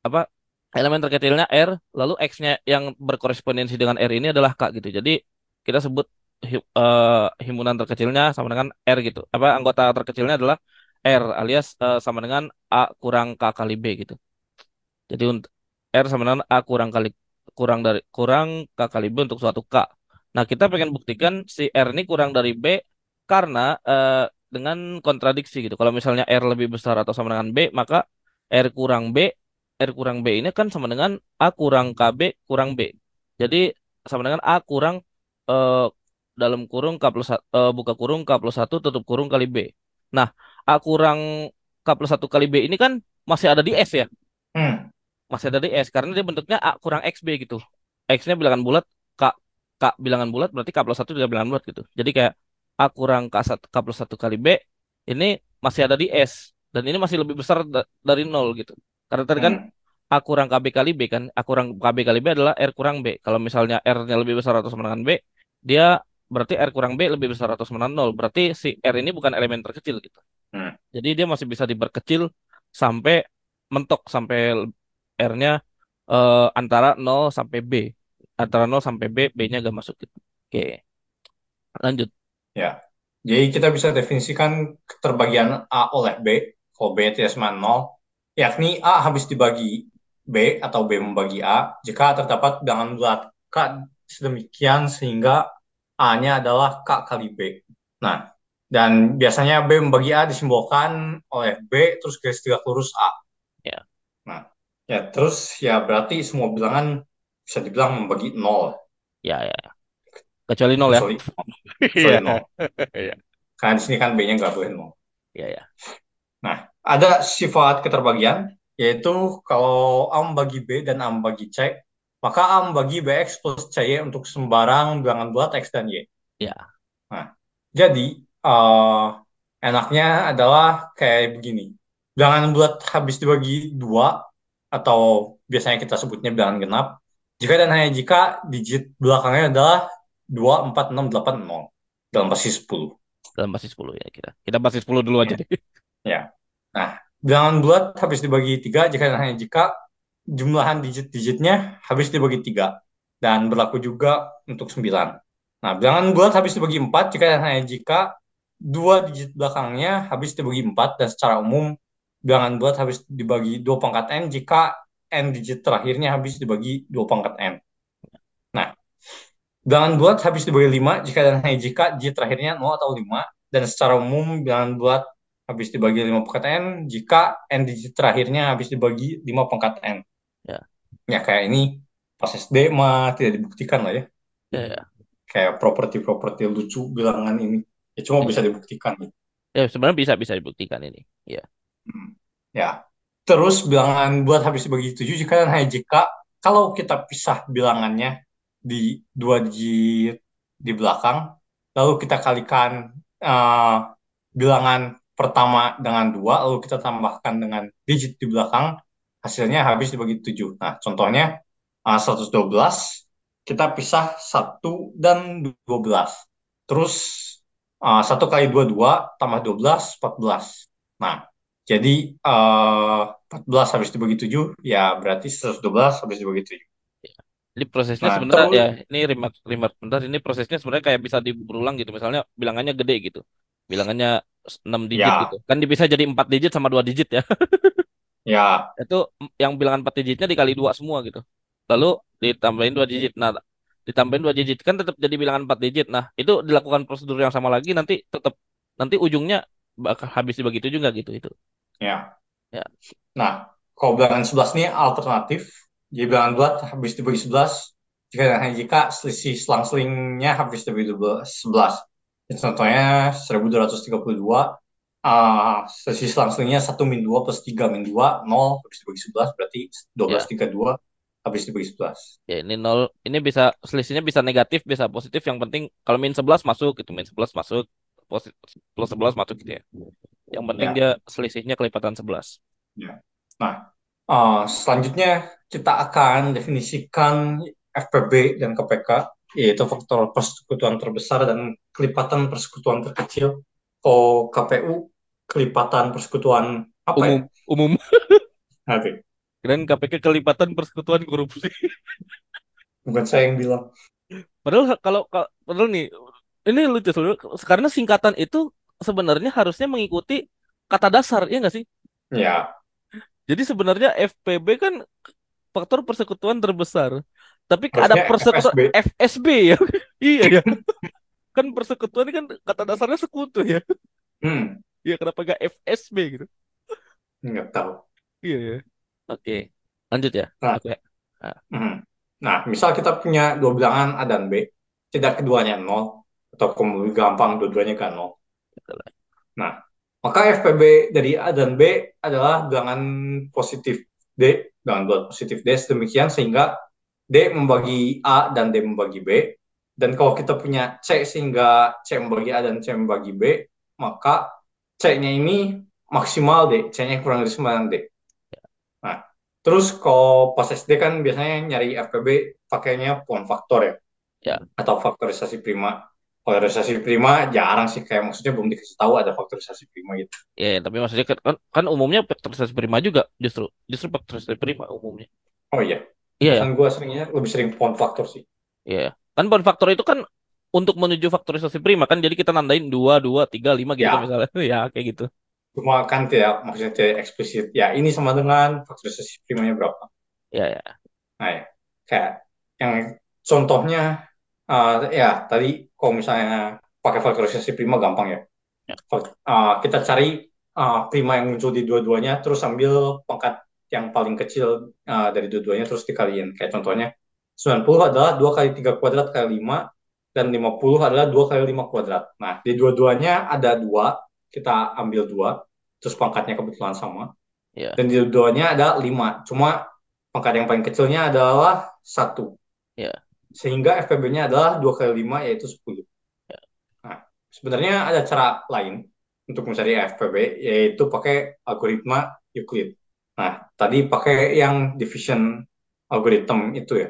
Apa elemen terkecilnya R, lalu X-nya yang berkorespondensi dengan R ini adalah K gitu. Jadi kita sebut eh, himpunan terkecilnya sama dengan R gitu. Apa anggota terkecilnya adalah R alias eh, sama dengan A kurang K kali B gitu. Jadi untuk R sama dengan A kurang kali kurang dari kurang K kali B untuk suatu K. Nah, kita pengen buktikan si R ini kurang dari B karena eh, dengan kontradiksi gitu. Kalau misalnya R lebih besar atau sama dengan B, maka R kurang B, R kurang B ini kan sama dengan A kurang KB kurang B. Jadi sama dengan A kurang eh, dalam kurung K plus eh, buka kurung K plus satu tutup kurung kali B. Nah, A kurang K plus satu kali B ini kan masih ada di S ya Hmm. Masih ada di S karena dia bentuknya A kurang XB gitu. X-nya bilangan bulat, K K bilangan bulat berarti K plus satu juga bilangan bulat gitu. Jadi kayak A kurang K, K plus satu kali B ini masih ada di S dan ini masih lebih besar da- dari nol gitu. Karena tadi kan. A kurang KB kali B kan, A kurang KB kali B adalah R kurang B. Kalau misalnya R-nya lebih besar atau sama dengan B, dia berarti R kurang B lebih besar atau sama dengan nol. Berarti si R ini bukan elemen terkecil gitu. Hmm. Jadi dia masih bisa diperkecil sampai mentok sampai R-nya eh, antara nol sampai B. Antara nol sampai B, B-nya gak masuk gitu. Oke, lanjut. Ya. Jadi kita bisa definisikan keterbagian A oleh B, kalau B tidak sama 0, yakni A habis dibagi B atau B membagi A jika terdapat bilangan bulat K sedemikian sehingga A-nya adalah K kali B. Nah, dan biasanya B membagi A disimbolkan oleh B terus garis tegak lurus A. Ya, Nah, ya terus ya berarti semua bilangan bisa dibilang membagi 0. ya, ya. Kecuali nol ya. Kecuali, Iya, kecuali 0. iya, Karena di sini kan B-nya nggak boleh 0. iya, ya. Nah, ada sifat keterbagian, yaitu kalau A membagi B dan A membagi C, maka A membagi BX plus CY untuk sembarang bilangan bulat X dan Y. Ya, Nah, jadi eh, enaknya adalah kayak begini. Bilangan bulat habis dibagi dua, atau biasanya kita sebutnya bilangan genap, jika dan hanya jika digit belakangnya adalah 2, 4, 6, 8, 0 dalam basis 10. dalam basis 10 ya kita. Kita basis 10 dulu aja Ya. deh. Ya. Nah, bilangan bulat habis dibagi tiga jika dan hanya jika jumlahan digit-digitnya habis dibagi tiga dan berlaku juga untuk 9. Nah, bilangan bulat habis dibagi 4 jika dan hanya jika dua digit belakangnya habis dibagi 4 dan secara umum bilangan bulat habis dibagi 2 pangkat n jika n digit terakhirnya habis dibagi 2 pangkat n. Nah, bilangan bulat habis dibagi 5 jika dan hanya jika digit terakhirnya 0 atau 5 dan secara umum bilangan bulat habis dibagi 5 pangkat n jika n digit terakhirnya habis dibagi 5 pangkat n. Ya, Ya kayak ini pas SD mah tidak dibuktikan lah ya. ya, ya. Kayak properti-properti lucu bilangan ini. Ya cuma bisa Ya, dibuktikan gitu. Ya, sebenarnya bisa bisa dibuktikan ini. Ya. Ya. Terus bilangan bulat habis dibagi 7 jika dan hanya jika kalau kita pisah bilangannya di dua digit di belakang, lalu kita kalikan eh, bilangan pertama dengan dua, lalu kita tambahkan dengan digit di belakang, hasilnya habis dibagi 7. Nah, contohnya eh, 112, kita pisah 1 dan 12. Terus eh, 1 kali 2, 2, tambah 12, 14. Nah, jadi eh 14 habis dibagi 7, ya berarti 112 habis dibagi 7. ya. Jadi prosesnya Nah, sebenarnya ya ini remark remark bentar ini prosesnya sebenarnya kayak bisa berulang gitu. Misalnya bilangannya gede gitu. Bilangannya 6 digit gitu. ya, Kan bisa jadi 4 digit sama 2 digit ya. ya, Itu yang bilangan 4 digitnya dikali dua semua gitu. Lalu ditambahin 2 digit. Nah, ditambahin 2 digit kan tetap jadi bilangan 4 digit. Nah, itu dilakukan prosedur yang sama lagi nanti tetap nanti ujungnya bakal habis dibagi 7 nggak gitu itu. Ya. Ya. Nah, kalau bilangan 11 ini alternatif, jadi bilangan bulat habis dibagi 11, jika jika selisih selang-selingnya habis dari 11. Contohnya 1232 uh, selisih selang-selingnya 1 min 2 plus 3 min 2 0 habis dibagi 11 berarti 1232 ya. habis dibagi 11. Ya, ini 0 ini bisa selisihnya bisa negatif bisa positif yang penting kalau min 11 masuk itu min 11 masuk plus 11 masuk gitu ya. Yang penting ya. dia selisihnya kelipatan 11. Ya. Nah, uh, selanjutnya kita akan definisikan FPB dan KPK yaitu faktor persekutuan terbesar dan kelipatan persekutuan terkecil. Oh, KPU kelipatan persekutuan apa umum, ya? Umum. Oke. Keren KPK kelipatan persekutuan korupsi. Bukan saya yang bilang. Padahal kalau padahal nih ini lucu karena singkatan itu sebenarnya harusnya mengikuti kata dasar ya nggak sih? Ya. Jadi sebenarnya FPB kan faktor persekutuan terbesar. Tapi Harusnya ada persekutuan FSB, FSB ya. iya ya. kan persekutuan ini kan kata dasarnya sekutu ya. Hmm. Iya kenapa gak FSB gitu? Nggak tahu. Iya ya. Oke. Lanjut ya. Nah. Oke. Nah. Hmm. nah, misal kita punya dua bilangan A dan B, tidak keduanya nol atau lebih gampang dua-duanya kan nol. Nah, maka FPB dari A dan B adalah bilangan positif D, bilangan bulat positif D sedemikian sehingga D membagi A dan D membagi B. Dan kalau kita punya C sehingga C membagi A dan C membagi B, maka C-nya ini maksimal D, C-nya kurang dari 9 D. Nah, terus kalau pas SD kan biasanya nyari FPB pakainya pohon faktor ya. Ya. Atau faktorisasi prima. Faktorisasi prima jarang sih kayak maksudnya belum dikasih tahu ada faktorisasi prima gitu. Ya, tapi maksudnya kan, kan, kan umumnya faktorisasi prima juga justru justru faktorisasi prima umumnya. Oh iya. Iya. Kan gue seringnya lebih sering point faktor sih. Iya. Kan point faktor itu kan untuk menuju faktorisasi prima kan jadi kita nandain dua dua tiga lima gitu. Kan misalnya ya kayak gitu. Cuma kan tidak maksudnya tidak eksplisit. Ya ini sama dengan faktorisasi primanya berapa. Iya ya. Nah ya. Kayak yang contohnya uh, ya tadi kalau misalnya pakai faktorisasi prima gampang ya. ya. Uh, kita cari uh, prima yang muncul di dua-duanya terus ambil pangkat yang paling kecil uh, dari dua-duanya terus dikaliin. Kayak contohnya 90 adalah 2 kali 3 kuadrat kali 5 dan 50 adalah 2 kali 5 kuadrat. Nah, di dua-duanya ada dua, kita ambil dua, terus pangkatnya kebetulan sama. Yeah. Dan di dua-duanya ada 5, cuma pangkat yang paling kecilnya adalah 1. Yeah. Sehingga FPB-nya adalah 2 kali 5 yaitu 10. Yeah. Nah, sebenarnya ada cara lain untuk mencari FPB yaitu pakai algoritma Euclid. Nah, tadi pakai yang division algorithm itu ya.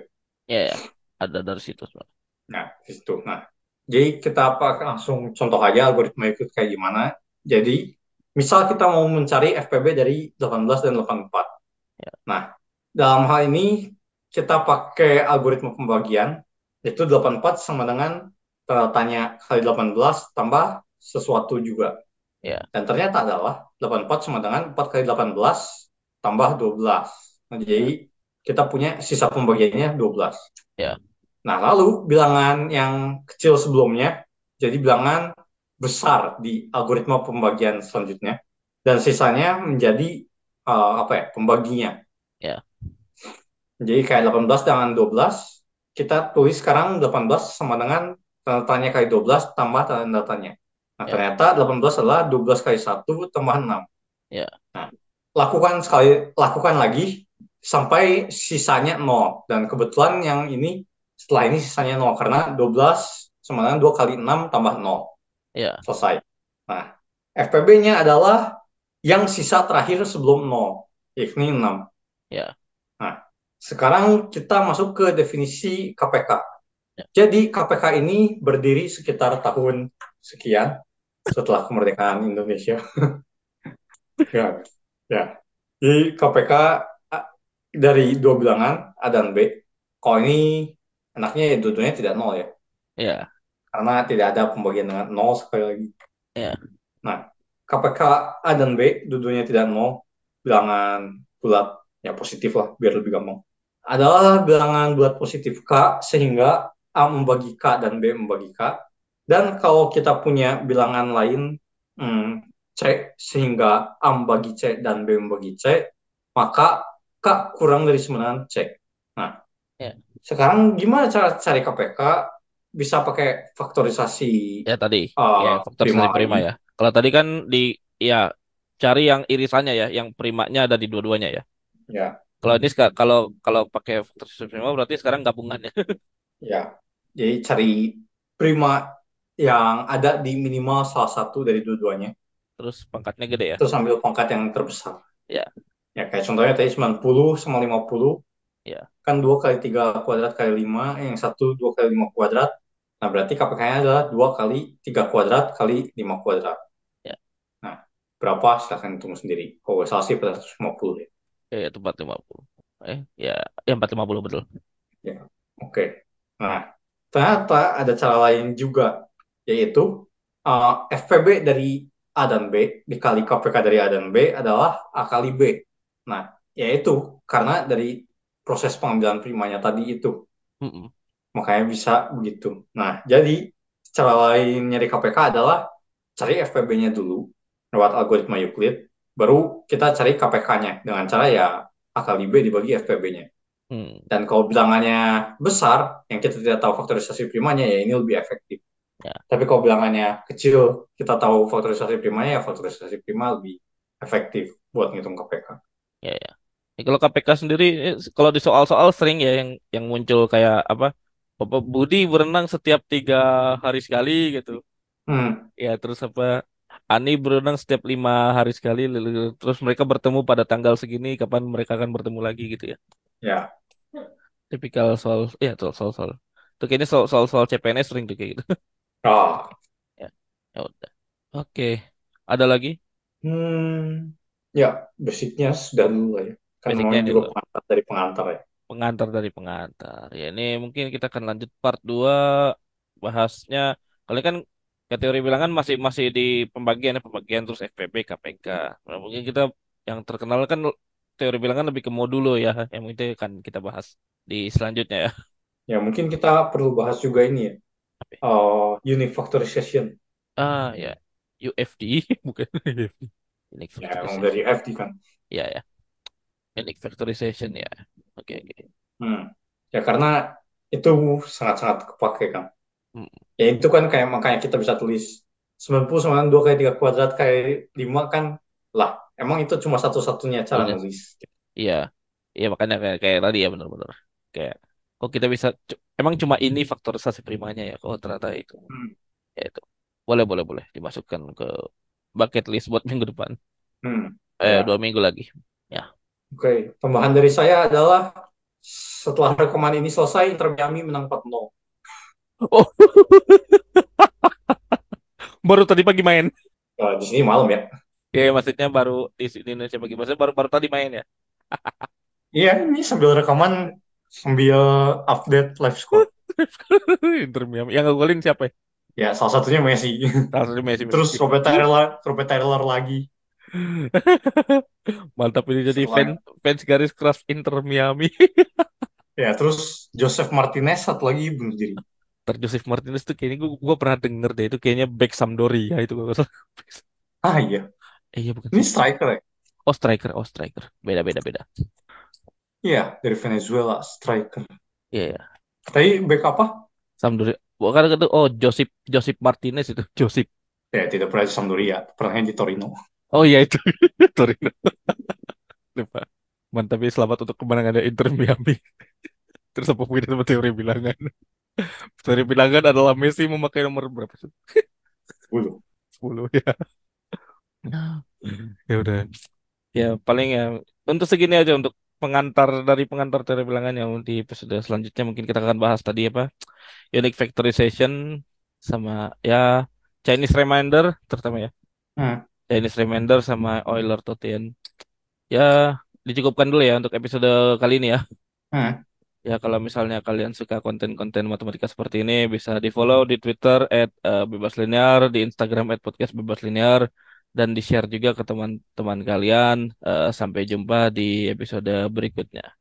Ya, ya. ada dari situ. Nah, situ. Nah, jadi kita apa langsung contoh aja algoritma itu kayak gimana. Jadi, misal kita mau mencari FPB dari 18 dan 84. Ya. Nah, dalam hal ini kita pakai algoritma pembagian itu 84 sama dengan tanda tanya kali 18 tambah sesuatu juga. Ya. Dan ternyata adalah 84 sama dengan 4 kali 18 tambah 12. Nah, jadi kita punya sisa pembagiannya 12. Ya. Nah, lalu bilangan yang kecil sebelumnya jadi bilangan besar di algoritma pembagian selanjutnya dan sisanya menjadi uh, apa ya? pembaginya. Ya. Jadi kayak 18 dengan 12 kita tulis sekarang 18 sama dengan tanda tanya kali 12 tambah tanda tanya. Nah, ya. ternyata 18 adalah 12 kali 1 tambah 6. Ya. Nah, lakukan sekali lakukan lagi sampai sisanya nol dan kebetulan yang ini setelah ini sisanya nol karena 12 sama dengan 2 kali 6 tambah 0 ya. selesai nah FPB-nya adalah yang sisa terakhir sebelum 0 yakni 6 ya. Sekarang kita masuk ke definisi KPK ya. jadi KPK ini berdiri sekitar tahun sekian setelah kemerdekaan Indonesia ya Ya, jadi KPK dari dua bilangan A dan B. Kalau ini enaknya ya dua-duanya tidak nol ya. Iya. Karena tidak ada pembagian dengan nol sekali lagi. Iya. Nah, KPK A dan B dua-duanya tidak nol, bilangan bulat ya positif lah biar lebih gampang. Adalah bilangan bulat positif K sehingga A membagi K dan B membagi K. Dan kalau kita punya bilangan lain, hmm, C sehingga A membagi C dan B membagi C, maka K kurang dari 9 C. Nah, yeah. sekarang gimana cara cari KPK bisa pakai faktorisasi Ya tadi, ya uh, faktor prima seri prima ini? ya. Kalau tadi kan di ya cari yang irisannya ya, yang primanya ada di dua-duanya ya. Ya, Kalau ini kalau kalau pakai faktor prima berarti sekarang gabungannya. ya. Jadi cari prima yang ada di minimal salah satu dari dua-duanya. Terus pangkatnya gede ya. Terus ambil pangkat yang terbesar. Ya, Ya, kayak contohnya tadi 90 sama 50. ya, Kan 2 kali 3 kuadrat kali 5. Yang satu 2 kali 5 kuadrat. Nah, berarti KPK-nya adalah 2 kali 3 kuadrat kali 5 kuadrat. ya. Nah, berapa? Silahkan hitung sendiri. Kalau salah sih 450 ya. Ya, itu 450. Eh, ya, ya 450 betul. Ya, oke. Nah, ternyata ada cara lain juga, yaitu uh, FPB dari A dan B dikali KPK dari A dan B adalah A kali B. Nah, yaitu karena dari proses pengambilan primanya tadi itu, Mm-mm. makanya bisa begitu. Nah, jadi cara lain nyari KPK adalah cari FPB-nya dulu lewat algoritma Euclid, baru kita cari KPK-nya dengan cara ya A kali B dibagi FPB-nya. Hmm, Dan kalau bilangannya besar, yang kita tidak tahu faktorisasi primanya, ya ini lebih efektif. ya, Tapi kalau bilangannya kecil, kita tahu faktorisasi primanya, ya faktorisasi prima lebih efektif buat ngitung KPK. ya, ya. Ya, kalau KPK sendiri, eh, kalau di soal-soal sering ya yang yang muncul kayak apa? Bapak Budi berenang setiap tiga hari sekali gitu. Hmm, Ya, terus apa? Ani berenang setiap lima hari sekali, terus mereka bertemu pada tanggal segini, kapan mereka akan bertemu lagi gitu ya. ya. Tipikal soal, ya soal soal soal. Itu kayaknya soal soal soal CPNS sering tuh kayak gitu. Ah, Ya, ya udah. Oke, ada lagi? hmm, ya basicnya sudah dulu ya. Kan Basicnya juga dulu. pengantar dari pengantar ya. Pengantar dari pengantar. Ya, ini mungkin kita akan lanjut part 2 bahasnya. Kali kan ya, teori bilangan masih masih di pembagian ya, pembagian terus FPB, KPK. Nah, mungkin kita yang terkenal kan teori bilangan lebih ke modulo ya, yang itu akan kita bahas di selanjutnya ya. Ya mungkin kita perlu bahas juga ini ya. Apa ya? Uh, unique factorization. Ah ya, UFD bukan UFD. Ya emang dari FD kan. Ya ya, unique factorization ya. Oke oke. Hmm. Ya karena itu sangat-sangat kepake kan. Hmm, Ya itu kan kayak makanya kita bisa tulis 90 sama 2 kali 3 kuadrat kali 5 kan lah. Emang itu cuma satu-satunya cara Satunya. nulis. Iya, iya makanya kayak, kayak tadi ya benar-benar. Kayak kok kita bisa emang cuma ini faktorisasi primanya ya. Oh ternyata itu. Hmm. Ya itu. Boleh boleh boleh dimasukkan ke bucket list buat minggu depan. Hmm. Eh Ya. dua minggu lagi. Ya. Oke, tambahan dari saya adalah setelah rekaman ini selesai, Inter Miami menang 4-0. Oh, baru tadi pagi main. Eh, di sini malam ya. Ya maksudnya baru di di Indonesia pagi. Maksudnya baru baru tadi main ya. Iya, ini sambil rekaman sambil update live score. Inter Miami. Yang ngegolin siapa ya? Ya, salah satunya Messi. Salah satu Messi. Terus Messi. Robert Taylor, Robert Taylor lagi. Mantap ini jadi Setelah- fans fans garis keras Inter Miami. Ya, terus Joseph Martinez satu lagi bunuh diri. Ter Joseph Martinez tuh kayaknya gue gua pernah denger deh itu kayaknya back Sampdoria itu salah. Ah iya, Eh, iya bukan. ini striker ya? Oh striker, oh striker. Beda beda beda. Iya, dari Venezuela, striker. Iya ya. Tadi back apa? Sampdoria. Bukan itu oh Josip Josip Martinez itu Josip. Ya, tidak pernah di Sampdoria, pernah di Torino. Oh iya itu Torino. Lupa. Mantap ya selamat untuk kemenangannya Inter Miami. Terus apa mungkin sama teori bilangan? Teori bilangan adalah Messi memakai nomor berapa sih? Dulu. 10 ya. Ya udah. Ya paling ya untuk segini aja untuk pengantar dari pengantar teori bilangan yang di episode selanjutnya mungkin kita akan bahas tadi apa unique factorization sama ya Chinese remainder terutama ya Hmm. Chinese remainder sama Euler Totian ya dicukupkan dulu ya untuk episode kali ini ya Hmm. Ya kalau misalnya kalian suka konten-konten matematika seperti ini bisa di follow di Twitter at eh, bebas linear di Instagram at podcast bebas linear dan di share juga ke teman-teman kalian. Eh, sampai jumpa di episode berikutnya